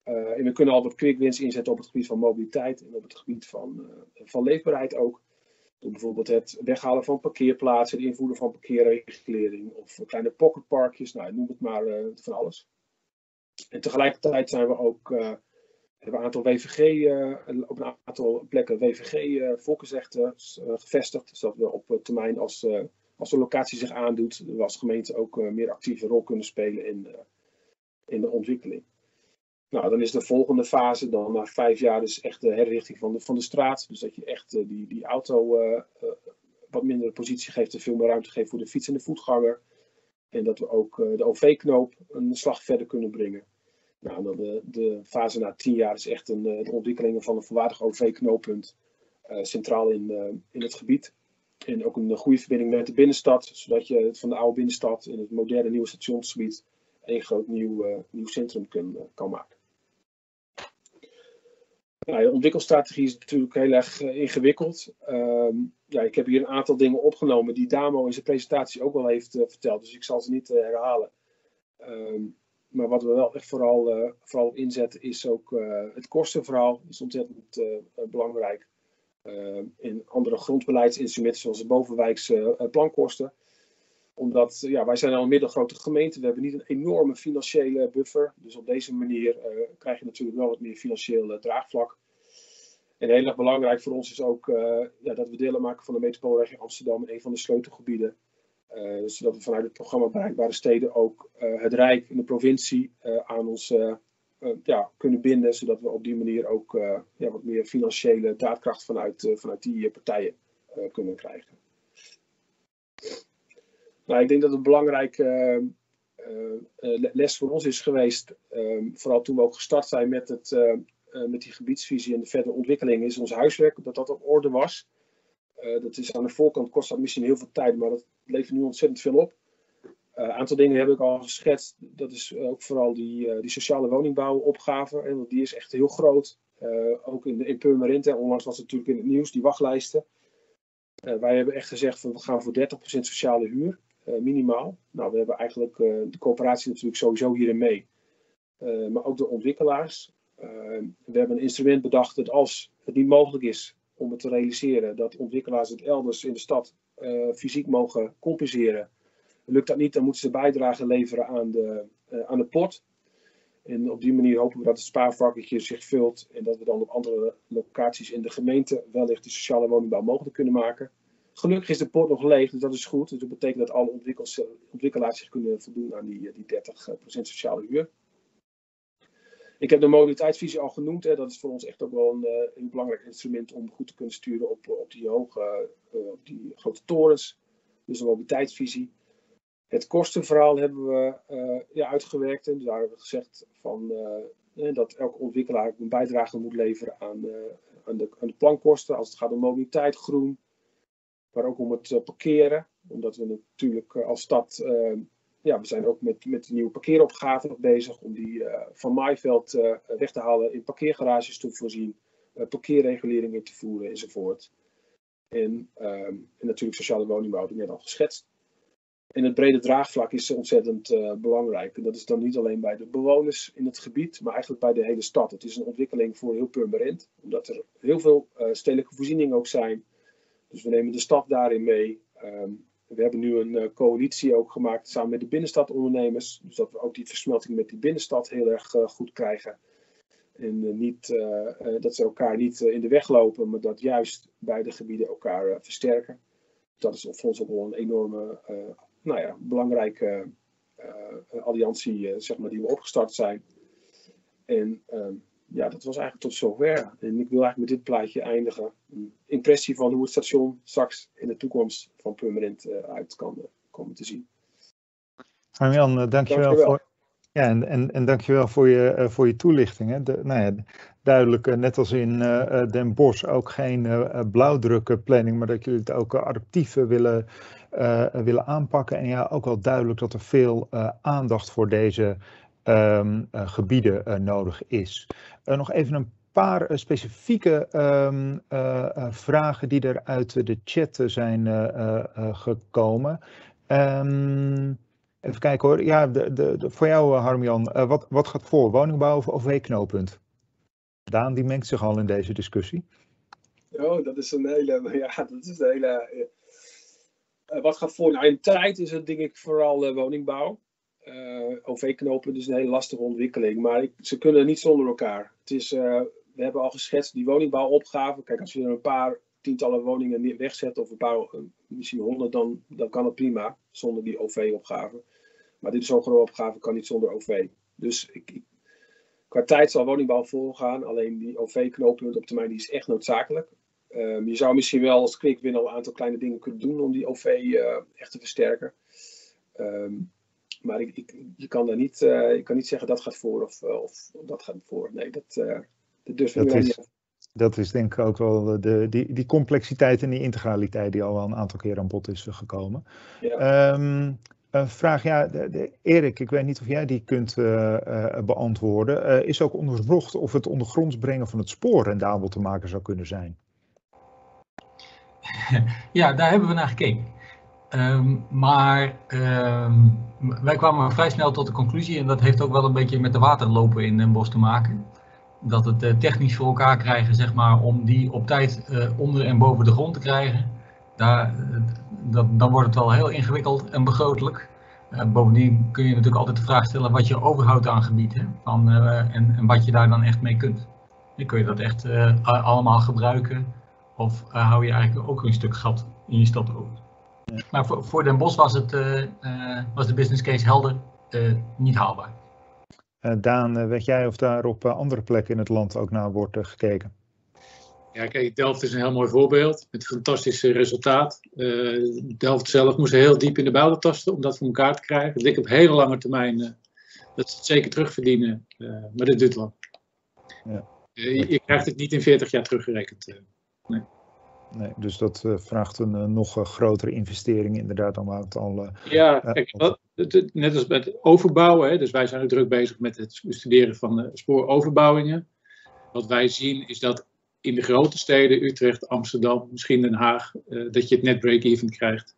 En we kunnen al wat quick wins inzetten op het gebied van mobiliteit en op het gebied van, van leefbaarheid ook. Door bijvoorbeeld het weghalen van parkeerplaatsen, het invoeren van parkeerregulering of kleine pocketparkjes, nou, noem het maar uh, van alles. En tegelijkertijd zijn we ook, hebben een aantal WVG, eh, op een aantal plekken WVG-volksrechten gevestigd, zodat we op termijn als, als de locatie zich aandoet, we als gemeente ook meer actieve rol kunnen spelen in, in de ontwikkeling. Nou, dan is de volgende fase, dan na vijf jaar, dus echt de herrichting van de, van de straat. Dus dat je echt uh, die, die auto uh, uh, wat minder positie geeft en veel meer ruimte geeft voor de fiets en de voetganger. En dat we ook de OV-knoop een slag verder kunnen brengen. Nou, dan de, de fase na tien jaar is echt een, de ontwikkeling van een volwaardig OV-knooppunt centraal in, in het gebied. En ook een goede verbinding met de binnenstad, zodat je van de oude binnenstad in het moderne nieuwe stationsgebied een groot nieuw, nieuw centrum kan, kan maken. Nou, de ontwikkelstrategie is natuurlijk heel erg uh, ingewikkeld. Um, ja, ik heb hier een aantal dingen opgenomen die Damo in zijn presentatie ook wel heeft uh, verteld, dus ik zal ze niet uh, herhalen. Um, maar wat we wel echt vooral, vooral inzetten is ook het kostenverhaal. Is ontzettend belangrijk. Ehm, in andere grondbeleidsinstrumenten zoals de bovenwijkse plankosten omdat ja, wij zijn al een middelgrote gemeente. We hebben niet een enorme financiële buffer. Dus op deze manier uh, krijg je natuurlijk wel wat meer financieel uh, draagvlak. En heel erg belangrijk voor ons is ook ja, dat we deel maken van de metropoolregio Amsterdam een van de sleutelgebieden. zodat we vanuit het programma Bereikbare Steden ook het Rijk en de provincie aan ons ja, kunnen binden. Zodat we op die manier ook ja, wat meer financiële daadkracht vanuit, vanuit die partijen kunnen krijgen. Nou, ik denk dat het een belangrijke uh, uh, les voor ons is geweest, ehm, vooral toen we ook gestart zijn met, het, met die gebiedsvisie en de verdere ontwikkeling, is ons huiswerk, dat dat op orde was. dat is aan de voorkant kost dat misschien heel veel tijd, maar dat levert nu ontzettend veel op. Een aantal dingen heb ik al geschetst. Dat is ook vooral die, die sociale woningbouwopgave. En die is echt heel groot. ook in, de, in. Onlangs was het natuurlijk in het nieuws, die wachtlijsten. wij hebben echt gezegd van we gaan voor 30% sociale huur. Eh, minimaal. Nou, we hebben eigenlijk eh, de coöperatie natuurlijk sowieso hierin mee. Eh, maar ook de ontwikkelaars. we hebben een instrument bedacht dat als het niet mogelijk is om het te realiseren, dat ontwikkelaars het elders in de stad fysiek mogen compenseren. Lukt dat niet, dan moeten ze bijdrage leveren aan de, aan de pot. En op die manier hopen we dat het spaarvakketje zich vult en dat we dan op andere locaties in de gemeente wellicht de sociale woningbouw mogelijk kunnen maken. Gelukkig is de pot nog leeg, dus dat is goed. Dus dat betekent dat alle ontwikkelaars zich kunnen voldoen aan die, die 30% sociale huur. Ik heb de mobiliteitsvisie al genoemd. Hè. Dat is voor ons echt ook wel een, een belangrijk instrument om goed te kunnen sturen op, op die hoge, die grote torens. Dus de mobiliteitsvisie. Het kostenverhaal hebben we ja, uitgewerkt. En daar hebben we gezegd van, dat elke ontwikkelaar een bijdrage moet leveren aan, aan, de, aan de plankosten. Als het gaat om mobiliteit, groen, maar ook om het eh, parkeren. Omdat we natuurlijk eh, als stad, eh, ja, we zijn ook met, met de nieuwe parkeeropgave nog bezig om die van Maaiveld weg te halen, in parkeergarages te voorzien, parkeerreguleringen te voeren enzovoort. En, ehm, en natuurlijk sociale woningbouw, ik net al geschetst. En het brede draagvlak is ontzettend belangrijk. En dat is dan niet alleen bij de bewoners in het gebied, maar eigenlijk bij de hele stad. Het is een ontwikkeling voor heel Purmerend, omdat er heel veel stedelijke voorzieningen ook zijn. Dus we nemen de stad daarin mee. Um, we hebben nu een coalitie ook gemaakt samen met de binnenstadondernemers. Dus dat we ook die versmelting met die binnenstad heel erg goed krijgen. En niet, dat ze elkaar niet in de weg lopen, maar dat juist beide gebieden elkaar versterken. Dat is voor ons ook wel een enorme, nou ja, belangrijke alliantie zeg maar, die we opgestart zijn. En ehm, ja, dat was eigenlijk tot zover. En ik wil eigenlijk met dit plaatje eindigen. Een impressie van hoe het station straks in de toekomst van Purmerend uh, uit kan uh, komen te zien. Arjan, uh, dankjewel, dankjewel. voor. Ja, en, en, en dankjewel voor je, voor je toelichting. Hè. De, nou ja, duidelijk, net als in Den Bosch, ook geen blauwdrukplanning, maar dat jullie het ook adaptief willen, willen aanpakken. En ja, ook wel duidelijk dat er veel aandacht voor deze um, uh, gebieden uh, nodig is. Uh, nog even een paar specifieke um, vragen die er uit de chat zijn gekomen. Um, even kijken hoor. Ja, de, de, voor jou Harmjan, wat, wat gaat voor? Woningbouw of OV-knooppunt? Daan die mengt zich al in deze discussie. Oh, dat is een hele, (laughs) ja, dat is een hele... wat gaat voor? Nou, in tijd is het denk ik vooral woningbouw eh, OV-knopen is een hele lastige ontwikkeling. Maar ik, ze kunnen niet zonder elkaar. Het is, uh, we hebben al geschetst die woningbouwopgave. Kijk, als je er een paar tientallen woningen wegzet of een paar, eh, misschien honderd, dan, dan kan het prima zonder die OV-opgave. Maar dit is zo'n grote opgave, kan niet zonder OV. Dus ik, qua tijd zal woningbouw voorgaan. Alleen die OV-knooppunt op termijn die is echt noodzakelijk. Um, je zou misschien wel als quick win al een aantal kleine dingen kunnen doen om die OV echt te versterken. Um, maar ik, ik, je kan daar niet, uh, je kan niet zeggen dat gaat voor of, uh, of dat gaat voor. Nee, dat, uh, dat durf ik niet. Dat is denk ik ook wel de, die, die complexiteit en die integraliteit die al wel een aantal keer aan bod is gekomen. Ja. Um, een vraag, ja, de, de, Erik, ik weet niet of jij die kunt beantwoorden. is ook onderzocht of het ondergronds brengen van het spoor rendabel te maken zou kunnen zijn? (laughs) Ja, daar hebben we naar gekeken. Um, maar um, wij kwamen vrij snel tot de conclusie, en dat heeft ook wel een beetje met de waterlopen in Den Bosch te maken, dat het uh, technisch voor elkaar krijgen, zeg maar, om die op tijd uh, onder en boven de grond te krijgen, daar, uh, dat, dan wordt het wel heel ingewikkeld en begrotelijk. bovendien kun je natuurlijk altijd de vraag stellen wat je overhoudt aan gebied hè, van, en, en, wat je daar dan echt mee kunt. Kun je dat echt allemaal gebruiken of hou je eigenlijk ook een stuk gat in je stad over. Maar voor, voor Den Bosch was, het, uh, uh, was de business case helder uh, niet haalbaar. Daan, weet jij of daar op andere plekken in het land ook naar wordt gekeken? Ja, kijk, Delft is een heel mooi voorbeeld met een fantastisch resultaat. Delft zelf moest heel diep in de bouwen tasten om dat voor elkaar te krijgen. Het ligt op hele lange termijn dat ze het zeker terugverdienen, maar dat duurt lang. Ja. Je, je, krijgt het niet in 40 jaar teruggerekend. nee nee, dus dat uh, vraagt een uh, nog uh, grotere investering inderdaad dan het al... ja, kijk, wat, net als met overbouwen, hè, dus wij zijn ook druk bezig met het bestuderen van spooroverbouwingen. Wat wij zien is dat in de grote steden, Utrecht, Amsterdam, misschien Den Haag, dat je het net break-even krijgt.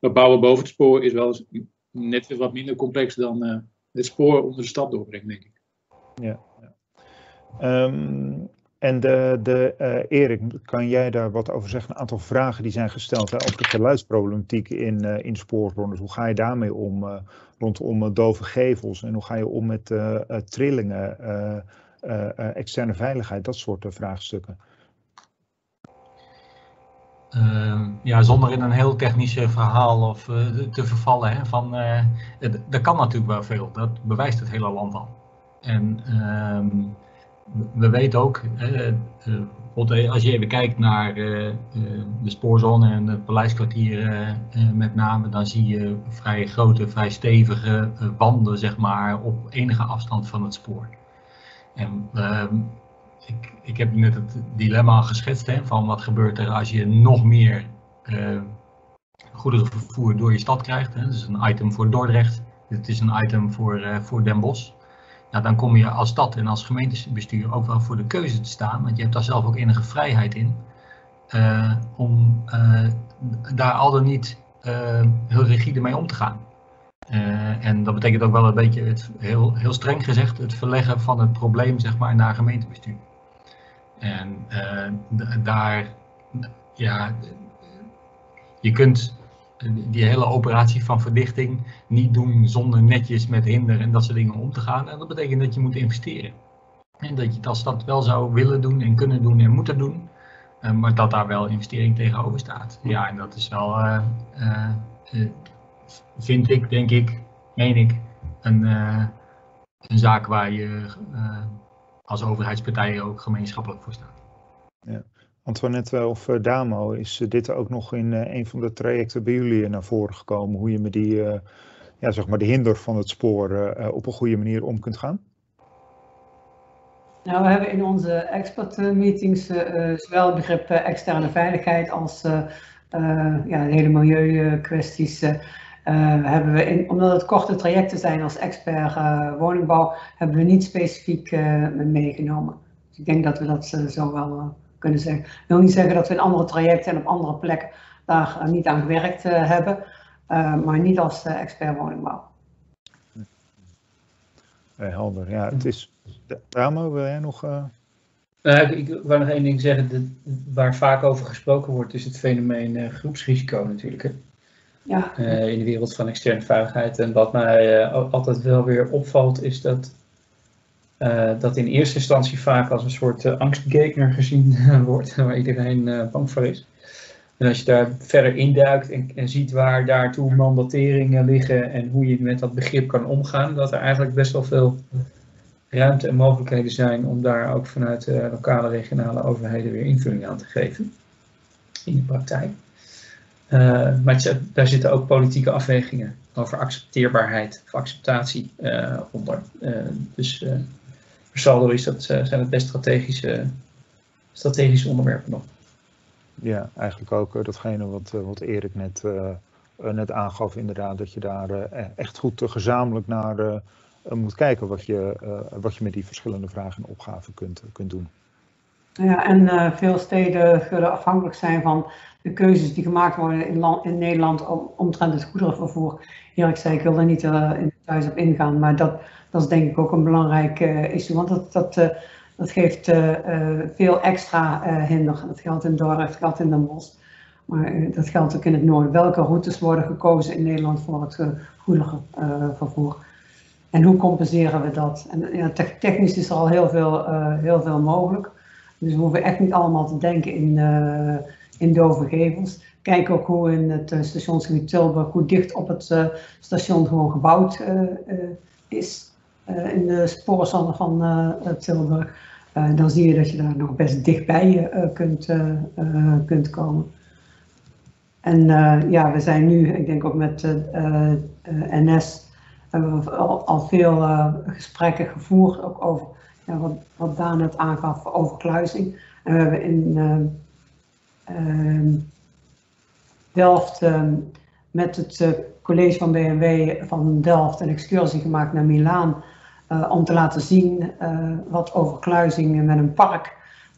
Maar bouwen boven het spoor is wel net weer wat minder complex dan het spoor onder de stad doorbrengen, denk ik. Ja, ja. Um, en de, de, uh, Erik, kan jij daar wat over zeggen? Een aantal vragen die zijn gesteld over de geluidsproblematiek in, uh, in. Hoe ga je daarmee om uh, rondom dove gevels? En hoe ga je om met trillingen, externe veiligheid, dat soort vraagstukken? Ehm, ja, zonder in een heel technisch verhaal of, te vervallen. Hè, van, dat kan natuurlijk wel veel. Dat bewijst het hele land al. En ehm, we weten ook, eh, eh, als je even kijkt naar eh, de spoorzone en het paleiskwartier met name, dan zie je vrij grote, vrij stevige wanden zeg maar, op enige afstand van het spoor. En ehm, ik, ik heb net het dilemma geschetst hè, van wat gebeurt er als je nog meer goederenvervoer door je stad krijgt. Hè. Dat is een item voor Dordrecht, dit is een item voor, voor Den Bosch ja, dan kom je als stad en als gemeentebestuur ook wel voor de keuze te staan, want je hebt daar zelf ook enige vrijheid in, uh, om uh, daar al dan niet uh, heel rigide mee om te gaan. en dat betekent ook wel een beetje, het, heel, heel streng gezegd, het verleggen van het probleem zeg maar, naar gemeentebestuur. En daar, ja, je kunt die hele operatie van verdichting niet doen zonder netjes met hinder en dat soort dingen om te gaan. En dat betekent dat je moet investeren. En dat je als dat wel zou willen doen en kunnen doen en moeten doen, uh, maar dat daar wel investering tegenover staat. Ja, en dat is wel, uh, uh, vind ik, denk ik, meen ik, een, een zaak waar je als overheidspartij ook gemeenschappelijk voor staat. Antoinette of Damo, is dit ook nog in een van de trajecten bij jullie naar voren gekomen? Hoe je met die, ja, zeg maar de hinder van het spoor op een goede manier om kunt gaan? Nou, we hebben in onze expertmeetings zowel het begrip externe veiligheid als ja, de hele milieukwesties. hebben we in, omdat het korte trajecten zijn als expert woningbouw, hebben we niet specifiek meegenomen. Dus ik denk dat we dat zo wel kunnen zeggen. Ik wil niet zeggen dat we in andere trajecten en op andere plekken daar niet aan gewerkt hebben, maar niet als expert woningbouw. helder, ja, het is Ramo, wil jij nog... Nou, ik, ik wou nog één ding zeggen. De, waar vaak over gesproken wordt, is het fenomeen uh, groepsrisico natuurlijk. Hè? Ja. Uh, in de wereld van externe veiligheid. En wat mij altijd wel weer opvalt, is dat dat in eerste instantie vaak als een soort angstgegner gezien (laughs) wordt, waar iedereen bang voor is. En als je daar verder induikt en, en ziet waar daartoe mandateringen liggen en hoe je met dat begrip kan omgaan, dat er eigenlijk best wel veel ruimte en mogelijkheden zijn om daar ook vanuit lokale regionale overheden weer invulling aan te geven in de praktijk. Maar daar zitten ook politieke afwegingen over accepteerbaarheid of acceptatie onder. Dus voor saldo is dat, zijn het best strategische, strategische onderwerpen nog. Ja, eigenlijk ook datgene wat, wat Erik net, net aangaf, inderdaad, dat je daar echt goed gezamenlijk naar eh, moet kijken wat je, eh, wat je met die verschillende vragen en opgaven kunt, kunt doen. Ja, en uh, veel steden zullen afhankelijk zijn van de keuzes die gemaakt worden in, land, in Nederland om, omtrent het goederenvervoer. Eerlijk zei, ik wil er niet uh, in thuis op ingaan, maar dat, dat is denk ik ook een belangrijk uh, issue, want dat, dat, dat geeft veel extra hinder. Dat geldt in Dordrecht, dat geldt in Den Bosch, maar dat geldt ook in het noorden. Welke routes worden gekozen in Nederland voor het goederenvervoer? En hoe compenseren we dat? En ja, technisch is er al heel veel, heel veel mogelijk. Dus we hoeven echt niet allemaal te denken in, in dove gevels. Kijk ook hoe in het uh, stationsgebied Tilburg, hoe dicht op het station gewoon gebouwd is. in de spoorzone van Tilburg. dan zie je dat je daar nog best dichtbij kunt, kunt komen. En ja, we zijn nu, ik denk ook met NS hebben we al, al veel gesprekken gevoerd, ook over ja, wat, wat Daan net aangaf over kluizing. En we hebben in Delft ehm, met het uh, college van BMW van Delft een excursie gemaakt naar Milaan om te laten zien wat over kluizing met een park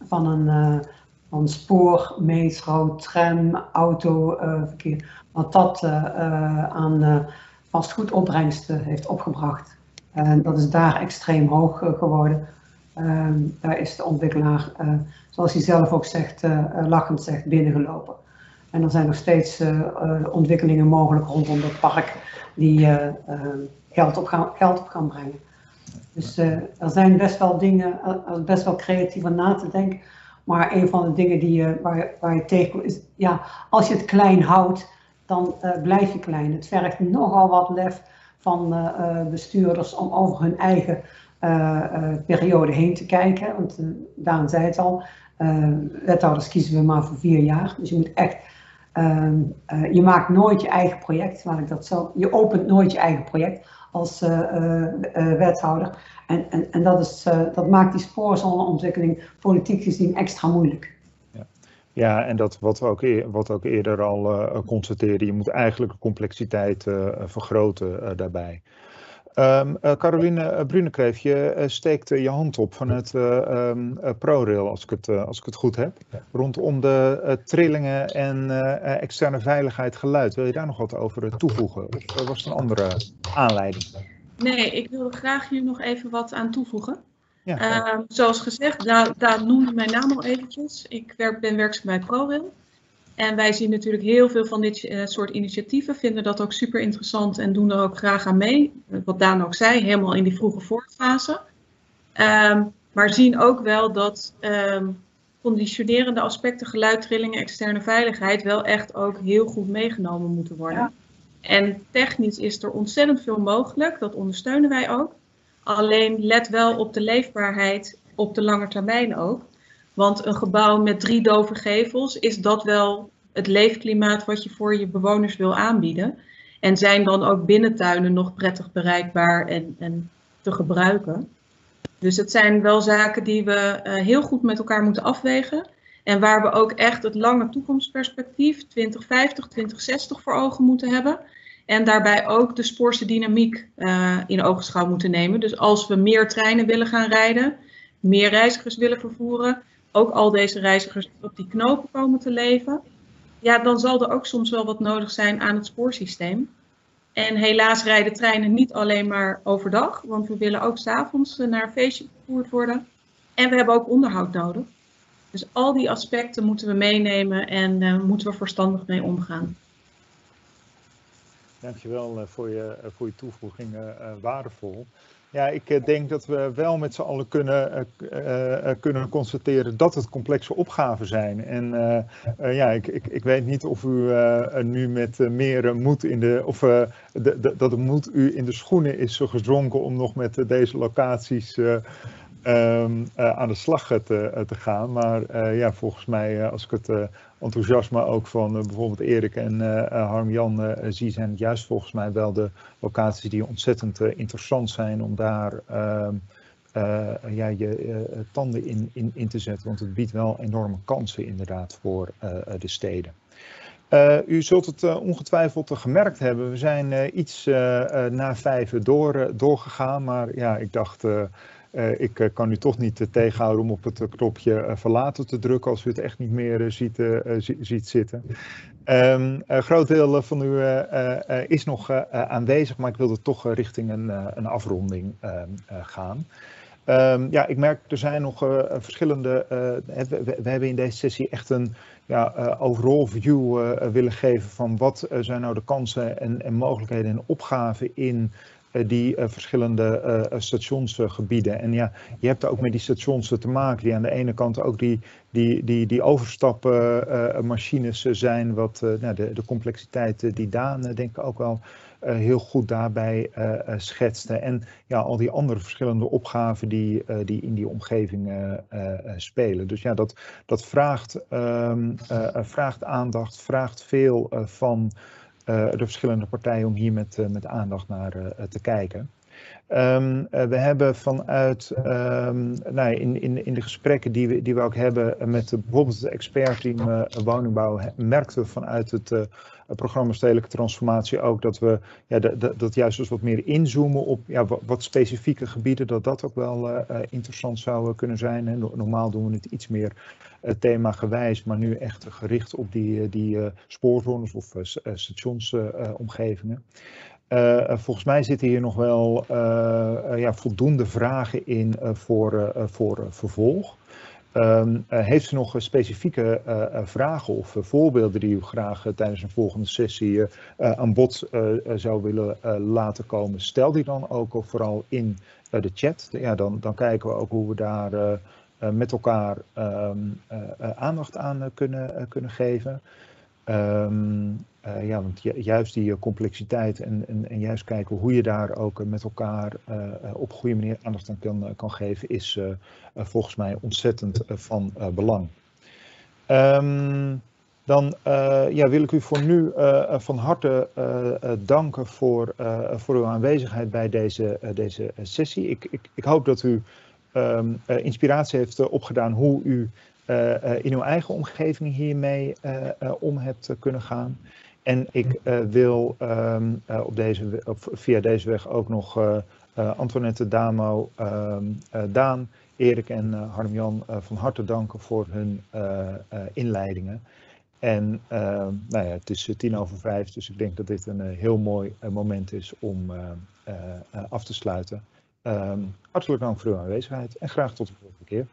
van een van spoor, metro, tram, autoverkeer, wat dat aan vastgoedopbrengst heeft opgebracht. En dat is daar extreem hoog eh, geworden. Ehm, daar is de ontwikkelaar, eh, zoals hij zelf ook zegt, eh, lachend zegt, binnengelopen. En er zijn nog steeds ontwikkelingen mogelijk rondom dat park die geld, op gaan, geld op brengen. Dus er zijn best wel dingen, best wel creatief aan na te denken. Maar een van de dingen die, waar, waar je tegenkomt is, ja, als je het klein houdt, dan blijf je klein. Het vergt nogal wat lef van bestuurders om over hun eigen periode heen te kijken. Want Daan zei het al, wethouders kiezen we maar voor vier jaar. Dus je moet echt, ehm, je maakt nooit je eigen project, laat ik dat zo, je opent nooit je eigen project als wethouder. En, en, en dat, is, dat maakt die spoorzoneontwikkeling politiek gezien extra moeilijk. Ja, en dat wat we ook, wat ook eerder al uh, je moet eigenlijk de complexiteit vergroten daarbij. Um, Caroline Brunekreef, je steekt je hand op vanuit um, ProRail, als ik het, als ik het goed heb, rondom de trillingen en externe veiligheid geluid. Wil je daar nog wat over toevoegen? Of was het een andere aanleiding? Nee, ik wilde graag hier nog even wat aan toevoegen. Ja, uh, zoals gezegd, daar, daar noemde mijn naam al eventjes. Ik werk, ben werkzaam bij ProRail. En wij zien natuurlijk heel veel van dit soort initiatieven, vinden dat ook super interessant en doen er ook graag aan mee. Wat Daan ook zei, helemaal in die vroege voorfase. Um, maar zien ook wel dat um, conditionerende aspecten, geluidtrillingen, externe veiligheid wel echt ook heel goed meegenomen moeten worden. En technisch is er ontzettend veel mogelijk, dat ondersteunen wij ook. Alleen let wel op de leefbaarheid op de lange termijn ook. Want een gebouw met drie dove gevels, is dat wel het leefklimaat wat je voor je bewoners wil aanbieden? En zijn dan ook binnentuinen nog prettig bereikbaar en, en te gebruiken? Dus het zijn wel zaken die we uh, heel goed met elkaar moeten afwegen. En waar we ook echt het lange toekomstperspectief 2050, 2060 voor ogen moeten hebben. En daarbij ook de spoorse dynamiek uh, in oogschouw moeten nemen. Dus als we meer treinen willen gaan rijden, meer reizigers willen vervoeren, ook al deze reizigers op die knopen komen te leven, ja, dan zal er ook soms wel wat nodig zijn aan het spoorsysteem. En helaas rijden treinen niet alleen maar overdag, want we willen ook s'avonds eh, naar een feestje vervoerd worden. En we hebben ook onderhoud nodig. Dus al die aspecten moeten we meenemen en uh, moeten we verstandig mee omgaan. Dankjewel uh, voor je, voor je toevoeging, waardevol. Ja, ik uh, denk dat we wel met z'n allen kunnen, uh, uh, kunnen constateren dat het complexe opgaven zijn. En ja, ik, ik, ik weet niet of u nu met meer moed in de, of de, dat de moed u in de schoenen is gezonken om nog met deze locaties um, aan de slag te, te gaan. Maar ja, volgens mij, als ik het enthousiasme ook van bijvoorbeeld Erik en Harm-Jan zie, zijn juist volgens mij wel de locaties die ontzettend interessant zijn om daar ehm, ja, je tanden in, in, in te zetten. Want het biedt wel enorme kansen inderdaad voor de steden. U zult het uh, ongetwijfeld gemerkt hebben. We zijn iets na vijf door, doorgegaan, maar ja, ik dacht uh, ik uh, kan u toch niet uh, tegenhouden om op het knopje verlaten te drukken als u het echt niet meer ziet, ziet zitten. Um, een groot deel van u is nog aanwezig, maar ik wilde toch richting een, een afronding ehm, gaan. Um, ja, ik merk er zijn nog verschillende. We, hebben in deze sessie echt een ja, overall view willen geven van wat zijn nou de kansen en, en mogelijkheden en opgaven in eh, die uh, verschillende uh, stationsgebieden. En ja, je hebt ook met die stations te maken die aan de ene kant ook die, die, die, die overstapmachines zijn, wat nou, de, de complexiteit die Daan denk ik ook wel heel goed daarbij schetste. En ja, al die andere verschillende opgaven die, die in die omgeving spelen. Dus ja, dat, dat vraagt, um, vraagt aandacht, vraagt veel van eh, de verschillende partijen om hier met, eh, met aandacht naar eh, te kijken. Um, we hebben vanuit, um, nou, in, in, in de gesprekken die we, die we ook hebben met de, bijvoorbeeld het expertteam woningbouw, merkten we vanuit het programma Stedelijke Transformatie ook dat we ja, dat juist dus wat meer inzoomen op ja, wat, specifieke gebieden, dat dat ook wel interessant zou kunnen zijn. Normaal doen we het iets meer thema gewijs, maar nu echt gericht op die, die spoorzones of stationsomgevingen. Uh, volgens mij zitten hier nog wel ja, voldoende vragen in voor, voor vervolg. Um, heeft u nog specifieke vragen of voorbeelden die u graag tijdens een volgende sessie aan bod zou willen laten komen? Stel die dan ook vooral in de chat. Ja, dan, dan kijken we ook hoe we daar met elkaar um, aandacht aan kunnen, kunnen geven. Um, ja, want juist die complexiteit en, en, juist kijken hoe je daar ook met elkaar op goede manier aandacht aan kan, kan geven, is volgens mij ontzettend van belang. Um, dan ja, wil ik u voor nu van harte danken voor, voor uw aanwezigheid bij deze, deze sessie. Ik, ik, ik hoop dat u um, inspiratie heeft opgedaan hoe u uh, in uw eigen omgeving hiermee om hebt kunnen gaan. En ik wil um, op deze, op, via deze weg ook nog Antoinette Damo, um, Daan, Erik en Harm-Jan van harte danken voor hun inleidingen. En nou ja, het is tien over vijf, dus ik denk dat dit een heel mooi moment is om af te sluiten. Um, hartelijk dank voor uw aanwezigheid en graag tot de volgende keer.